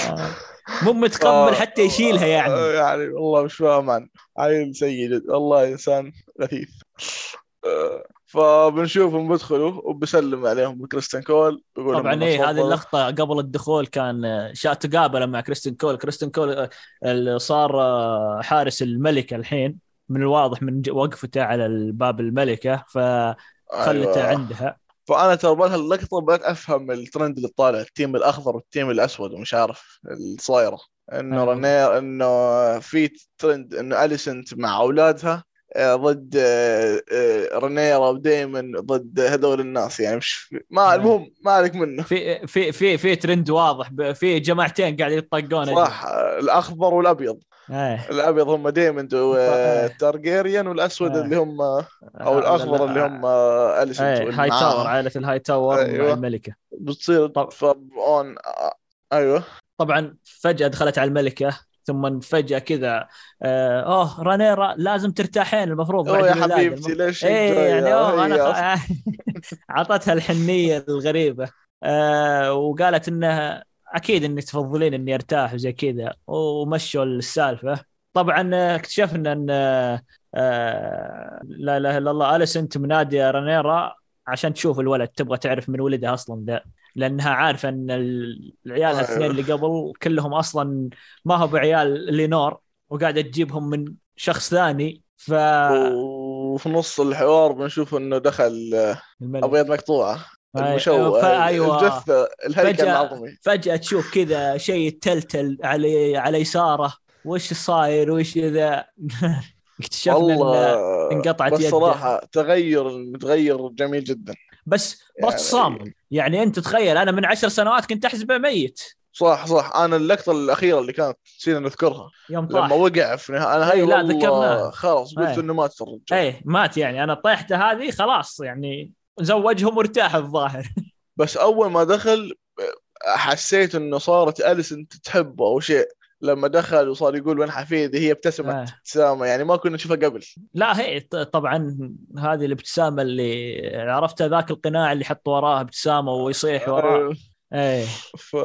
آه، مو متقبل حتى يشيلها يعني. آه، يعني والله مش فاهم. عنه عيل سيء جدا والله إنسان لطيف. آه، فبنشوفهم بيدخلوا وبيسلم عليهم بكريستيان كول طبعا إيه هذه. اللقطة قبل الدخول كان آه، شاء تقابل مع كريستين كول. كريستين كول آه، اللي صار آه، حارس الملكه الحين من الواضح من وقفته على الباب الملكة فخلته أيوة. عندها. فأنا ترى بهاللقطه بدأت أفهم الترند اللي طالع ال team الأخضر وال team الأسود ومش عارف الصايرة إنه أيوة. رنير إنه في ترند إنه أليسنت مع أولادها ضد آه، آه، رنيرا ودايمن ضد هذول الناس يعني مش ما أيوة. المهم ما عليك منه في في في في ترند واضح في جماعتين قاعدين يطقون صح آه، الأخضر والأبيض إيه الأبيض هم دايموند إيه. وتارجيريان والأسود إيه. اللي هم أو الأخضر اللي هم آه، اليسنت هاي. تاور عائلة الهاي تاور أيوة. الملكة بتصير طب- فاون أيوه طبعا فجأة دخلت على الملكة ثم فجأة كذا آه، أوه رانيرا لازم ترتاحين المفروض أوه يا. حبيبتي ليش إيه جاية؟ يعني أوه أنا. <laughs> أعطتها الحنية الغريبة آه وقالت إنها أكيد إنك تفضلين إني أرتاح وزي كذا ومشوا السالفة طبعا آه، اكتشفنا إن آه، لا إله إلا الله اليسنت منادية رانيرا عشان تشوف الولد تبغى تعرف من ولدها أصلا ذا لأنها عارفة إن ال- العيال أيوه. الاثنين اللي قبل كلهم أصلا ما هو بعيال لينور وقاعدة تجيبهم من شخص ثاني ف وفي نص الحوار بنشوف إنه دخل آه، الملك. أبيض مقطوعة المشوه أيوة. الجثة الهيكل فجأة- العظمي فجأة تشوف كذا شيء تلتل على على يساره وش صاير وش ذا <laughs> اكتشفنا والله انقطعت بس يده. صراحة تغير متغير جميل جدا بس يعني- بس صامل يعني انت تخيل أنا من عشر سنوات كنت أحسبه ميت. صح صح. أنا اللقطة الأخيرة اللي كانت نسينا نذكرها. يوم لما طاح. وقع في نهاية أنا هاي إيه، لا، ذكرناها. خلاص قلت إيه. إنه مات الرجال. إيه مات يعني. أنا طيحته هذه خلاص يعني زوجهم وارتاح الظاهر. بس أول ما دخل حسيت إنه صارت اليسن تحبه أو شيء. لما دخل وصار يقول وين حفيدي هي ابتسمت آه. ابتسامة. يعني ما كنا نشوفها قبل. لا هي طبعا هذه الابتسامة اللي عرفتها ذاك القناع اللي حط وراه ابتسامة ويصيح وراه. آه، إيه. ف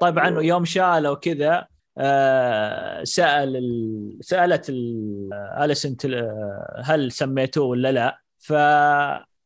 طبعا يوم شالوا كذا آه سأل ال... سألت ال- اليسنت آه، هل سميتوه ولا لا؟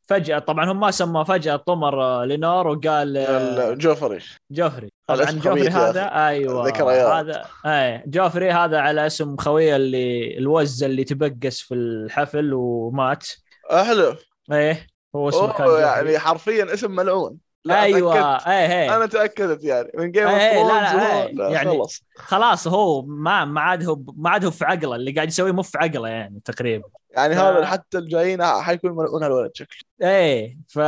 ففجاه طبعا هم ما سموه فجأة طمر آه، لينور وقال آه، جوفري. جوفري. طبعا جوفري هذا أيوه ذكريات. هذا أي جوفري هذا على اسم خويه اللي الوز اللي تبقس في الحفل ومات. احلف إيه هو اسمه كان جوفري. يعني حرفيا اسم ملعون. لا أيوه تأكدت. إيه إيه. أنا تأكدت يعني. من Game of إيه، لا، لا، Thrones إيه، يعني- خلص خلاص هو ما ما عاد هو ما عاد هو في عقله اللي قاعد يسويه مو في عقله يعني تقريبا. يعني ف- هذا حتى الجايين حيكون ملعون هالولد شكله. إيه ف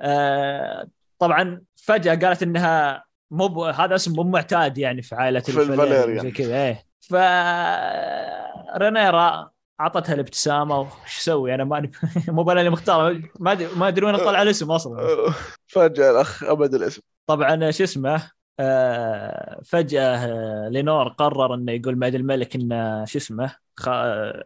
آه طبعا فجأة قالت إنها مو ب... هذا اسم مو معتاد يعني في عائلة في الفاليريان الفاليريان. زي كذا. إيه ف رينيرا أعطتها الابتسامة وش أسوي؟ أنا ماني <laughs> مو أنا اللي مختار ما أدري ما أدري وين طلع الاسم أصلا. فجأة الأخ أبد الاسم. طبعا شو اسمه؟ آه، فجأة آه، لينور قرر إنه يقول معد الملك إنه شو اسمه؟ خ...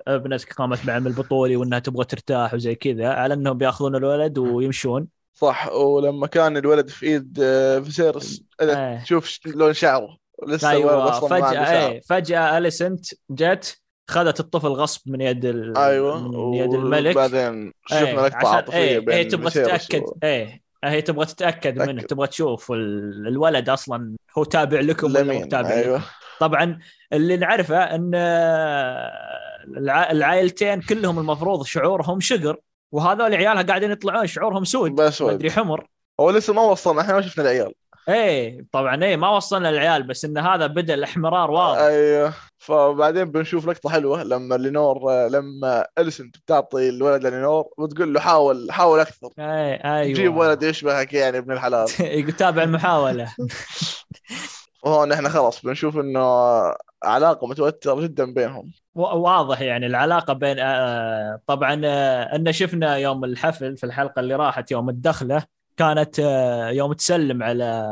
ابنتك قامت بعمل بطولي وإنها تبغى ترتاح وزي كذا على إنهم بيأخذون الولد ويمشون. صح ولما كان الولد في إيد آه، فيسيرس إيه. تشوف ش- لون شعره لسه أيوه شعر إيه فجأة أليسنت جت خذت الطفل غصب من يد ال... أيوه من يد الملك. بعدين شفنا إيه، لقطه عشان- عاطفيه إيه بين هي تبغى تتأكد و- إيه هي تبغى تتأكد منه. تبغى تشوف ال- الولد أصلا هو تابع لكم ولا مو تابع لكم. أيوه. طبعا اللي نعرفه إن الع- العائلتين كلهم المفروض شعورهم شقر وهذول عيالها قاعدين يطلعون شعورهم سود بس ما أدري حمر. هو لسه ما وصلنا إحنا ما شفنا العيال. إيه طبعا إيه ما وصلنا للعيال بس إن هذا بدأ الاحمرار واضح. أيوه. فبعدين بنشوف لقطة حلوة لما لينور لما إليسنت بتعطي الولد للينور وتقول له حاول حاول أكثر. إيه أيوه. جيب ولد يشبهك يعني ابن الحلال. <laughs> يتابع المحاولة. <laughs> وهون إحنا خلاص بنشوف إنه علاقة متوترة جدا بينهم. واضح يعني العلاقة بين آه، طبعا آه، إن شفنا يوم الحفل في الحلقة اللي راحت يوم الدخلة كانت آه، يوم تسلم على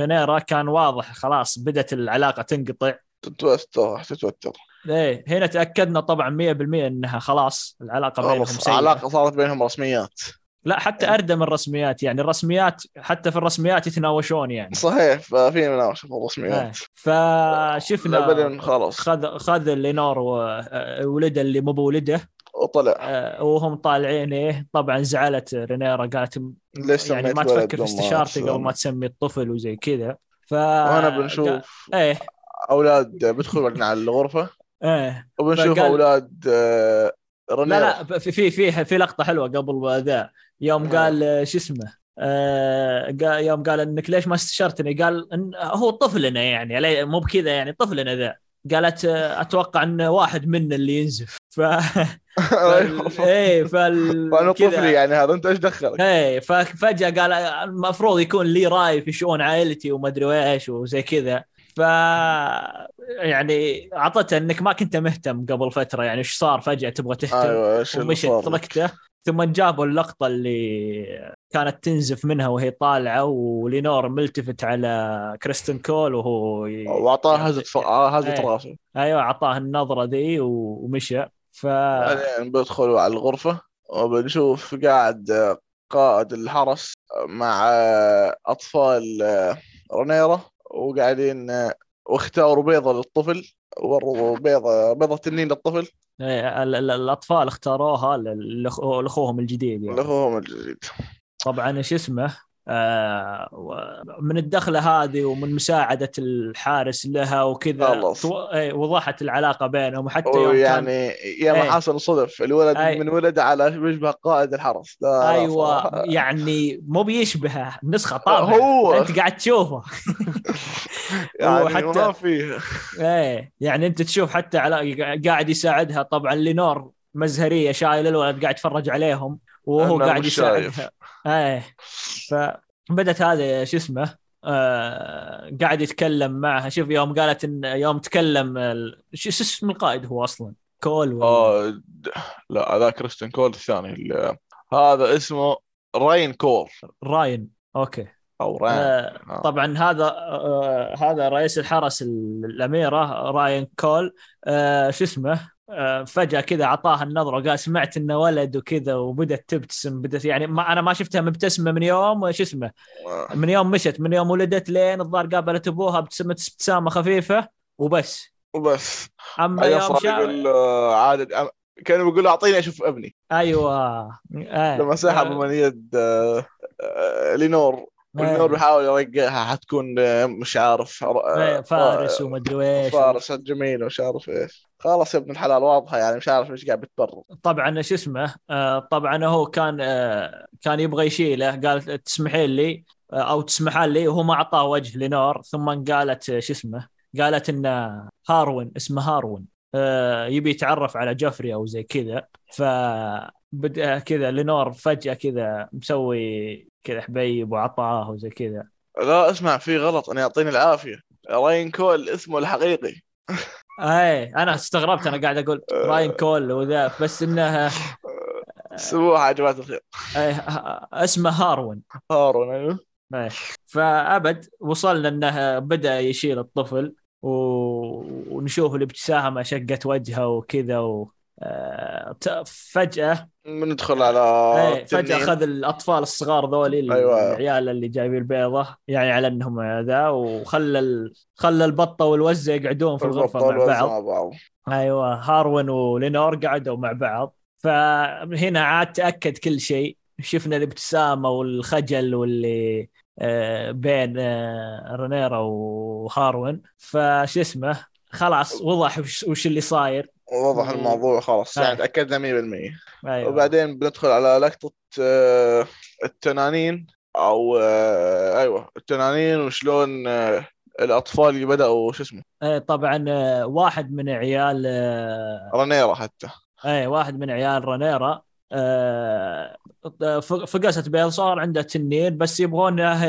رينيرا كان واضح خلاص بدت العلاقة تنقطع. تتوتر تتوتر. إيه هنا تأكدنا طبعا 100% إنها خلاص العلاقة بينهم خلاص سيئة. علاقة صارت بينهم رسميات. لا حتى اردى من الرسميات يعني الرسميات حتى في الرسميات يتناوشون يعني. صحيح ففي مناقشه في إيه. الرسميات فشفنا بعدين خلاص. خذ خذ لينور وولده اللي مو بولده. وطلع. آه، وهم طالعين إيه طبعا زعلت رينيرا قالت ليش يعني ما تفكر في استشارتي قبل ما تسمي الطفل وزي كذا. ف وأنا بنشوف إيه. أولاد بيدخلوا بعدين على الغرفة. إيه. وبنشوف فقال- أولاد آه، لا رنيرا لا في في في لقطة حلوة قبل ذا يوم آه. قال آه، شو اسمه آه يوم قال إنك ليش ما استشرتني قال إن هو طفلنا يعني مو بكذا يعني طفلنا ذا. قالت آه، أتوقع إن واحد منا اللي ينزف. ف <laughs> فال- إيه فال كذا- طفلي يعني هذا أنت إيش دخلك؟ إيه ففجاه قال المفروض يكون لي راي في شؤون عائلتي وما أدري إيش وزي كذا. ف يعني أعطته إنك ما كنت مهتم قبل فترة يعني إيش صار فجأة تبغى تهتم؟ اللي ومشت؟ تركته ثم جابوا اللقطة اللي كانت تنزف منها وهي طالعة ولينور ملتفت على كريستن كول وهو ي... واعطاه هزة ف- آه، هزة إيه. راسه. أيوه أعطاه النظرة ذي ومشى. ف بعدين بيدخلوا على الغرفة وبنشوف قاعد قائد الحرس مع أطفال رنيرا وقاعدين واختاروا بيضة للطفل. وروا بيضة بيضة تنين للطفل. إيه، ال- ال- الأطفال اختاروها لأخوهم الجديد يعني. لأخوهم الجديد. طبعا إيش اسمه؟ من الدخلة هذه ومن مساعدة الحارس لها وكذا. تو- إيه، وضحت العلاقة بينهم وحتى يوم كان ويعني يا ما إيه. حصل صدف الولد أي. من ولد على بيشبه قائد الحرس أيوه صراحة. يعني مو بيشبهه نسخة طابعه هو. أنت قاعد تشوفه <laughs> يعني وحتى- ما فيه إيه يعني أنت تشوف حتى على قاعد يساعدها طبعا لينور مزهرية شايل الولد قاعد يتفرج عليهم وهو قاعد يساعدها. إيه. فبدت هذا شو اسمه آه قاعد يتكلم معها. شوف يوم قالت إن يوم تكلم ال- شو اسم القائد هو أصلا؟ كول ولا؟ آه لا هذا كريستن كول الثاني. اللي- هذا اسمه راين كور راين. okay. أو راين. آه آه. طبعا هذا آه هذا رئيس الحرس ال- الأميرة راين كول. آه شو اسمه؟ فجأة كذا أعطاها النظرة وقال سمعت انه ولد وكذا وبدت تبتسم بدت يعني ما أنا ما شفتها مبتسمة من يوم شو اسمه آه. من يوم مشت من يوم ولدت لين الظاهر قابلت أبوها ابتسمت ابتسامة خفيفة وبس وبس أما بعدين يوم يقول آه، عادل أم- كان بيقول أعطيني أشوف ابني أيوه آه. لما سحب آه. من يد آه، آه، لينور ولينور بيحاول يرقعها حتكون آه، مش عارف إيه، فارس وما ادري إيش. فارس جميل ومش عارف إيش. خلاص يا ابن الحلال واضحة يعني مش عارف إيش قاعد بتبرر. طبعا شو اسمه آه طبعا هو كان آه كان يبغى يشيله. قال تسمحين لي أو تسمحان لي. وهو ما أعطاه وجه لنور ثم قالت شو اسمه قالت إن هاروين اسمه هاروين آه يبي يتعرف على جوفري أو زي كذا. فبدا كذا لنور فجأة كذا مسوي كذا حبيب وعطاه وزي كذا. لا اسمع في غلط. أنا يعطيني العافية. راين كول اسمه الحقيقي. اي أنا استغربت أنا قاعد أقول <laughs> راين كول وذا بس إنه سووها يا جماعة الخير. آه اسمه هاروين هارون أيوه. إيه. فأبد وصلنا إنه بدأ يشيل الطفل و... ونشوف الابتسامة شقت وجهه وكذا و... آه، فجأة بندخل على إيه فجأة التنين. أخذ الأطفال الصغار ذولي أيوة. العيال اللي جايبين البيضه يعني على إنهم ذا وخلى ال... خلى البطة والوزة يقعدون في الغرفة مع بعض. مع بعض. أيوه هاروين ولينور قعدوا مع بعض. فهنا عاد تأكد كل شيء. شفنا الابتسامة والخجل واللي آه، بين آه، رينيرا وهاروين فش اسمه خلاص وضح وش اللي صاير. وضح و- الموضوع خلاص. أي. يعني تأكدنا 100% أيوه. وبعدين بندخل على لقطة آه، التنانين أو آه، أيوه التنانين وشلون آه، الأطفال اللي بدأوا شو اسمه؟ إيه طبعا آه، واحد من عيال آه، رنيرا حتى. إيه واحد من عيال رينيرا آه، ف- فقست بيض صار عنده تنين بس يبغونه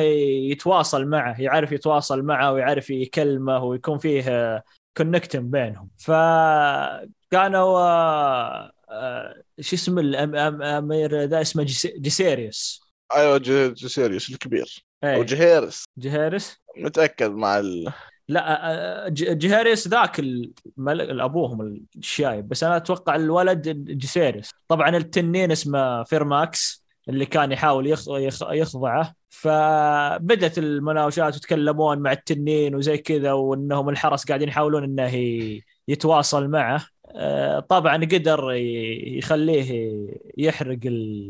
يتواصل معه يعرف يتواصل معه ويعرف يكلمه ويكون فيه connection بينهم. فكانوا آه، آه، شو اسم الامير ذا اسمه جسيريوس أيوه ج- جسيريوس الكبير. أو إيه. جهيرس جهيرس متأكد مع ال... لا آه، ج- جهيريس ذاك الملك الابوهم الشايب. بس أنا أتوقع الولد جسيريس طبعا التنين اسمه فيرماكس. اللي كان يحاول يخ- يخ- يخضعه. فبدت المناوشات وتكلمون مع التنين وزي كذا وإنهم الحرس قاعدين يحاولون إنه يتواصل معه. آه، طبعا قدر يخليه يحرق ال-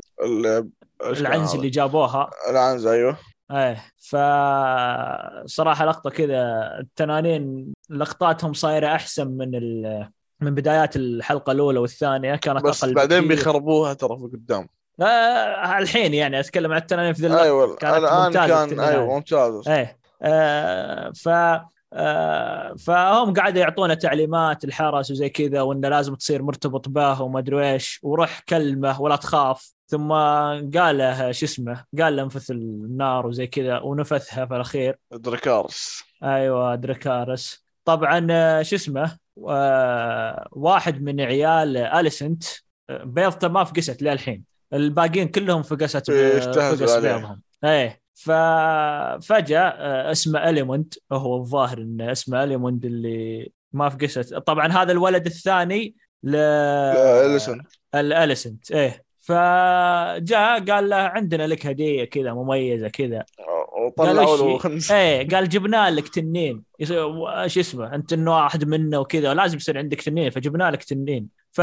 العنز؟ اللي جابوها. العنز أيوه. إيه فصراحه لقطة كذا التنانين لقطاتهم صايرة أحسن من ال... من بدايات الحلقة الأولى والثانية كانت بس أقل بعدين. بيخربوها ترى في قدام. الحين يعني أتكلم عن التنانين في ذي اللقطة. أيوه كانت الآن ممتازة كان. أيوه ممتاز إيه. آه ف آه فهم قاعدوا يعطونا تعليمات الحرس وزي كذا وإنه لازم تصير مرتبط به وما أدري إيش. وروح كلمه ولا تخاف. ثم قال له شو اسمه؟ قال له انفث النار وزي كذا ونفثها في الأخير. دركارس أيوه دركارس طبعا آه، شو اسمه؟ آه، واحد من عيال آليسنت. آه، بيضته ما فقست للحين. الباقيين كلهم فقست إيه، فقس. بيضهم إيه. ففجاه آه، اسمه أليموند هو الظاهر انه اسمه أليموند اللي ما فقست طبعا هذا الولد الثاني ل اليسن الاليسنت إيه. فجاء قال له عندنا لك هدية كذا مميزة كذا. وطلعوا له؟ خنز إيه قال جبنا لك تنين. شو اسمه أنت إنه واحد منه وكذا لازم يصير عندك تنين فجبنا لك تنين. ف...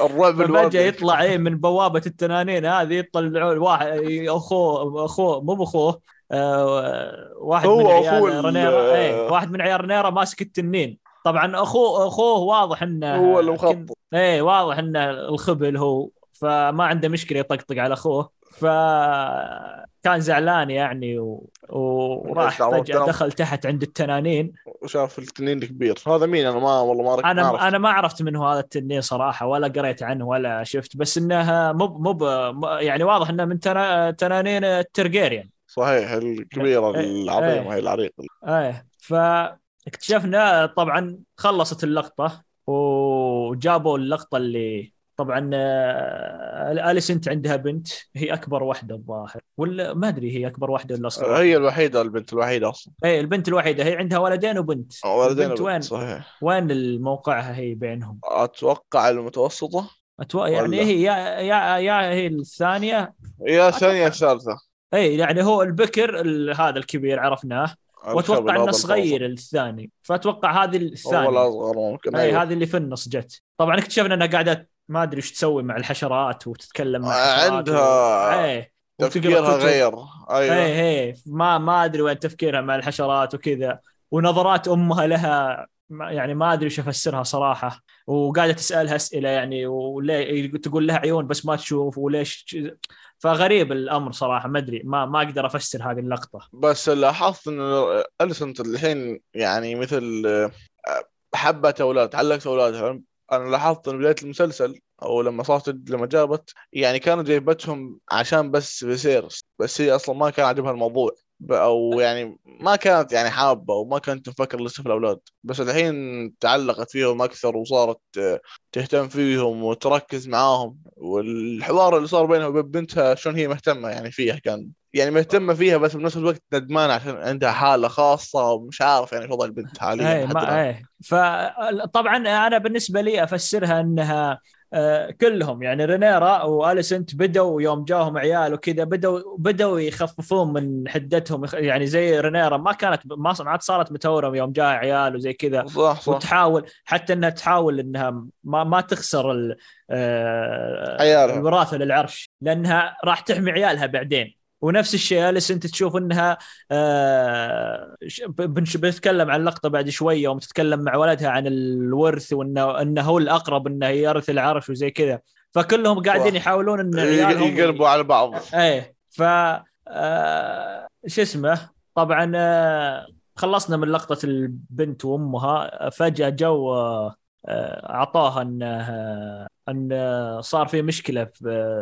الرعب ففجاه الواقعي يطلع إيه من بوابة التنانين هذه يطلعون واحد أخوه أخوه مو بأخوه آه واحد هو من عيال رنيرا إيه واحد من عيال رنيرا ماسك التنين. طبعا أخوه أخوه واضح إنه هو اللي مخطط إيه واضح إنه الخبل هو فما عنده مشكلة يطقطق على أخوه. فكان زعلان يعني و... وراح فجأة دخل تحت عند التنانين. وشاف التنين الكبير. هذا مين؟ أنا ما والله ما ما أنا عرفت. أنا ما عرفت من هو هذا التنين صراحة ولا قريت عنه ولا شفت بس انها مو مو ب- يعني واضح إنه من تنا... تنانين الترجيريان. صحيح الكبيرة إيه، العظيمة إيه. هي العريقه إيه. فاكتشفنا طبعا خلصت اللقطة وجابوا اللقطة اللي طبعا آه، اليسنت عندها بنت؟ هي أكبر واحدة الظاهر ولا ما أدري هي أكبر واحدة ولا أصغر؟ هي الوحيدة البنت الوحيدة أصلا. اي البنت الوحيدة هي عندها ولدين وبنت. ولدين البنت وين؟ وبنت، صحيح. وين الموقعها هي بينهم؟ أتوقع المتوسطة. أتو... يعني؟ هي يا يا يا هي الثانية؟ يا الثانية الثالثة. اي يعني هو البكر ال- هذا الكبير عرفناه. وأتوقع إنه صغير الثاني. فأتوقع هذه الثانية. الأصغر ممكن اي أيوه. هذه اللي في النص جت. طبعا اكتشفنا إنها قاعدة ما أدري إيش تسوي مع الحشرات وتتكلم مع الحشرات عندها و... إيه وتقرأ تفكيرها كتب. غير. أيوه. إيه إيه. ما ما أدري وين تفكيرها مع الحشرات وكذا. ونظرات أمها لها يعني ما أدري إيش أفسرها صراحة. وقاعدة تسألها أسئلة يعني وليه تقول لها عيون بس ما تشوف وليش فغريب الأمر صراحة. ما أدري ما ما أقدر أفسر هذه اللقطة. بس لاحظت إن أليسنت الحين يعني مثل آه، حبت أولاد علقت أولادها. أنا لاحظت ان بداية المسلسل أو لما صارت لما جابت يعني كانوا جايبتهم عشان بس فيسيرس بس هي أصلا ما كان عجبها الموضوع. أو يعني ما كانت يعني حابة وما كانت تفكر لسه في الأولاد. بس الحين تعلقت فيهم أكثر وصارت آه، تهتم فيهم وتركز معاهم. والحوار اللي صار بينها وبين بنتها شلون هي مهتمة يعني فيها كان يعني مهتمه فيها بس بنفس الوقت ندمانه عشان عندها حالة خاصة ومش عارف يعني وضع البنت حاليا إيه ما. إيه. فطبعا أنا بالنسبة لي أفسرها إنها آه، كلهم يعني رينيرا وأليسنت بدوا يوم جاهم عيال وكذا بدوا بدوا يخففون من حدتهم. يعني زي رينيرا ما كانت ما عاد صارت متورم يوم جاها عيال وزي كذا. صح صح. وتحاول حتى إنها تحاول إنها ما ما تخسر ال- آه،. الوراثة للعرش لأنها راح تحمي عيالها بعدين. ونفس الشيء أليس أنت تشوف إنها آه، بنتكلم عن لقطة بعد شوية يوم تتكلم مع ولدها عن الورث وإنه إنه هو الأقرب إنه يرث العرش وزي كذا. فكلهم قاعدين. يحاولون إن عيالهم يقلبوا على بعض. إيه ف آه، شو اسمه؟ طبعا آه، خلصنا من لقطة البنت وأمها. فجأة جو آه، آه، اعطاها إنه آه، إن صار في مشكلة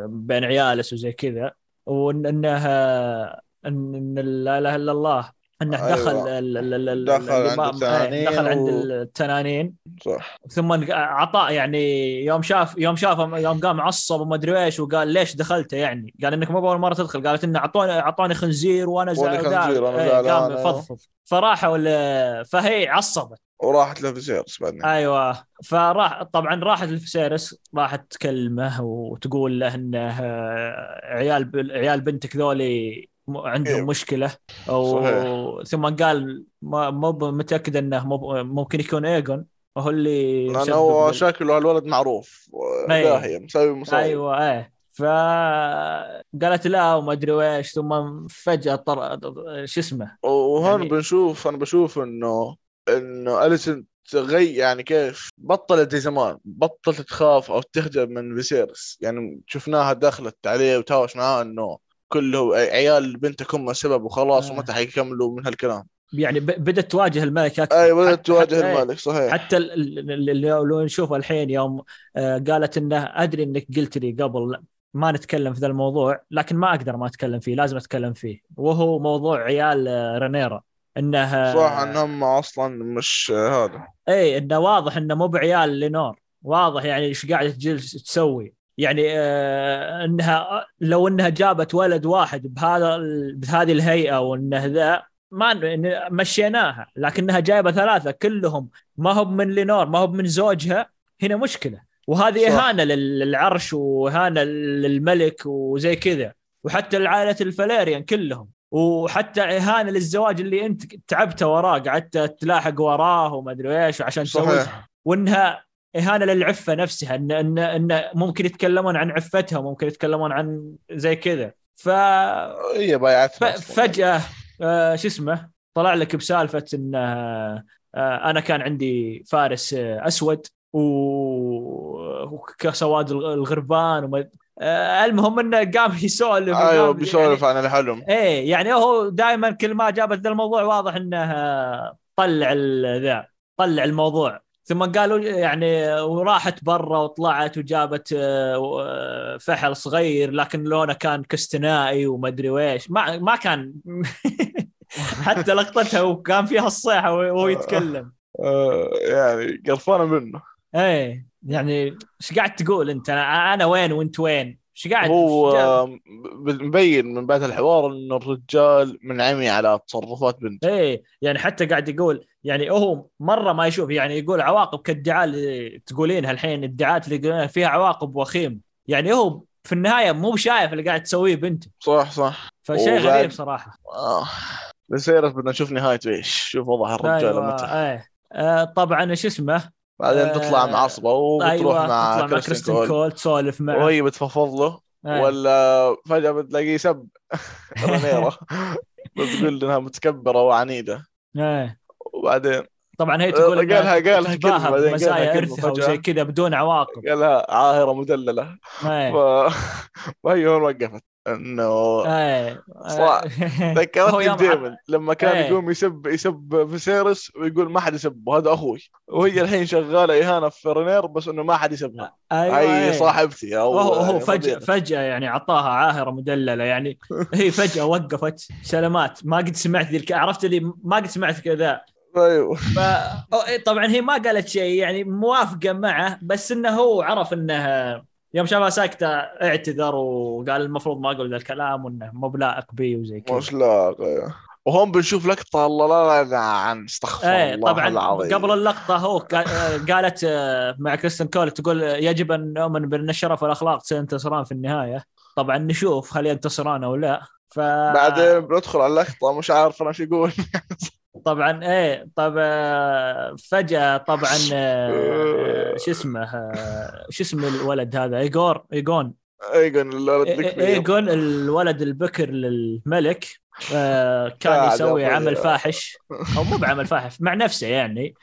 بين عيالس وزي كذا. وان انه آه، إن لا إله إلا الله. إنه أيوة. دخل ال- دخل عند ما- التنانين إيه، دخل عند التنانين. صح. ثم عطاء يعني يوم شاف يوم شاف يوم قام عصب وما أدري إيش وقال ليش دخلت يعني؟ قال إنك مو أول مرة تدخل. قالت إنه اعطوني أعطوني خنزير وأنا إيه، زعلان، قام. فضفض فراحوا ل- فهي عصبت. وراحت لفيسيرس بعدين أيوه فراح طبعا راحت لفسيرس راحت تكلمه وتقول له إنه آه، عيال عيال بنتك ذولي عندهم إيه. مشكلة و... صحيح. ثم قال ما- مو متأكد إنه ممكن يكون ايجون وهو اللي لأنه هو شكله الولد معروف أي. داهيه مسوي مصايب أيوه إيه فقالت لا وما أدري ويش ثم فجأة طر... شو اسمه وهون يعني- بنشوف أنا بشوف إنه إنه أليسن تغي يعني كيف بطلت زي زمان بطلت تخاف أو تخجل من فيسيرس يعني شفناها دخلت عليه وتهاوش معاه إنه كله عيال بنتك هم السبب وخلاص آه. ومتى حيكملوا من هالكلام يعني. بدأت تواجه الملك أكثر أي بدأت تواجه. الملك صحيح حتى ال- ال- ال- اللي لو نشوفه الحين يوم آه، قالت إنه أدري إنك قلت لي قبل ما نتكلم في ذا الموضوع لكن ما أقدر ما أتكلم فيه لازم أتكلم فيه وهو موضوع عيال آه، رينيرا انه صح إنهم أصلا مش هذا. اي إنه واضح إنه مو بعيال لينور. واضح يعني إيش قاعدة تجلس تسوي. يعني آه إنها لو إنها جابت ولد واحد بهذا بهذه الهيئة وإنه ذا ما مشيناها. لكنها جايبة ثلاثة كلهم ما هو من لينور ما هو من زوجها هنا مشكلة. وهذه صح. إهانة لل- للعرش وإهانة للملك وزي كذا. وحتى لعائله الفاليريان كلهم. وحتى اهانه للزواج اللي انت تعبت وراه قعدت تلاحق وراه وما أدري إيش عشان تسويها صحيح. وإنها إهانة للعفة نفسها ان ان إن ممكن يتكلمون عن عفتها وممكن يتكلمون عن زي كذا. ف هي. فجأة آه، شو اسمه طلع لك بسالفة إن آه، آه، أنا كان عندي فارس آه، أسود و- وكسواد الغ- الغربان وما آه، المهم انه قام <laughs> يسولف أيوه وقام- بيسولف يعني عن الحلم. إيه يعني هو دائما كل ما جابت ذا الموضوع واضح إنه طلع ذا طلع الموضوع. ثم قالوا يعني وراحت برا وطلعت وجابت آه، آه، فحل صغير لكن لونه كان كستنائي وما أدري ويش ما ما كان <laughs> حتى لقطتها وكان فيها الصيحة وهو يتكلم. <laughs> آه يعني قرفانة منه. إيه. يعني إيش قاعد تقول أنت؟ أنا أنا وين وأنت وين؟ إيش قاعد هو آه، مبين من بعد الحوار إنه الرجال منعمي على تصرفات بنته إيه يعني حتى قاعد يقول يعني هو مرة ما يشوف يعني يقول عواقب كالادعاء اللي تقولينها الحين الادعاءات اللي فيها عواقب وخيم. يعني هو في النهاية مو شايف اللي قاعد تسويه بنته صح صح. فشيء غريب صراحة. آه. بسيرة بدنا نشوف نهايته إيش شوف وضع الرجال أيوه متى. إيه. آه طبعا شو اسمه؟ بعدين آه، تطلع معصبة وبتروح أيوه مع تطلع مع كريستين كريستين كول كول تسولف معه. وهي بتفضفض له إيه. ولا فجأة بتلاقيه سب. <laughs> رنيرة بتقول إنها متكبرة وعنيدة. إيه. وبعدين؟ طبعا هي تقول قالها- قالها كلمة، بعدين قالها فجأة. وزي كذا بدون عواقب. قالها عاهرة مدللة. إيه. ف... <laughs> وهي هون وقفت. انه إيه صح. <laughs> ذكرتني بديمن لما كان إيه. يقوم يسب يسب فيسيرس ويقول ما حد يسبه هذا أخوي وهي الحين شغالة إهانة في رينير بس إنه ما حد يسبها أيوه هي إيه. صاحبتي أو وهو هو فجأة رضيعة. فجأة يعني أعطاها عاهرة مدللة يعني <laughs> هي فجأة وقفت سلامات ما قد سمعت ذي. عرفت اللي ما قد سمعت كذا أيوه ف إيه، طبعا هي ما قالت شيء يعني موافقة معه بس إنه هو عرف انه يوم شافها ساكتة اعتذر وقال المفروض ما أقول ذا الكلام وإنه مو بلائق بي وزي كذا. مش لائق وهم بنشوف لقطة الله لا لا عن استغفر إيه الله طبعا العظيم. قبل اللقطة هو قا- قالت آه، مع كريستن كول تقول يجب أن نؤمن بأن الشرف والأخلاق سينتصران في النهاية. طبعا نشوف هل ينتصران أو لا ف بعدين بندخل على اللقطة مش عارف أنا شو يقول. <laughs> طبعا إيه طب آه، فجأة طبعا آه، شو اسمه آه، شو اسم الولد هذا؟ ايجور ايجون ايجون الولد ايجون الولد البكر للملك كان يسوي عمل. فاحش. أو مو بعمل فاحش مع نفسه يعني.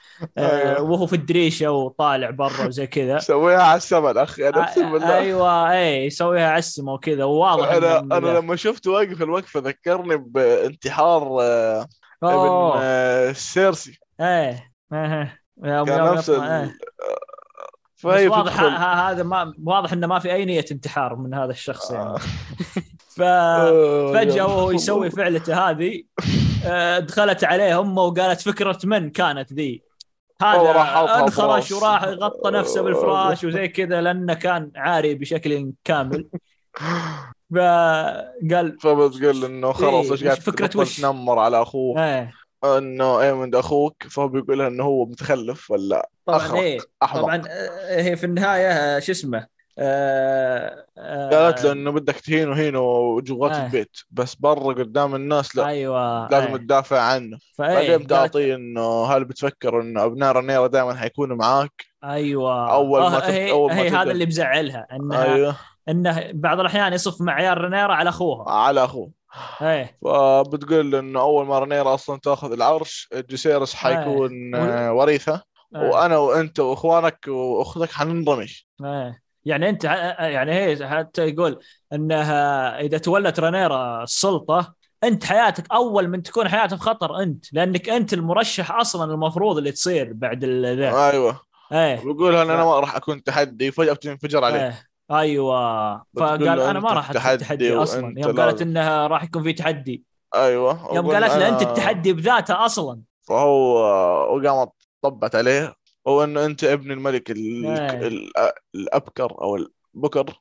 وهو في الدريشة وطالع برا وزي كذا. سويها على السمن أخي أنا أقسم بالله. أيوه اي يسويها عسمه وكذا وواضح أنا أنا لما شفته واقف الوقفة ذكرني بانتحار آه، ابن أوه، آه، سيرسي إيه إيه. يوم كان نفس ال... إيه. فهي واضح هذا ما واضح إنه ما في أي نية انتحار من هذا الشخص يعني آه. <laughs> ففجاه آه، وهو يسوي. فعلته هذه <laughs> آه، دخلت عليه امه وقالت فكرة من كانت ذي هذا أنخرش. وراح غطى نفسه بالفراش وزي كذا لأنه كان عاري بشكل كامل <laughs> فقال فبتقول إنه خلاص إيه، إيش قاعد تبطل وش؟ تنمر على اخوه إيه إنه ايمند أخوك فهو بيقول إنه هو متخلف ولا طبعا أخرق. إيه احمق طبعا آه، هي في النهاية شو اسمه آه آه قالت له إنه بدك تهين وهينه جوات آه. البيت بس برا قدام الناس لا أيوه لازم آه. تدافع عنه فإيه، بعدين قالت- بتعطيه إنه هل بتفكر إنه أبناء رنيرا دائما حيكونوا معاك أيوه ما آه، تب- هي, أول ما هي. هذا اللي مزعلها إنها أيوه إنه بعض الأحيان يصف مع عيال رينيرا على أخوها. على أخوه. إيه. فبتقول انه أول ما رنيرا أصلا تأخذ العرش جيسيرس حيكون. آه، وريثة. إيه. وأنا وأنت وإخوانك وأختك حننضمي إيه. يعني أنت يعني هي حتى يقول إنها إذا تولت رينيرا السلطة أنت حياتك أول من تكون حياتك بخطر أنت لأنك أنت المرشح أصلا المفروض اللي تصير بعد ذا. أيوه. إيه. بقول أنا ما راح أكون تحدي فجأة بتنفجر عليه إيه. أيوه. فقال أنا ما راح أدخل التحدي تحدي أصلا. يوم قالت. إنها راح يكون في تحدي. أيوه. يوم قالت له أنت التحدي بذاته أصلا. فهو وقامت طبت عليه. هو إنه أنت ابن الملك ال... إيه. ال... الأبكر أو البكر.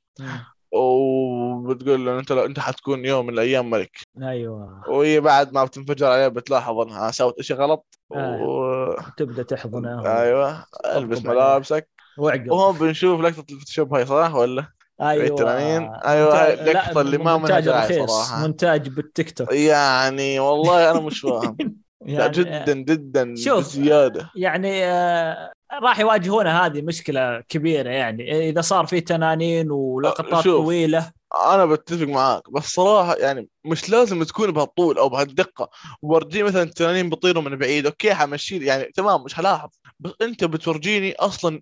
وبتقول له أنت أنت حتكون يوم من الأيام ملك. أيوه. وهي بعد ما بتنفجر عليه بتلاحظ إنها سوت إشي غلط. آه. و... تبدأ تحضنه. أيوه. ألبس. ملابسك. وعقل وهون بنشوف لقطة الفوتوشوب هاي صح ولا؟ أيوه. لا، اللقطة اللي ما منها صراحة. مونتاج بالتيك توك. يعني والله أنا مش فاهم. <laughs> يعني جدا جدا شوف. بزيادة. يعني آه، راح يواجهونا هذه مشكلة كبيرة يعني. إذا صار في تنانين ولقطات شوف. طويلة. أنا بتفق معاك بس صراحة يعني مش لازم تكون بهالطول أو بهالدقة. ورجيني مثلا التنانين بيطيروا من بعيد أوكي حمشي يعني تمام مش هلاحظ. بس أنت بتورجيني أصلا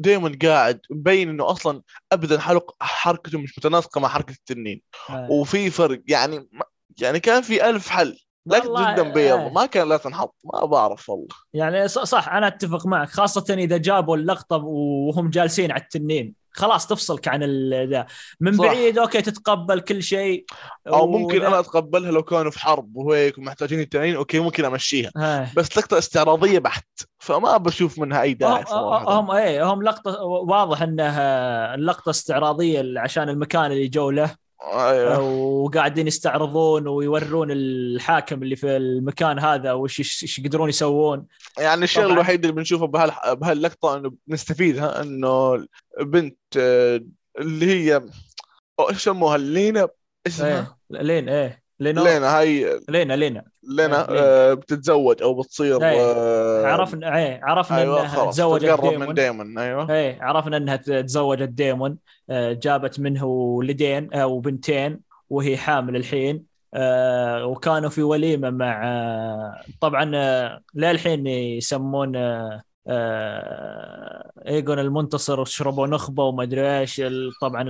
دائما قاعد مبين إنه أصلا ابدا حلق حركته مش متناسقة مع حركة التنين. آه. وفي فرق يعني يعني كان في ألف حل لكن جدا بيض. آه. ما كان لا تنحط. ما بعرف والله. يعني صح أنا أتفق معك خاصة إذا جابوا اللقطة وهم جالسين على التنين. خلاص تفصلك عن ذا. من صح. بعيد okay تتقبل كل شيء. أو ممكن أنا أتقبلها لو كانوا في حرب وهيك ومحتاجين التنانين okay ممكن أمشيها. آه. بس لقطة استعراضيه بحت فما بشوف منها أي داعي هم صراحة. هم إيه هم لقطة واضح إنها اللقطه استعراضيه عشان المكان اللي جو له. أيوه. وقاعدين يستعرضون ويورون الحاكم اللي في المكان هذا وش إيش يقدرون يسوون. يعني الشيء. الوحيد اللي بنشوفه بهال... بهاللقطة إنه نستفيدها إنه بنت آه، اللي هي إيش يسموها؟ لينا اسمها؟ إيه لين إيه. لينو لينا هاي لينا لينا. لينا إيه، لينا. آه، بتتزوج أو بتصير. آه، عرفنا إيه عرفنا أيوه إنها تزوجت ديمون من دايمون أيوه. إيه عرفنا إنها تزوجت ديمون. آه، جابت منه ولدين أو بنتين وهي حامل الحين. آه، وكانوا في وليمة مع آه، طبعا آه، للحين يسمون آه، آه، ايجون المنتصر وشربوا نخبة وما أدري إيش طبعا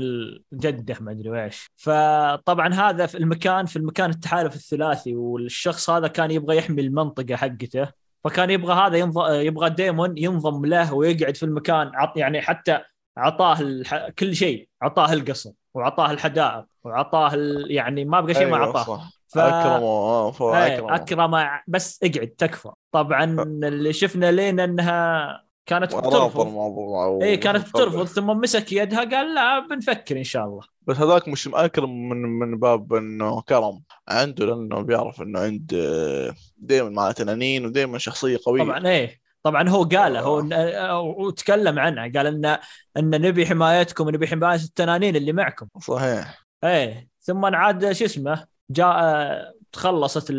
الجده ما أدري إيش. فطبعا هذا في المكان في المكان التحالف الثلاثي والشخص هذا كان يبغى يحمي المنطقة حقته. فكان يبغى هذا ينض... يبغى ديمون ينضم له ويقعد في المكان عط... يعني حتى اعطاه الح... كل شيء اعطاه القصر واعطاه الحدائق واعطاه ال... يعني ما بقى شيء ما أيوة اعطاه صح. ف... أكرمه آه، إيه، أكرمه. اكرم بس اقعد تكفى. طبعا اللي شفنا لين إنها كانت بترفض. الموضوع و- اي كانت بترفض ثم مسك يدها قال لا بنفكر إن شاء الله. بس هذاك مش اكرم من من باب إنه كرم عنده لأنه بيعرف إنه عند دائما مع تنانين ودائما شخصية قوية. طبعا إيه. طبعا هو قاله هو آه، وتكلم عنها قال إن إن نبي حمايتكم نبي حماية التنانين اللي معكم. صحيح. إيه. ثم عاد شو اسمه؟ جاء تخلصت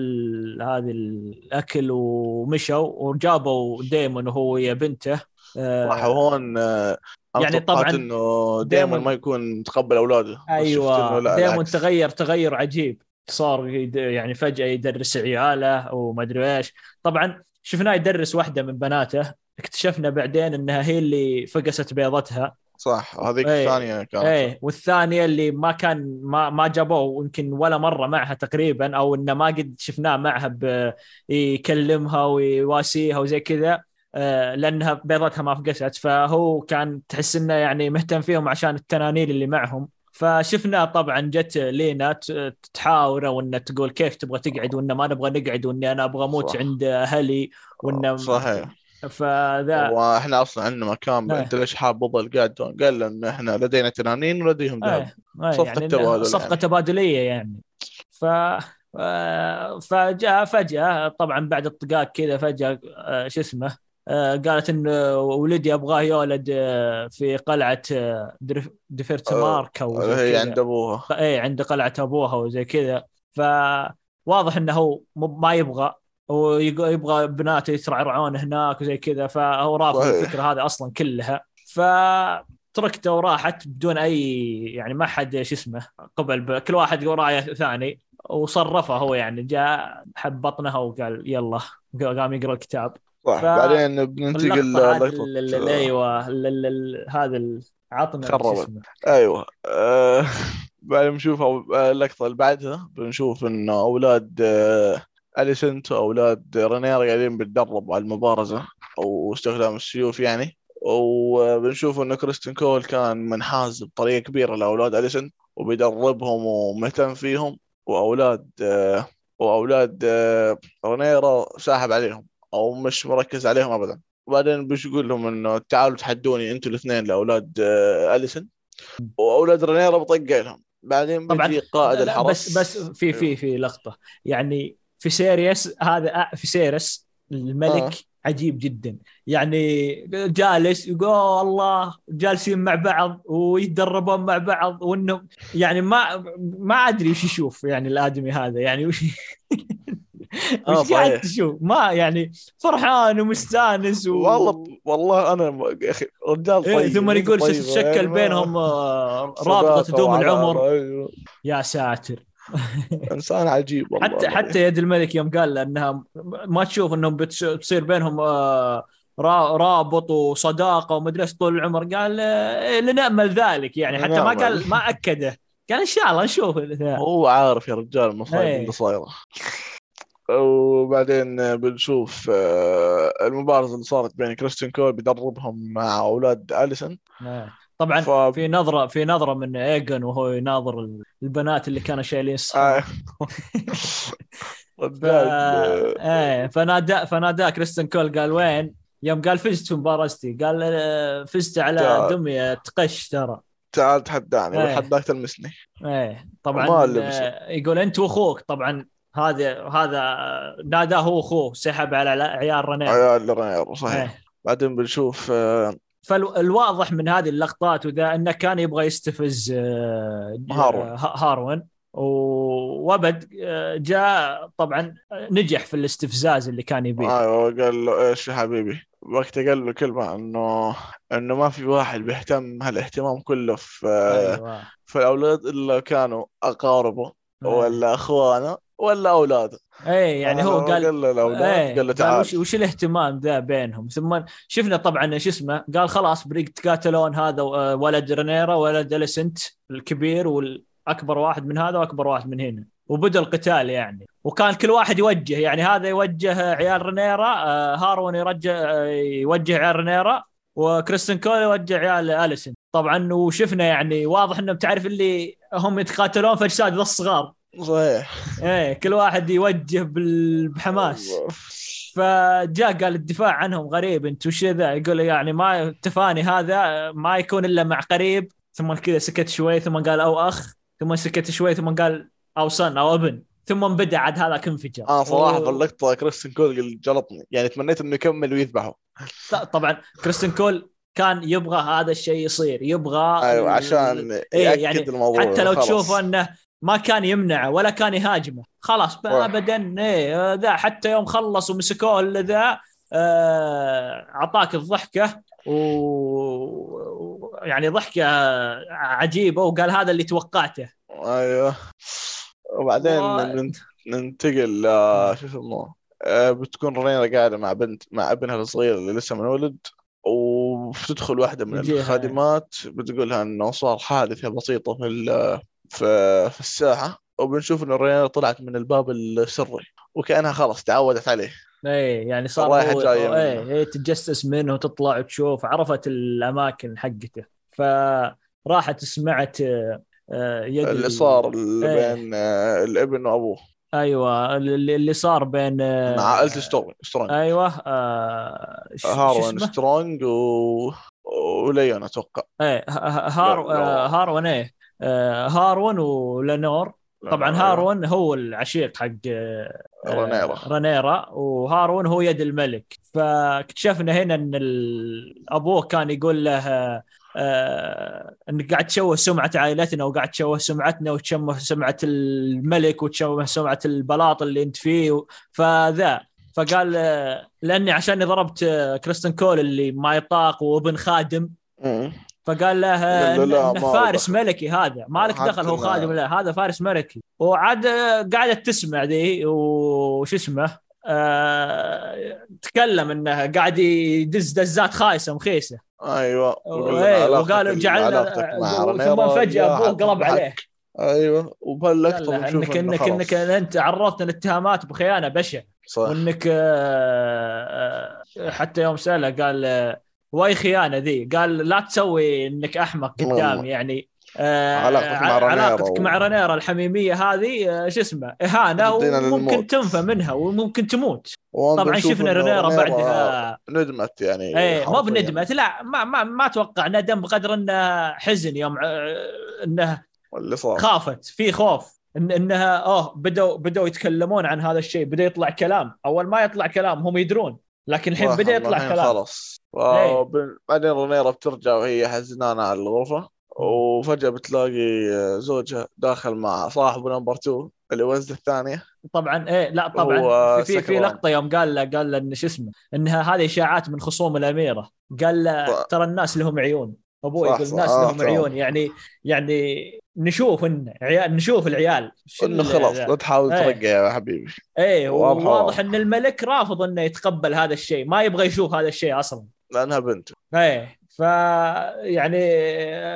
هذه الأكل ومشوا وجابوا ديمون وهو ويا بنته. آه، صح هون آه، يعني طبعاً إنه دايماً- ما يكون متقبل أولاده. أيوه ديمون. تغير تغير عجيب. صار يعني فجأة يدرس عياله وما أدري إيش. طبعا شفناه يدرس واحدة من بناته. اكتشفنا بعدين إنها هي اللي فقست بيضتها. صح هذيك إيه. الثانية كانت إيه والثانية اللي ما كان ما ما جابوه يمكن ولا مرة معها تقريبا أو إنه ما قد شفناه معها يكلمها ويواسيها وزي كذا آه، لأنها بيضتها ما فقست فهو كان تحس إنه يعني مهتم فيهم عشان التنانين اللي معهم فشفنا طبعا جت لينا تحاوره وانها تقول كيف تبغى تقعد وإنه ما نبغى نقعد وإني أنا أبغى أموت صح. عند أهلي وإنه صحيح فذا وإحنا أصلا عندنا مكان إيه. انت ليش حاب تظل قاعد؟ قال لنا إحنا لدينا تنانين ولديهم ذهب إيه إيه صفقة يعني تبادل صفقة يعني. تبادلية يعني ف آه، فجاء فجأة طبعا بعد الطقاق كذا فجأة آه، شو اسمه آه، قالت إن ولدي أبغاه يولد في قلعة مارك أو هي. عند أبوها إيه عند قلعة أبوها وزي كذا فواضح إنه هو ما يبغى ويبغى بناته يترعرعون هناك وزي كذا فهو رافض. الفكرة هذه أصلا كلها. فتركته وراحت بدون أي يعني ما حد شو اسمه قبل ب... كل واحد رأيه ثاني. وصرفه هو يعني جاء حب بطنها وقال يلا قام يقرأ الكتاب. صح. ف- بعدين بننتقل أيوه هذا عطنا خربت. أيوه. آه، <laughs> بعدين بنشوف آه، اللقطة اللي بعدها بنشوف انه أولاد آه، اليسنت واولاد رينير قاعدين بيتدربوا على المبارزة أو استخدام السيوف يعني. وبنشوف انه كريستن كول كان منحاز بطريقة كبيرة لأولاد اليسنت وبيدربهم ومهتم فيهم. وأولاد وأولاد رينيرا ساحب عليهم أو مش مركز عليهم ابدا. وبعدين بيقول لهم إنه تعالوا تحدوني أنتوا الاثنين لأولاد أليسن. وأولاد رينيرا بطق لهم. بعدين. بيجي قائد الحرس بس بس في في في لقطة. يعني فيسيريس هذا فيسيرس الملك آه. عجيب جدا يعني جالس يقول الله جالسين مع بعض ويتدربون مع بعض وانه يعني ما ما أدري وش يشوف يعني الآدمي هذا يعني وش <laughs> آه، وش قاعد. تشوف ما يعني فرحان ومستانس و... والله والله أنا يا أخي رجال إيه طيب ثم يقول طيبة، ستشكل يعني ما- بينهم آه، رابطة تدوم العمر أيوه. يا ساتر <laughs> انسان عجيب والله حتى حتى يد الملك يوم قال إنها ما تشوف إنهم بتصير بينهم آه، را- رابط وصداقة ومدري إيش طول العمر قال آه، لنأمل ذلك يعني حتى ما. قال ما أكده قال إن شاء الله نشوف. <laughs> هو عارف يا رجال المصايب إيه. اللي صايره وبعدين بنشوف آه، المبارزة اللي صارت بين كريستين كول بيدربهم مع أولاد أليسن آه. طبعا ف... في نظرة في نظرة من إيجن وهو يناظر البنات اللي كانوا شايلين الصحن آه. <laughs> ف... آه، إيه فنادى فنادى كريستن كول قال وين؟ يوم قال فزت في مبارزتي قال آه، فزت على. دمية تقش ترى تعال تحداني إيه. بتحداك تلمسني إيه طبعا يقول أنت وأخوك طبعا هذا هذا ناداه هو وأخوه سحب على عيال رنين عيال رينير صحيح إيه. بعدين بنشوف فالواضح من هذه اللقطات وذا إنه كان يبغى يستفز آه، هارون. آه، هارون. و- وأبد آه، جاء طبعا نجح في الاستفزاز اللي كان يبيه. أيوه قال له إيش يا حبيبي؟ وقتها قال له كلمة إنه إنه ما في واحد بيهتم هالاهتمام كله في أيوه. في الأولاد إلا كانوا أقاربه ولا أخوانه. ولا اولاده إيه يعني هو قال قال له إيه قال له تعال. وش, وش الاهتمام ذا بينهم؟ ثم شفنا طبعا شو اسمه قال خلاص بريق تقاتلون هذا آه، ولد رينيرا ولد أليسنت الكبير والأكبر واحد من هذا وأكبر واحد من هنا. وبدأ القتال يعني. وكان كل واحد يوجه يعني هذا يوجه عيال رينيرا آه، هاروين يرجع آه، يوجه عيال رينيرا وكريستن كول يوجه عيال اليسنت طبعا وشفنا يعني واضح انهم تعرف اللي هم يتقاتلون في اجساد الصغار. صحيح. إيه كل واحد يوجه بحماس. فجاء قال الدفاع عنهم غريب انت وش ذا؟ يقول يعني ما التفاني هذا ما يكون إلا مع قريب. ثم كذا سكت شوي ثم قال أو أخ. ثم سكت شوي ثم قال أو son أو ابن. ثم بدا عاد هذاك انفجر أنا صراحة في اللقطه كريستن كول جلطني. يعني تمنيت إنه يكمل ويذبحه. طبعا كريستن كول كان يبغى هذا الشيء يصير يبغى أيوه عشان إيه يأكد يعني الموضوع. حتى لو خلاص. تشوف أنه ما كان يمنعه ولا كان يهاجمه. خلاص. ابدا إيه ذا حتى يوم خلص ومسكوه ذا آه، أعطاك الضحكة و يعني ضحكة عجيبة وقال هذا اللي توقعته. أيوه. وبعدين و- نن- ننتقل ل- شو اسمه آه، بتكون رينا قاعدة مع بنت مع ابنها الصغير اللي لسه منولد وبتدخل واحدة من. الخادمات بتقولها إنه صار حادثة بسيطة في ال- في في الساحة وبنشوف انه رينيرا طلعت من الباب السري وكأنها خلاص تعودت عليه إيه يعني صار رايحة هو جاية إيه. إيه تتجسس منه وتطلع وتشوف عرفت الأماكن حقته فراحت سمعت آه، يد اللي ال- صار إيه. بين آه، الابن وأبوه أيوه اللي اللي صار بين آه، مع عائله سترونج أيوه آه هاروين؟ سترونج و... وليون أتوقع إيه ه- ه- هار لا، لا. آه، هارون إيه هارون ولينور طبعا أيوة. هارون هو العشيق حق آه، رينيرا. رينيرا وهارون هو يد الملك فاكتشفنا هنا إن أبوه كان يقول له آه، آه، انك قاعد تشوه سمعة عائلتنا وقاعد تشوه سمعتنا وتشوه سمعة الملك وتشوه سمعة البلاط اللي أنت فيه فذا فقال آه، لأني عشان ضربت آه، كريستن كول اللي ما يطاق وابن خادم. فقال له لا، انه ما فارس دخل. ملكي هذا ما لك دخل هو خادم لا هذا فارس ملكي. وعاد آه، قاعدة تسمع ذي وش اسمه آه تكلم إنه قاعد يدز دزات خايسة مخيسة. أيوه. إيه، وقالوا جعلنا ثم فجأة ابوه قلب. عليه. أيوه. وبهاللقطه انك انك انك انت عرضتنا الاتهامات بخيانة بشعه صح. وإنك آه، آه، حتى يوم سأله قال واي خيانة ذي. قال لا تسوي إنك أحمق قدامي يعني. آه، علاقتك مع رينيرا علاقتك و- مع الحميمية هذه آه، شو اسمه إهانة وممكن. تنفى منها وممكن تموت. طبعا شفنا رينيرا بعدها. ندمت يعني إيه مو حرفياً. بندمت لا ما ما ما أتوقع ندم بقدر انه حزن يوم آه، انه اللي صار. خافت في خوف. إن إنها أوه بدوا بدوا يتكلمون عن هذا الشيء بدأ يطلع كلام. أول ما يطلع كلام هم يدرون لكن الحين بدأ يطلع كلام. خلاص. إيه. وب- بعدين رينيرا بترجع وهي حزنانة على الغرفة وفجأة بتلاقي زوجها داخل مع صاحبه نمبر 2 اللي وزد الثانية طبعا إيه لا طبعا في في. لقطة يوم قال له قال له إن شو اسمه إنها هذه إشاعات من خصوم الأميرة قال له. ترى الناس لهم عيون أبوي يقول. الناس آه، لهم فعلا. عيون يعني يعني نشوف إن عيال نشوف العيال إنه خلاص لا تحاول إيه. ترقع يا حبيبي إيه واضح. إن الملك رافض إنه يتقبل هذا الشيء ما يبغى يشوف هذا الشيء أصلا لأنها بنته إيه ف يعني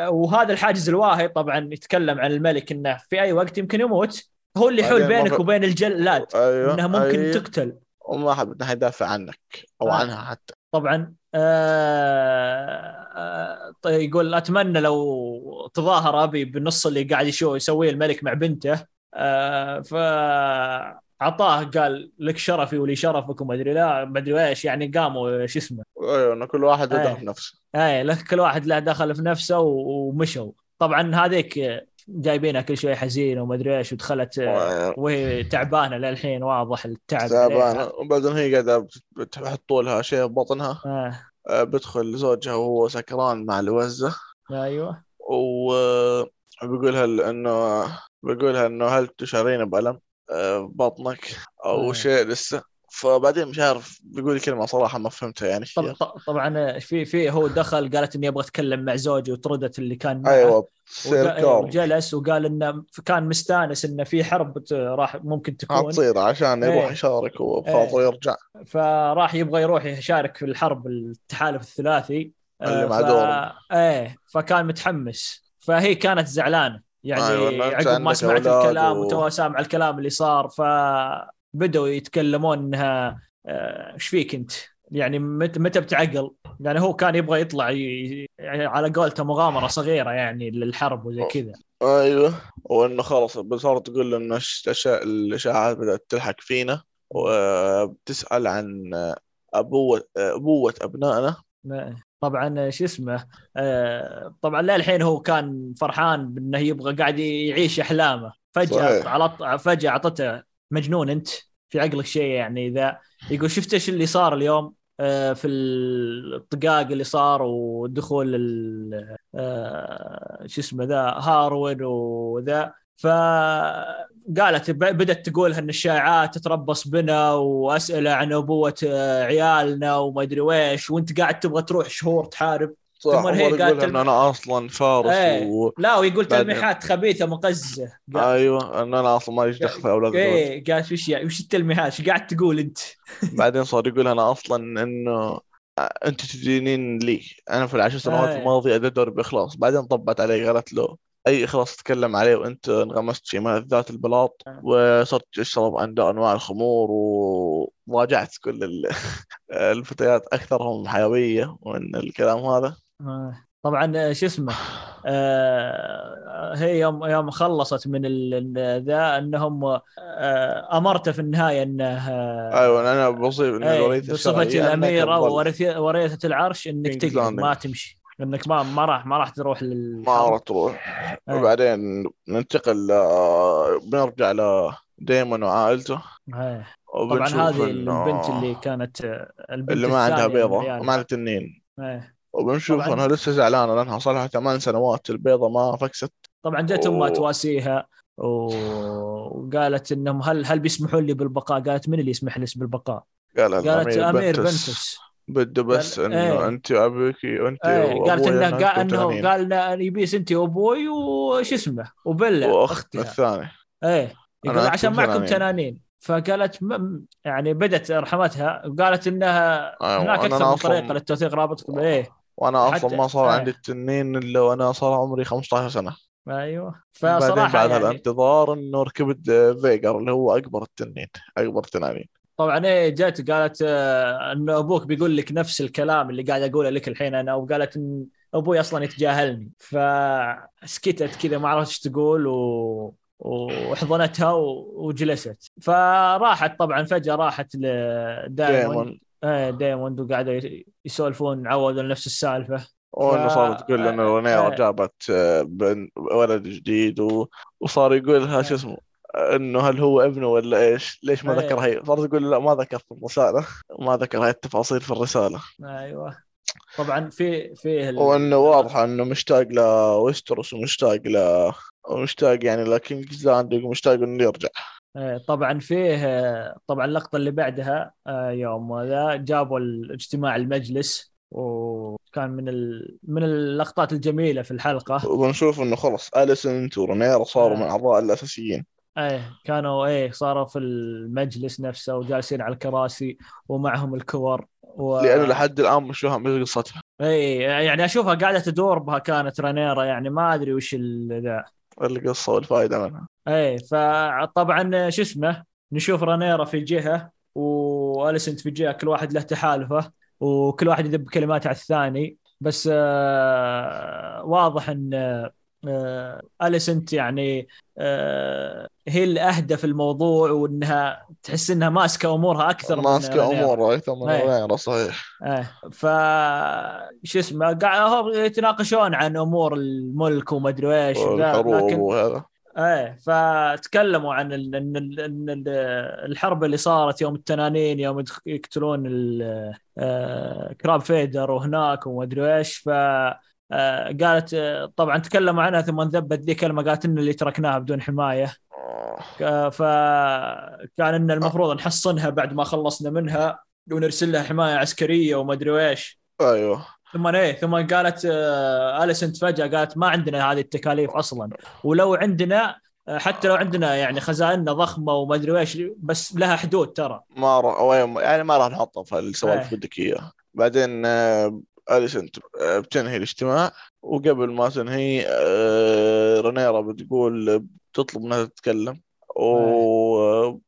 وهذا الحاجز الواهي طبعا يتكلم عن الملك إنه في أي وقت يمكن يموت هو اللي يحول بينك وبين الجلاد أيوه إنها ممكن أيوه. تقتل وما حد يدافع عنك أو آه. عنها حتى طبعا آه آه طيب يقول أتمنى لو تظاهر أبي بالنص اللي قاعد يسويه الملك مع بنته آه فاعطاه قال لك شرفي ولي شرفك وما أدري لا ما أدري إيش يعني قاموا شو اسمه؟ أيوه إنه كل واحد إيه. يدافع نفسه. أي لك كل واحد له دخل في نفسه ومشوا. طبعا هذيك جايبينها كل شوي حزينه وما أدري إيش ودخلت وهي تعبانة للحين واضح التعب تعبانة. وبعدين هي قاعدة بتحطوا لها شيء ببطنها آه. بدخل زوجها وهو سكران مع الوزة. أيوه. وبيقولها إنه بيقولها إنه هل تشعرين بألم؟ آه، ببطنك أو آه. شيء لسه. فبعدين مش عارف بيقول كلمة صراحة ما فهمتها يعني طب طبعا في في هو دخل قالت إني أبغى أتكلم مع زوجي وطردت اللي كان معه. أيوه تصير كار وجلس وقال إنه كان مستانس إنه في حرب راح ممكن تكون. حتصير عشان يروح إيه. يشارك وبخاطر يرجع فراح يبغى يروح يشارك في الحرب التحالف الثلاثي. اللي آه، مع ف... إيه فكان متحمس. فهي كانت زعلانة. يعني أيوة، عقب ما سمعت الكلام و- وتوها سامع الكلام اللي صار فبدوا يتكلمون إنها آه، إيش فيك أنت؟ يعني متى متى بتعقل؟ يعني هو كان يبغى يطلع ي... يعني على قولته مغامرة صغيرة يعني للحرب وزي كذا أيوه وإنه خلاص صارت تقول الش- الأشياء- الإشاعات بدأت تلحق فينا وبتسأل عن أبوة أبوة أبنائنا ما- طبعا شو اسمه آه، طبعا للحين هو كان فرحان بأنه يبغى قاعد يعيش أحلامه فجأة. على فجأة أعطته مجنون أنت في عقلك شيء يعني ذا يقول شفت إيش اللي صار اليوم آه، في الطقاق اللي صار ودخول ال- آه، شو اسمه ذا هارون وذا فقالت بدأت تقول ان الشائعات تتربص بنا واسئله عن أبوة آه، عيالنا وما أدري ويش وأنت قاعد تبغى تروح شهور تحارب. صح ثم هي قالت انه أنا أصلا فارس إيه. و... لا ويقول تلميحات خبيثة مقززة. أيوه انه أنا أصلا ماليش دخل في أولاد إيه قالت وش يعني وش التلميحات؟ إيش قاعد تقول أنت؟ <laughs> بعدين صار يقول أنا أصلا إنه أنت تدينين لي. أنا في العشر سنوات إيه. الماضية دوري بإخلاص. بعدين طبت عليه قالت له أي اخلاص تتكلم عليه وأنت انغمست في ملذات البلاط آه. وصرت تشرب انواع أنواع الخمور وراجعت كل ال- <laughs> الفتيات أكثرهم حيوية ومن الكلام هذا آه. طبعا آه، شو اسمه <sighs> آه هي يوم يوم خلصت من ذا أنهم آه امرته في النهاية انه آه أيوه أنا بوصف ان أنك الأميرة ورثة العرش إنك تقعد. ما تمشي انك ما ما راح ما راح تروح ما للحرب راح تروح إيه. وبعدين ننتقل ل- بنرجع لديمون وعائلته إيه. طبعا هذه إنه- البنت اللي كانت البنت اللي ما عندها عيالها. ما عندها تنين إيه. وبنشوف طبعاً. إنها لسه زعلانة لأنها صار لها ثمان سنوات البيضة ما فكست طبعا جت أمها أوه. تواسيها و- وقالت إنهم هل هل بيسمحوا لي بالبقاء؟ قالت من اللي يسمح لي بالبقاء؟ قال قالت أمير بنتس بنتس بده بس قال- إنه إيه. انت وابوكي وانت إيه قالت إنه قال إنه. قال يبيس انت وأبوي وش اسمه؟ وبلا واختنا أختها. الثانية. إيه. يقول عشان معكم تنانين. فقالت م... يعني بدت رحمتها. وقالت إنها أيوة، هناك أكثر من طريقة للتوثيق رابطكم. إيه. وأنا حتى- أصلا ما صار إيه. عندي التنين إلا وأنا صار عمري 15 سنة. أيوه. فصراحة بعد يعني هالانتظار إنه ركبت فيجار اللي هو أكبر التنين أكبر تنانين. طبعا إيه جت قالت آه، انه أبوك بيقول لك نفس الكلام اللي قاعد أقوله لك الحين أنا وقالت إن أبوي أصلا يتجاهلني. فسكتت كذا ما عرفت إيش تقول و... وحضنتها و... وجلست. فراحت طبعا فجأة راحت لدايمون دايمون إيه دايمون وقعدوا يسولفون عودوا نفس السالفة. وانه صارت تقول إنه رينيرا آه. جابت آه، ولد جديد و... وصار يقول لها شو. اسمه إنه هل هو ابنه ولا إيش؟ ليش ما إيه. ذكر هي؟ صارت تقول لا ما ذكر في الرساله ما ذكر هاي التفاصيل في الرسالة أيوه طبعا في في ال- وإنه واضح إنه مشتاق لويستروس ومشتاق ل ومشتاق يعني ل King's Landing ومشتاق إنه يرجع إيه، طبعا فيه طبعا اللقطة اللي بعدها آه، يوم ذا جابوا الاجتماع المجلس وكان من ال... من اللقطات الجميلة في الحلقة وبنشوف إنه خلص اليسنت ورينيرا صاروا آه. من الاعضاء الأساسيين إيه كانوا إيه صاروا في المجلس نفسه وجالسين على الكراسي ومعهم الكور و... لأنه لحد الآن مش فاهم إيش قصتها. إيه يعني أشوفها قاعدة تدور بها كانت رينيرا يعني ما أدري وش ال- ذا. القصة والفائده منها. إيه فطبعا شو اسمه نشوف رينيرا في جهة واليسنت في جهة كل واحد له تحالفه وكل واحد يذب كلمات على الثاني. بس آه واضح إن آه أليسنت يعني آه هي الاهدى في الموضوع وإنها تحس إنها ماسكة أمورها أكثر ماسكة رانيرا. امور أكثر من إيه. رونيرا صحيح إيه ف شو اسمه قاعد يتناقشون عن أمور الملك وما أدري إيش لكن وهذا إيه فتكلموا عن ال- إن ال- الحرب اللي صارت يوم التنانين يوم يقتلون ال- آه، كراب فيدر وهناك وما أدري إيش ف آه، قالت آه، طبعا تكلموا عنها ثم انذبت ذي كلمة قالت إن اللي تركناها بدون حماية. آه. فكان إن المفروض نحصنها بعد ما خلصنا منها ونرسل لها حماية عسكرية وما ادري إيش أيوه. ثم إيه ثم قالت آه أليسنت فجأة قالت ما عندنا هذه التكاليف أصلا. ولو عندنا آه، حتى لو عندنا يعني خزائننا ضخمة وما ادري إيش بس لها حدود ترى. ما راح يعني ما راح نحطها في السوالف إيه. بدك إياها. بعدين اليسنت آه، بتنهي الاجتماع وقبل ما تنهي آه، رونيرا بتقول بتطلب انها تتكلم و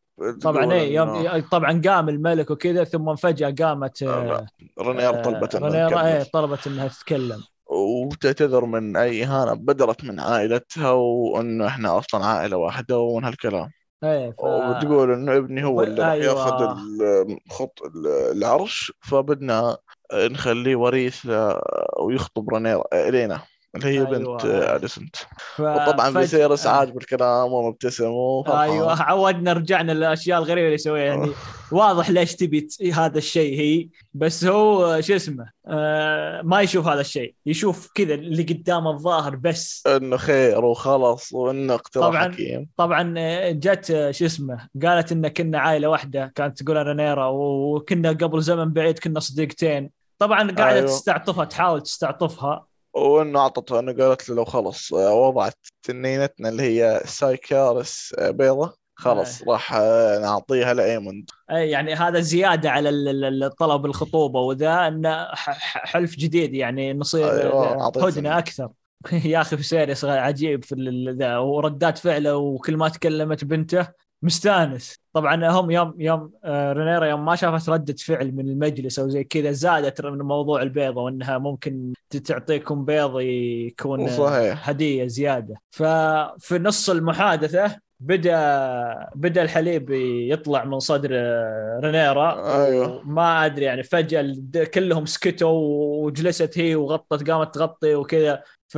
طبعا إنه يوم طبعا قام الملك وكذا ثم فجأة قامت آه، رونيرا طلبت تتكلم. طلبت إنها تتكلم. وتعتذر من أي إهانة بدرت من عائلتها وإنه إحنا أصلا عائلة واحدة ومن هالكلام. إيه ف... وبتقول إنه ابني هو اللي راح أيوة. ياخذ ال- خط ال- العرش فبدنا نخليه وريث ل- ويخطب رانيرا إلينا. اللي هي أيوة. بنت اليسنت ف... وطبعا فج- فيسيرس. عاجب الكلام ومبتسم أيوه عودنا رجعنا للأشياء الغريبة اللي يسويها يعني واضح ليش تبي هذا الشيء هي بس هو شو اسمه آه ما يشوف هذا الشيء يشوف كذا اللي قدامه الظاهر بس إنه خير وخلص وإنه اقتراح طبعاً. حكيم طبعا آه، جت آه، شو اسمه قالت إن كنا عائلة واحدة كانت تقول رانيرا وكنا قبل زمن بعيد كنا صديقتين طبعا قاعدة. أيوه. تستعطفها تحاول تستعطفها وإنه أعطته أنه قالت له لو خلص آه، وضعت تنينتنا اللي هي سايكارس آه، بيضة خلص راح آه، نعطيها لأيموند. اي يعني هذا زيادة على ال- ال- ال- طلب الخطوبة وذا انه حلف جديد يعني نصير أيوة، هدنة. أكثر. <laughs> يا أخي فيسيريس عجيب في ذا وردات فعله وكل ما تكلمت بنته مستانس طبعا هم يوم يوم آه، رينيرا يوم ما شافت ردة فعل من المجلس أو زي كذا زادت من موضوع البيضة وإنها ممكن تعطيكم بيض يكون صحيح. هدية زيادة ففي نص المحادثة بدا بدأ الحليب يطلع من صدر آه، رينيرا أيوة. ما أدري يعني فجأة كلهم سكتوا وجلست هي وغطت قامت تغطي وكذا ف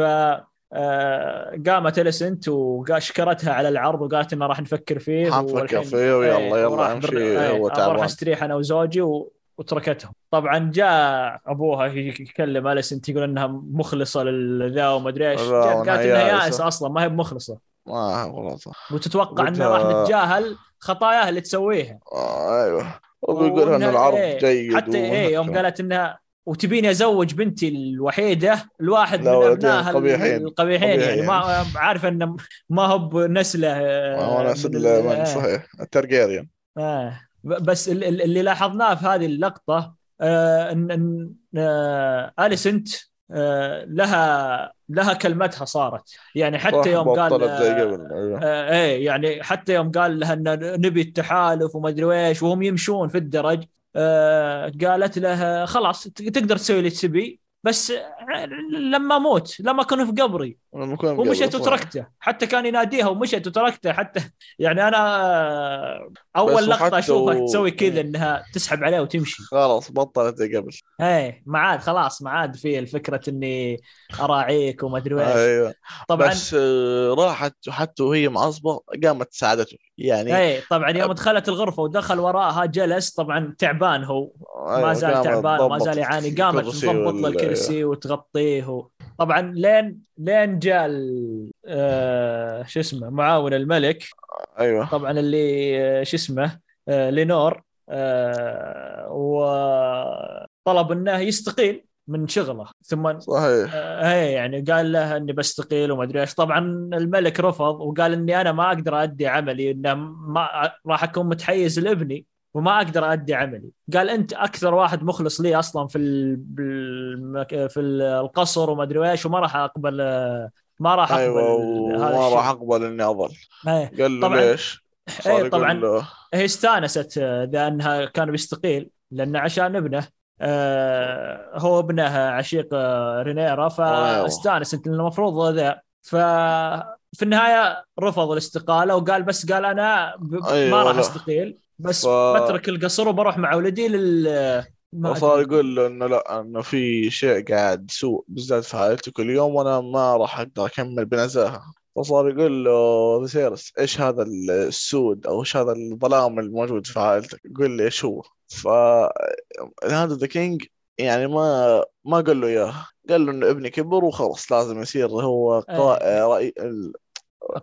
قامت اليسنت وشكرتها على العرض وقالت إنه راح نفكر فيه حنفكر والحين- فيه ويلا إيه، يلا امشي إيه، هو بروح تعبان أستريح أنا وزوجي و... وتركتهم. طبعا جاء أبوها يكلم اليسنت يقول إنها مخلصة للذا وما ادري إيش قالت إنها. يائسة. أصلا ما هي بمخلصه ما والله وتتوقع قلت إنه راح نتجاهل خطاياها اللي تسويها. آه أيوه. وبيقولها إن العرض إيه، جيد حتى إيه يوم. قالت إنها وتبيني ازوج بنتي الوحيدة الواحد من أبنائها قبيحين. القبيحين يعني قبيحين. ما عارف انه ما هو بنسلة آه، وأنا من اسد ال- من آه. صحيح الترجيريان آه. ب- بس ال- ال- اللي لاحظناه في هذه اللقطة آه ان إن آه أليسنت آه لها لها كلمتها صارت يعني حتى يوم قال آه أيوه آه إيه يعني حتى يوم قال لها إن نبي التحالف وما أدري إيش وهم يمشون في الدرج آه قالت له خلاص تقدر تسوي اللي تبي بس لما أموت لما اكون في قبري. ومشيت. وتركته. حتى كان يناديها ومشيت وتركته. حتى <laughs> يعني أنا بس أول لقطة أشوفها و- تسوي كذا إنها تسحب عليه وتمشي. خلاص بطلت قبل. إيه ما عاد خلاص ما عاد في الفكرة إني أراعيك وما أدري إيش. أيوه. طبعا بس آه، راحت حتى وهي معصبة قامت ساعدته. يعني إيه طبعا يوم دخلت الغرفة ودخل وراها جلس طبعا تعبان هو. ما أيوة، زال تعبان تضبط زال يعاني. قامت تضبط له الكرسي وتغطيه و... طبعا لين لين جاء آه شو اسمه معاون الملك. أيوه. طبعا اللي آه، شو اسمه آه لينور آه وطلب إنه يستقيل. من شغله. ثم صحيح. آه يعني قال له إني بستقيل وما أدري إيش. طبعا الملك رفض وقال إني أنا ما أقدر أدي عملي إنه ما راح أكون متحيز لابني وما أقدر أدي عملي. قال أنت أكثر واحد مخلص لي أصلا في ال... بالمك... في القصر وما أدري إيش وما راح أقبل ما راح أقبل هذا وما راح أقبل إني اظل إيه. قال له ليش؟ يقول طبعا هي استانست آه، ذا انها كان بيستقيل لأنه عشان ابنه آه هو ابنه عشيق آه، رينيرا فاستانست لأن المفروض ذا. ففي النهاية رفض الاستقالة وقال بس قال أنا ب... أيوة، ما راح. أستقيل. بس ف- بترك القصر وبروح مع ولدي لل ما وصار. يقول له إنه لا إنه في شيء قاعد سوء بالذات في عائلتي كل يوم وأنا ما راح أقدر أكمل بنزاهة. فصار يقول له فيسيرس إيش هذا السوء أو إيش هذا الظلام الموجود في عائلتك؟ قول لي إيش هو ف هذا the king يعني ما ما قال له إياه. قال له إنه ابني كبر وخلاص لازم يصير هو قائد رأي ال-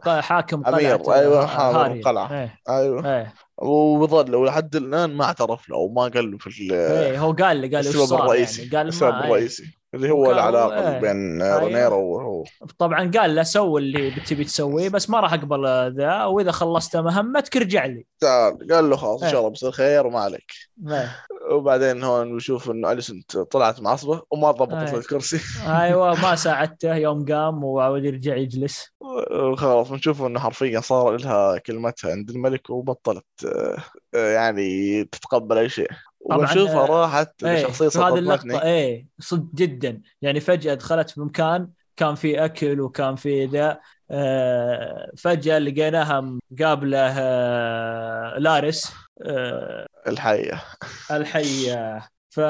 حاكم قلعة أيوة، آه، حاكم هاري. القلعة. إيه. أيوه. إيه. وظل ولحد الآن ما اعترف له أو ما قال له في ال- إيه هو قال لي قال وش السبب الرئيسي يعني؟ قال السبب إيه. الرئيسي. اللي هو العلاقة إيه. بين. رينيرا وهو طبعا قال له سوي اللي بتبي تسويه بس ما راح أقبل ذا وإذا خلصت مهمتك ارجع لي تعال قال له خلاص إن إيه. شاء الله بصير خير وما عليك إيه. وبعدين هون بنشوف إنه أليسون طلعت معصبه وما ضبطت إيه. في الكرسي <laughs> أيوه ما ساعدته يوم قام وعاود يرجع يجلس وخلاص بنشوف إنه حرفيا صار لها كلمتها عند الملك وبطلت آه، آه، يعني تتقبل أي شيء طبعاً، وبنشوفها آه، راحت إيه لشخصية هذه اللقطة إيه صدق جدا. يعني فجأة دخلت في مكان كان في أكل وكان في ذا آه فجأة لقيناها قابله آه لارس آه الحقيقة الحية. ف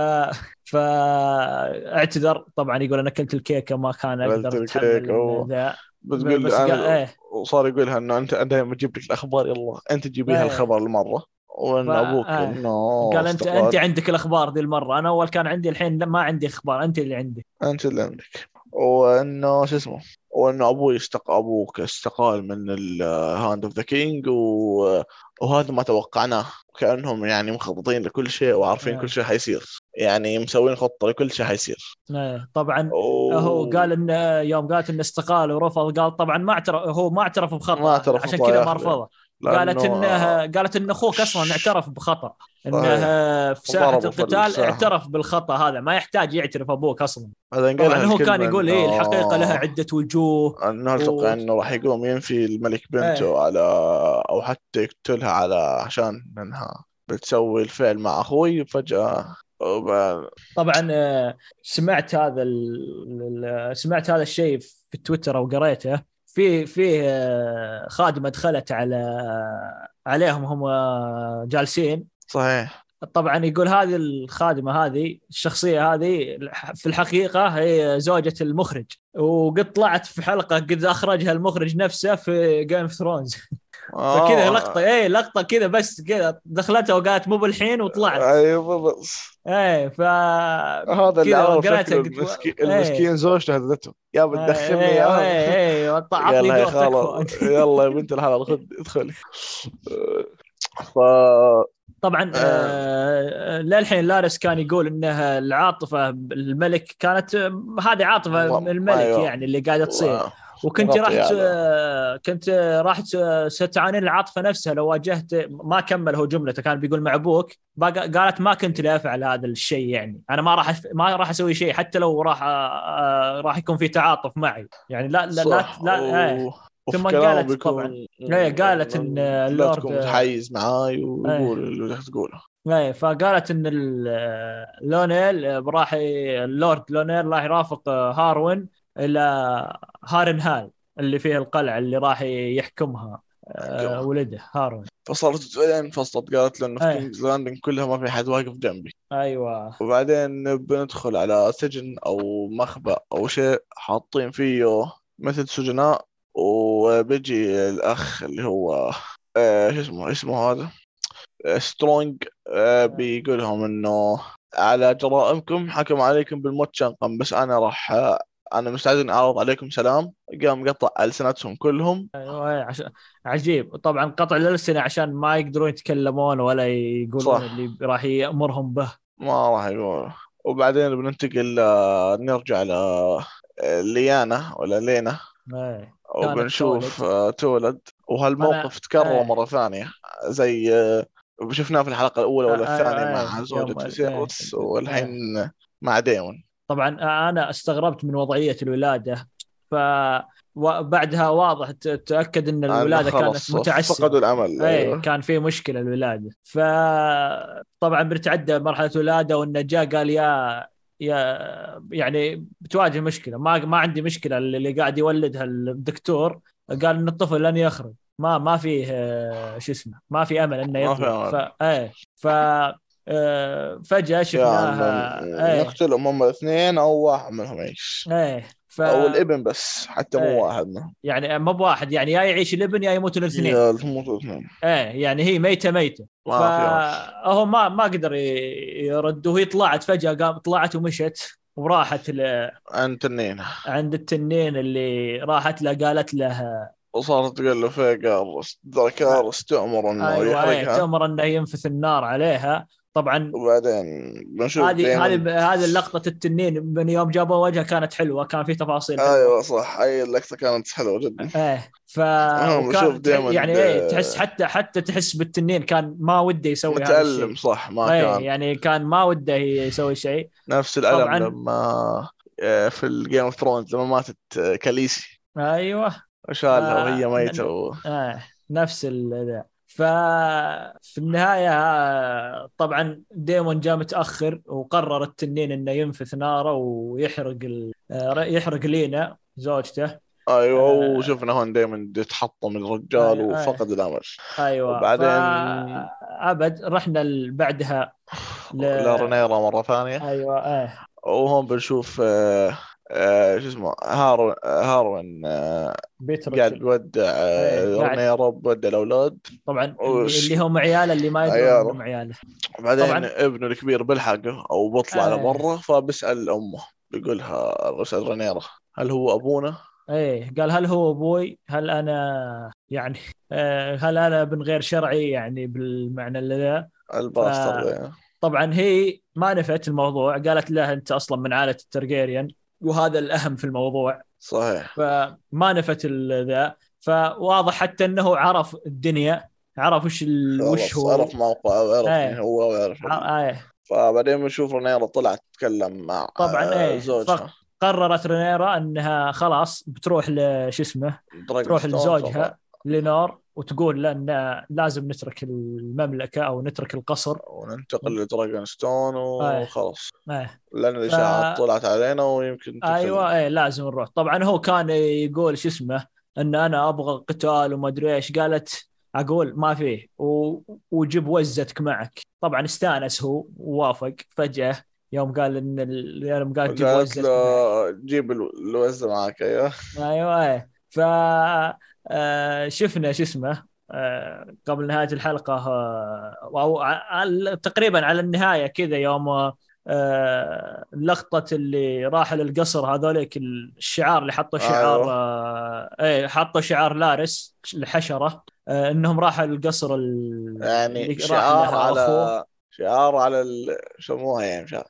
ف اعتذر طبعا يقول أنا أكلت الكيكة ما كان أقدر أتحمل ذا. بتقول بس قال إيه. وصار يقولها إنه أنت أنا دائما أجيب لك الأخبار يلا أنت جيبيها إيه. الخبر المرة. وان ف- أبوك آه. إنه قال انت. أنت عندك الأخبار ذي المرة أنا أول كان عندي الحين ما عندي أخبار أنت اللي عندك أنت اللي عندك وإنه شو اسمه وإنه أبوي استق أبوك استقال من ال hand of the king وهذا ما توقعناه كأنهم يعني مخططين لكل شيء وعارفين آه. كل شيء حيصير يعني مسوين خطة لكل شيء حيصير إيه. طبعا و... هو قال ان يوم قالت إنه استقال ورفض قال طبعا ما اعترف هو ما اعترف بخطأ ما اعترف عشان بخطأ كذا ما. رفضه قالت إنه قالت إن أخوك أصلا اعترف بخطأ. انه في ساحة القتال. اعترف بالخطأ هذا. ما يحتاج يعترف أبوك أصلا. طبعا هو كان يقول إيه الحقيقة لها عدة وجوه. إنه أتوقع إنه راح يقوم ينفي الملك بنته إيه. على أو حتى يقتلها على عشان إنها بتسوي الفعل مع أخوي فجأة. وب- طبعا آه، سمعت هذا ال- ال- سمعت هذا الشيء في تويتر أو قريته. في في آه، خادمة دخلت على عليهم هم جالسين. صحيح. طبعا يقول هذه الخادمة هذه الشخصية هذه في الحقيقة هي زوجة المخرج. وقد طلعت في حلقة قد أخرجها المخرج نفسه في Game of Thrones فكذا آه. لقطة اي لقطة كذا بس كذا دخلتها وقالت مو بالحين وطلعت. أيوه بالضبط. إيه ف هذا اللي عرف قلت- المسكين إيه. المسكين زوجته هدته يا بتدخلني يا. عطني لها يا خالة. تكفى يلا يا بنت الحلال خذ ادخلي. ف طبعا آه. للحين لارس كان يقول إنها العاطفة الملك كانت هذه عاطفة الملك أيوة. يعني اللي قاعدة تصير. وكنت غطي راح ت- على- كنت راح ت- ستعانين العاطفة نفسها لو واجهت ما كمل هو جملته كان بيقول مع أبوك قالت ما كنت لافعل هذا الشيء يعني. أنا ما راح ما راح أسوي شيء حتى لو راح آه، راح يكون في تعاطف معي. يعني لا لا لا, صح. لا, لا و- ثم قالت طبعاً. إيه، قالت إن لا اللورد- متحيز معاي ويقول اللي بدك تقوله. إيه فقالت إن لونيل راح اللورد لونيل راح يرافق هاروين. إلى هارنهال اللي فيها القلعه اللي راح يحكمها آه، يحكمها. ولده هاروين فصارت بعدين انفصلت قالت له إنه في إيه. كينجز لاندنج كلها ما في حد واقف جنبي أيوه وبعدين بندخل على سجن أو مخبأ أو شيء حاطين فيه مثل سجناء وبيجي الأخ اللي هو آه شو اسمه اسمه هذا آه سترونج آه بيقول لهم إنه على جرائمكم حكم عليكم بالموت شنقا بس أنا راح أنا مستعد إني أعرض عليكم سلام قام قطع ألسنتهم كلهم أيوه. عجيب طبعا قطع الألسنة عشان ما يقدرون يتكلمون ولا يقولون صح. اللي راح يأمرهم به ما راح يقول وبعدين بننتقل آه، نرجع ل ليانا ولا لينا كانت وبنشوف تولد. آه، تولد وهالموقف تكرر. مرة ثانية زي آه، شفناه في الحلقة الأولى ولا الثانية آه، مع زوجة. فيسيروس والحين مع ديمون طبعا أنا استغربت من وضعية الولادة فبعدها واضح ت- تأكد إن الولادة كانت خلاص متعسرة. فقدوا الأمل. إيه أيوه. كان في مشكلة الولادة. فطبعا بنتعدى مرحلة ولاده والنجاه قال يا يا يعني بتواجه مشكلة. ما ما عندي مشكلة اللي قاعد يولدها الدكتور قال إن الطفل لن يخرج. ما ما فيه آه، شو اسمه ما في أمل إنه يطلع. ف إيه ف فجأة شفناها إيه. نقتلهم هم الاثنين أو واحد منهم يعيش إيه ف أو الإبن بس حتى إيه. مو واحد منهم. يعني مو بواحد يعني يا يعيش الإبن يا يموتون الاثنين. يا تموتوا الاثنين. إيه يعني هي ميتة ميتة. ما فهو ما ما قدر يرد وهي طلعت فجأة قام طلعت ومشت وراحت ل- عن تنين عند التنين اللي راحت له قالت له وصارت تقول له فيقارس ذكارس تأمر إنه أيه يحرقها. تأمر إنه ينفث النار عليها. طبعا وبعدين بنشوف هذه هذه هذه اللقطة التنين من يوم جابوا وجهها كانت حلوة كان في تفاصيل. أيوه صح أي اللقطه كانت حلوة جدا. <laughs> إيه ف يعني إيه تحس حتى حتى تحس بالتنين كان ما وده يسوي هذا متألم صح ما إيه كان. يعني كان ما وده يسوي شيء. نفس الألم طبعاً. لما آه، في ال Game of Thrones لما ماتت آه، كاليسي. أيوه. وشالها وهي ميتة و... آه نفس ال ففي النهاية آه، طبعا ديمون جاء متأخر وقرر التنين إنه ينفث ناره ويحرق ال... آه، يحرق لينا زوجته. أيوه آه. وشفنا هون دائما يتحطم الرجال أيوة، وفقد الأمل. أيوه وبعدين- ابد رحنا بعدها ل... لرينيرا مرة ثانية. أيوه إيه وهون بنشوف آه، شو اسمه هارو هاروين آه، بيترك قاعد قاعد- رينيرا بودع الأولاد طبعا اللي, وش- اللي هم عياله اللي ما يدرون. انهم عياله وبعدين طبعاً. ابنه الكبير بيلحقه أو بيطلع آه. لبرا فبيسال أمه بيقولها بيسال رينيرا هل هو أبونا؟ إيه قال هل هو أبوي؟ هل أنا يعني آه، هل أنا ابن غير شرعي يعني بالمعنى اللي ذا؟ ال bastard ذا. طبعا هي ما نفت الموضوع قالت له أنت أصلا من عائلة الترجيريان وهذا الأهم في الموضوع. صحيح. فما نفت ذا فواضح حتى إنه عرف الدنيا عرف وش ال... وش هو. عرف موقعه وعرف. مين هو ويعرف ع- إيه. فبعدين بنشوف رينيرا طلعت تتكلم مع طبعاً، آه، إيه. زوجها. قررت رينيرا إنها خلاص بتروح لش اسمه دراجون تروح ستون لزوجها لينور وتقول إن لازم نترك المملكة أو نترك القصر. وننتقل لدراجون ستون إيه. وخلاص إيه. لأن الإشاعات طلعت علينا ويمكن تفل. أيوه إيه لازم نروح. طبعا هو كان يقول شو اسمه إن أنا أبغى قتال وما أدري إيش. قالت أقول ما فيه و... وجيب وزتك معك. طبعا استأنس هو ووافق فجأة. يوم قال إن ال... يوم قال جيب وزتك جيب ال- الوزة معك أيوه. أيوه إيه. ف آه، شفنا شو اسمه آه، قبل نهاية الحلقة آه، أو ع- تقريبا على النهاية كذا يوم آه، لقطة اللي راح للقصر هذوليك الشعار اللي حطوا شعار أيوة. آه، إيه حطوا شعار لارس الحشره آه، إنهم راحوا للقصر ال- يعني شعار. على شعار على ال... شموها يعني شعار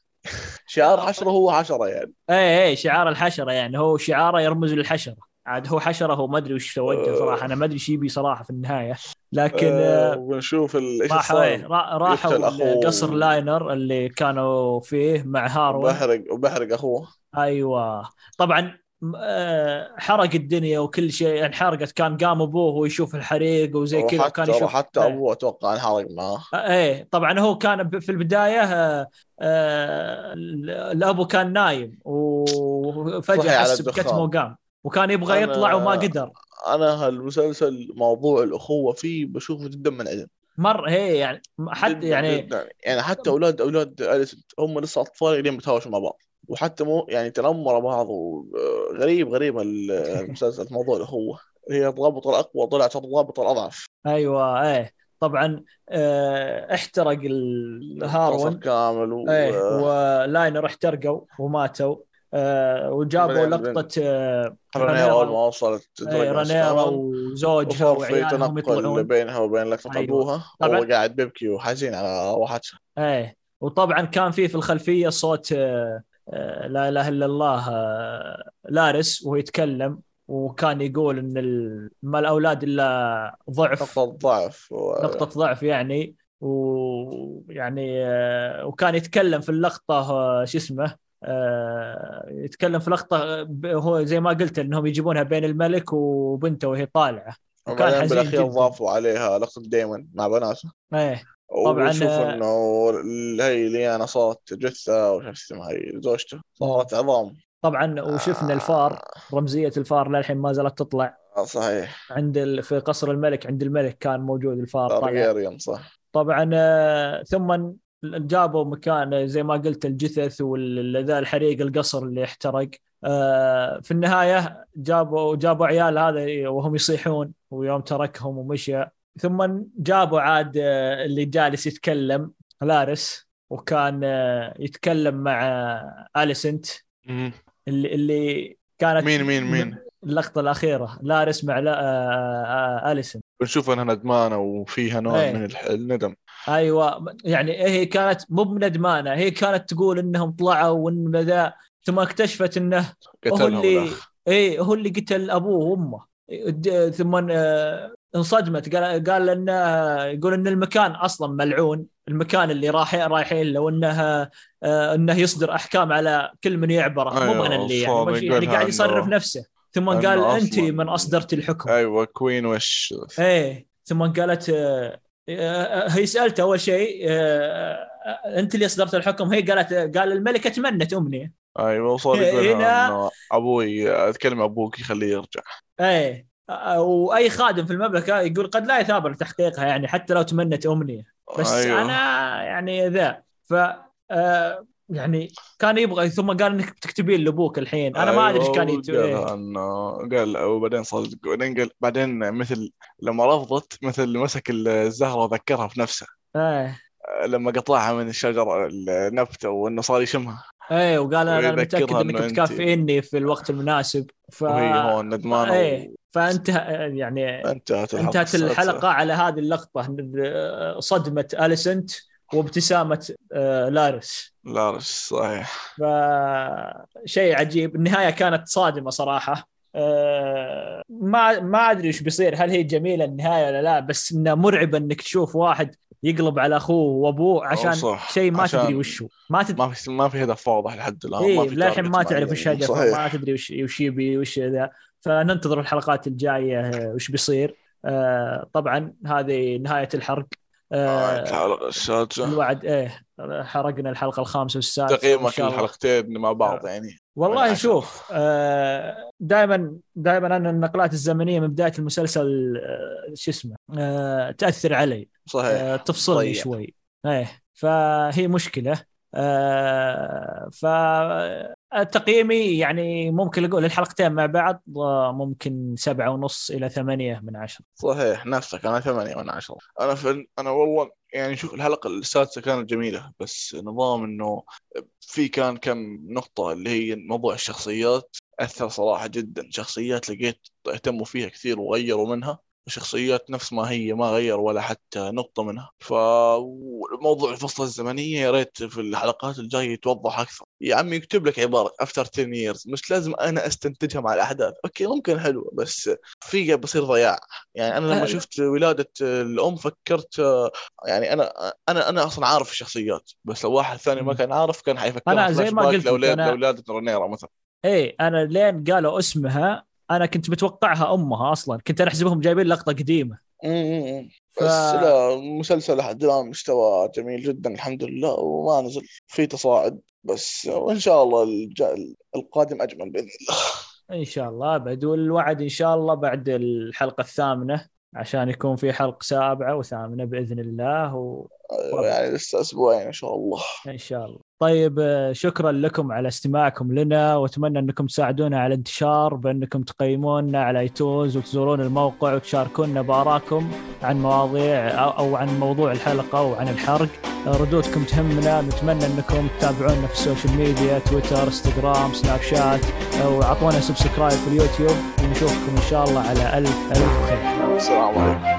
شعار حشرة هو حشرة يعني إيه إيه شعار الحشرة يعني هو شعاره يرمز للحشرة عاد هو حشره هو ما أدري وش توجه صراحة. أنا ما أدري إيش يبي صراحة في النهاية. لكن آه، آه، ونشوف إيش راحوا راحوا. قصر لاينر اللي كانوا فيه مع هارون. وبحرق وبحرق أخوه. أيوه. طبعا آه، حرق الدنيا وكل شيء. انحرقت كان قام أبوه ويشوف الحريق وزي كذا. وكان يشوف حتى إيه. أبوه أتوقع انحرق معاه إيه. طبعا هو كان في البداية آه، الابو كان نايم. وفجأة حس. بكتمه وقام. وكان يبغى أنا- يطلع وما قدر. أنا هالمسلسل موضوع الأخوة فيه بشوفه جدا منعدم مر هي يعني حتى يعني جداً. يعني حتى أولاد أولاد أليس هم لسه أطفال قاعدين بيتهاوشوا مع بعض. وحتى مو يعني تنمروا بعض وغريب غريب ال- المسلسل <laughs> في موضوع الأخوة. هي الضابط الأقوى طلعت الضابط الأضعف. أيوه إيه. طبعا آه، احترق ال- قصر هارون. كامل و... إيه ولاينر احترقوا وماتوا. آه، وجابوا لقطة آه، رانيرا أول ما وصلت رانيرا وزوجها وعيالهم يطلعون بينها وبين لقطة أيوة. طبعاً. وهو قاعد بيبكي وحزين على روحتها إيه وطبعا كان في في الخلفية صوت آه، آه، لا إله إلا الله آه، لارس وهو يتكلم وكان يقول إن ما الأولاد إلا ضعف نقطة ضعف و... نقطة ضعف يعني ويعني آه، وكان يتكلم في اللقطة آه، شو اسمه يتكلم في لقطة ب- هو زي ما قلت إنهم يجيبونها بين الملك وبنته وهي طالعة. وكان حزين بالأخير جدا. ضافوا عليها لقطة دايموند مع بناته. إيه طبعاً، وبنشوف آه، إنه هي ليانا صارت جثة وش اسمها هي زوجته. صارت عظام. طبعا وشفنا الفار رمزية الفار للحين ما زالت تطلع. آه، صحيح. عند ال... في قصر الملك عند الملك كان موجود الفار تارجيريان صح. طبعا آه، ثم جابوا مكان زي ما قلت الجثث وذا الحريق القصر اللي احترق. آه، في النهاية جابوا جابوا عيال هذا وهم يصيحون ويوم تركهم ومشى ثم جابوا عاد آه، اللي جالس يتكلم لارس وكان آه، يتكلم مع أليسنت. اللي اللي كانت مين مين مين؟ اللقطة الأخيرة لارس مع لا أليسنت. بنشوف انها ندمانة وفيها نوع إيه. من الندم. أيوه. يعني هي كانت مو بندمانة. هي كانت تقول إنهم طلعوا وإن ذا ثم اكتشفت إنه هو اللي إيه هو اللي قتل أبوه وأمه. ثم آه، انصدمت. قال قال إنه يقول إن المكان أصلا ملعون. المكان اللي راح رايحين له إنه آه، إنه يصدر أحكام على كل من يعبره. مو أيوة، أنا اللي يعني, يعني قاعد يصرف نفسه. ثم قال أنت من أصدرت الحكم. أيوه كوين وش إيه. ثم قالت آه، هي سالته أول شيء آه، آه، أنت اللي أصدرت الحكم. هي قالت قال الملكه تمنت امنيه أيوه وصار هنا- أبوي أتكلم أبوك يخليه يرجع. آه، وأي خادم في المملكة يقول قد لا يثابر تحقيقها يعني حتى لو تمنت أمنية. بس أيوة. أنا يعني ذا. ف آه، يعني كان يبغى ثم قال إنك بتكتبين لأبوك الحين. أنا ما أدري إيش كان يت... قال إيه. انه قال وبعدين صار بعدين قال بعدين مثل لما رفضت مثل مسك الزهرة وذكرها في نفسه. إيه. لما قطعها من الشجرة النبتة وإنه صار يشمها. إيه وقال أنا متأكد إنك بتكافئني في الوقت المناسب. ف وهي هون ندمانه إيه فانتهى يعني وانتهت الحلقة. انتهت. الحلقة على هذه اللقطة. صدمة أليسنت. وابتسامة آه، لارس. لارس صحيح. فشيء عجيب. النهاية كانت صادمة صراحة. آه، ما ما أدري إيش بيصير. هل هي جميلة النهاية ولا لا؟ بس إنه مرعبه إنك تشوف واحد يقلب على أخوه وأبوه عشان. شيء ما عشان تدري وش هو ما تدري ما في ما في هدف واضح لحد الآن. ما في للحين ما تعرف وش. هدفه. ما تدري وش وش يبي وش ذا فننتظر الحلقات الجاية آه، وش بيصير. آه، طبعا هذه نهاية الحرق. آه، الحلقة السادسة. الوعد إيه حرقنا الحلقة الخامسة والسادسة تقييمك للحلقتين مع بعض يعني. من والله عشرة. شوف دائما دائما أنا النقلات الزمنية من بداية المسلسل آه، شو اسمه آه، تأثر علي. صحيح. آه، تفصلني. شوي. إيه فهي مشكلة. آه، فتقييمي يعني ممكن أقول الحلقتين مع بعض ممكن سبعة ونص إلى ثمانية من عشرة. صحيح نفسك أنا ثمانية من عشرة. أنا في أنا والله يعني شوف الحلقة السادسة كانت جميلة بس نظام إنه في كان كم نقطة اللي هي موضوع الشخصيات أثر صراحة جدا. شخصيات لقيت اهتموا فيها كثير وغيروا منها. وشخصيات نفس ما هي ما غير ولا حتى نقطة منها. فموضوع الفصلة الزمنية يا ريت في الحلقات الجاية يتوضح أكثر. يا عمي يكتب لك عبارة after 10 years مش لازم أنا أستنتجها مع الأحداث. okay ممكن حلوة بس في بصير ضياع. يعني أنا لما أه. شفت ولادة الأم فكرت يعني أنا أنا أنا أصلا عارف الشخصيات بس لو واحد ثاني ما. كان عارف كان حيفكر أنا زي ما قلت لأولاد أنا- لأولادة رينيرا مثلا. إيه أنا لين قالوا اسمها أنا كنت متوقعها أمها أصلا كنت أنا أحسبهم جايبين لقطة قديمة. مم. ف... بس لا مسلسل درامي مستوى جميل جدا الحمد لله وما نزل في تصاعد. بس وإن شاء الله الج- القادم أجمل بإذن الله. إن شاء الله بعد والموعد إن شاء الله بعد الحلقة الثامنة عشان يكون في حلقة سابعة وثامنة بإذن الله و... يعني لسه أسبوعين إن شاء الله. إن شاء الله. طيب آه، شكرا لكم على استماعكم لنا وأتمنى أنكم تساعدونا على الانتشار بأنكم تقيمونا على iTunes وتزورون الموقع وتشاركونا بارائكم عن مواضيع أو عن موضوع الحلقة وعن الحرق. آه، ردودكم تهمنا. نتمنى أنكم تتابعونا في ال social media تويتر انستغرام سناب شات وأعطونا سبسكرايب في اليوتيوب. ونشوفكم إن شاء الله على الف ألف خير. السلام عليكم.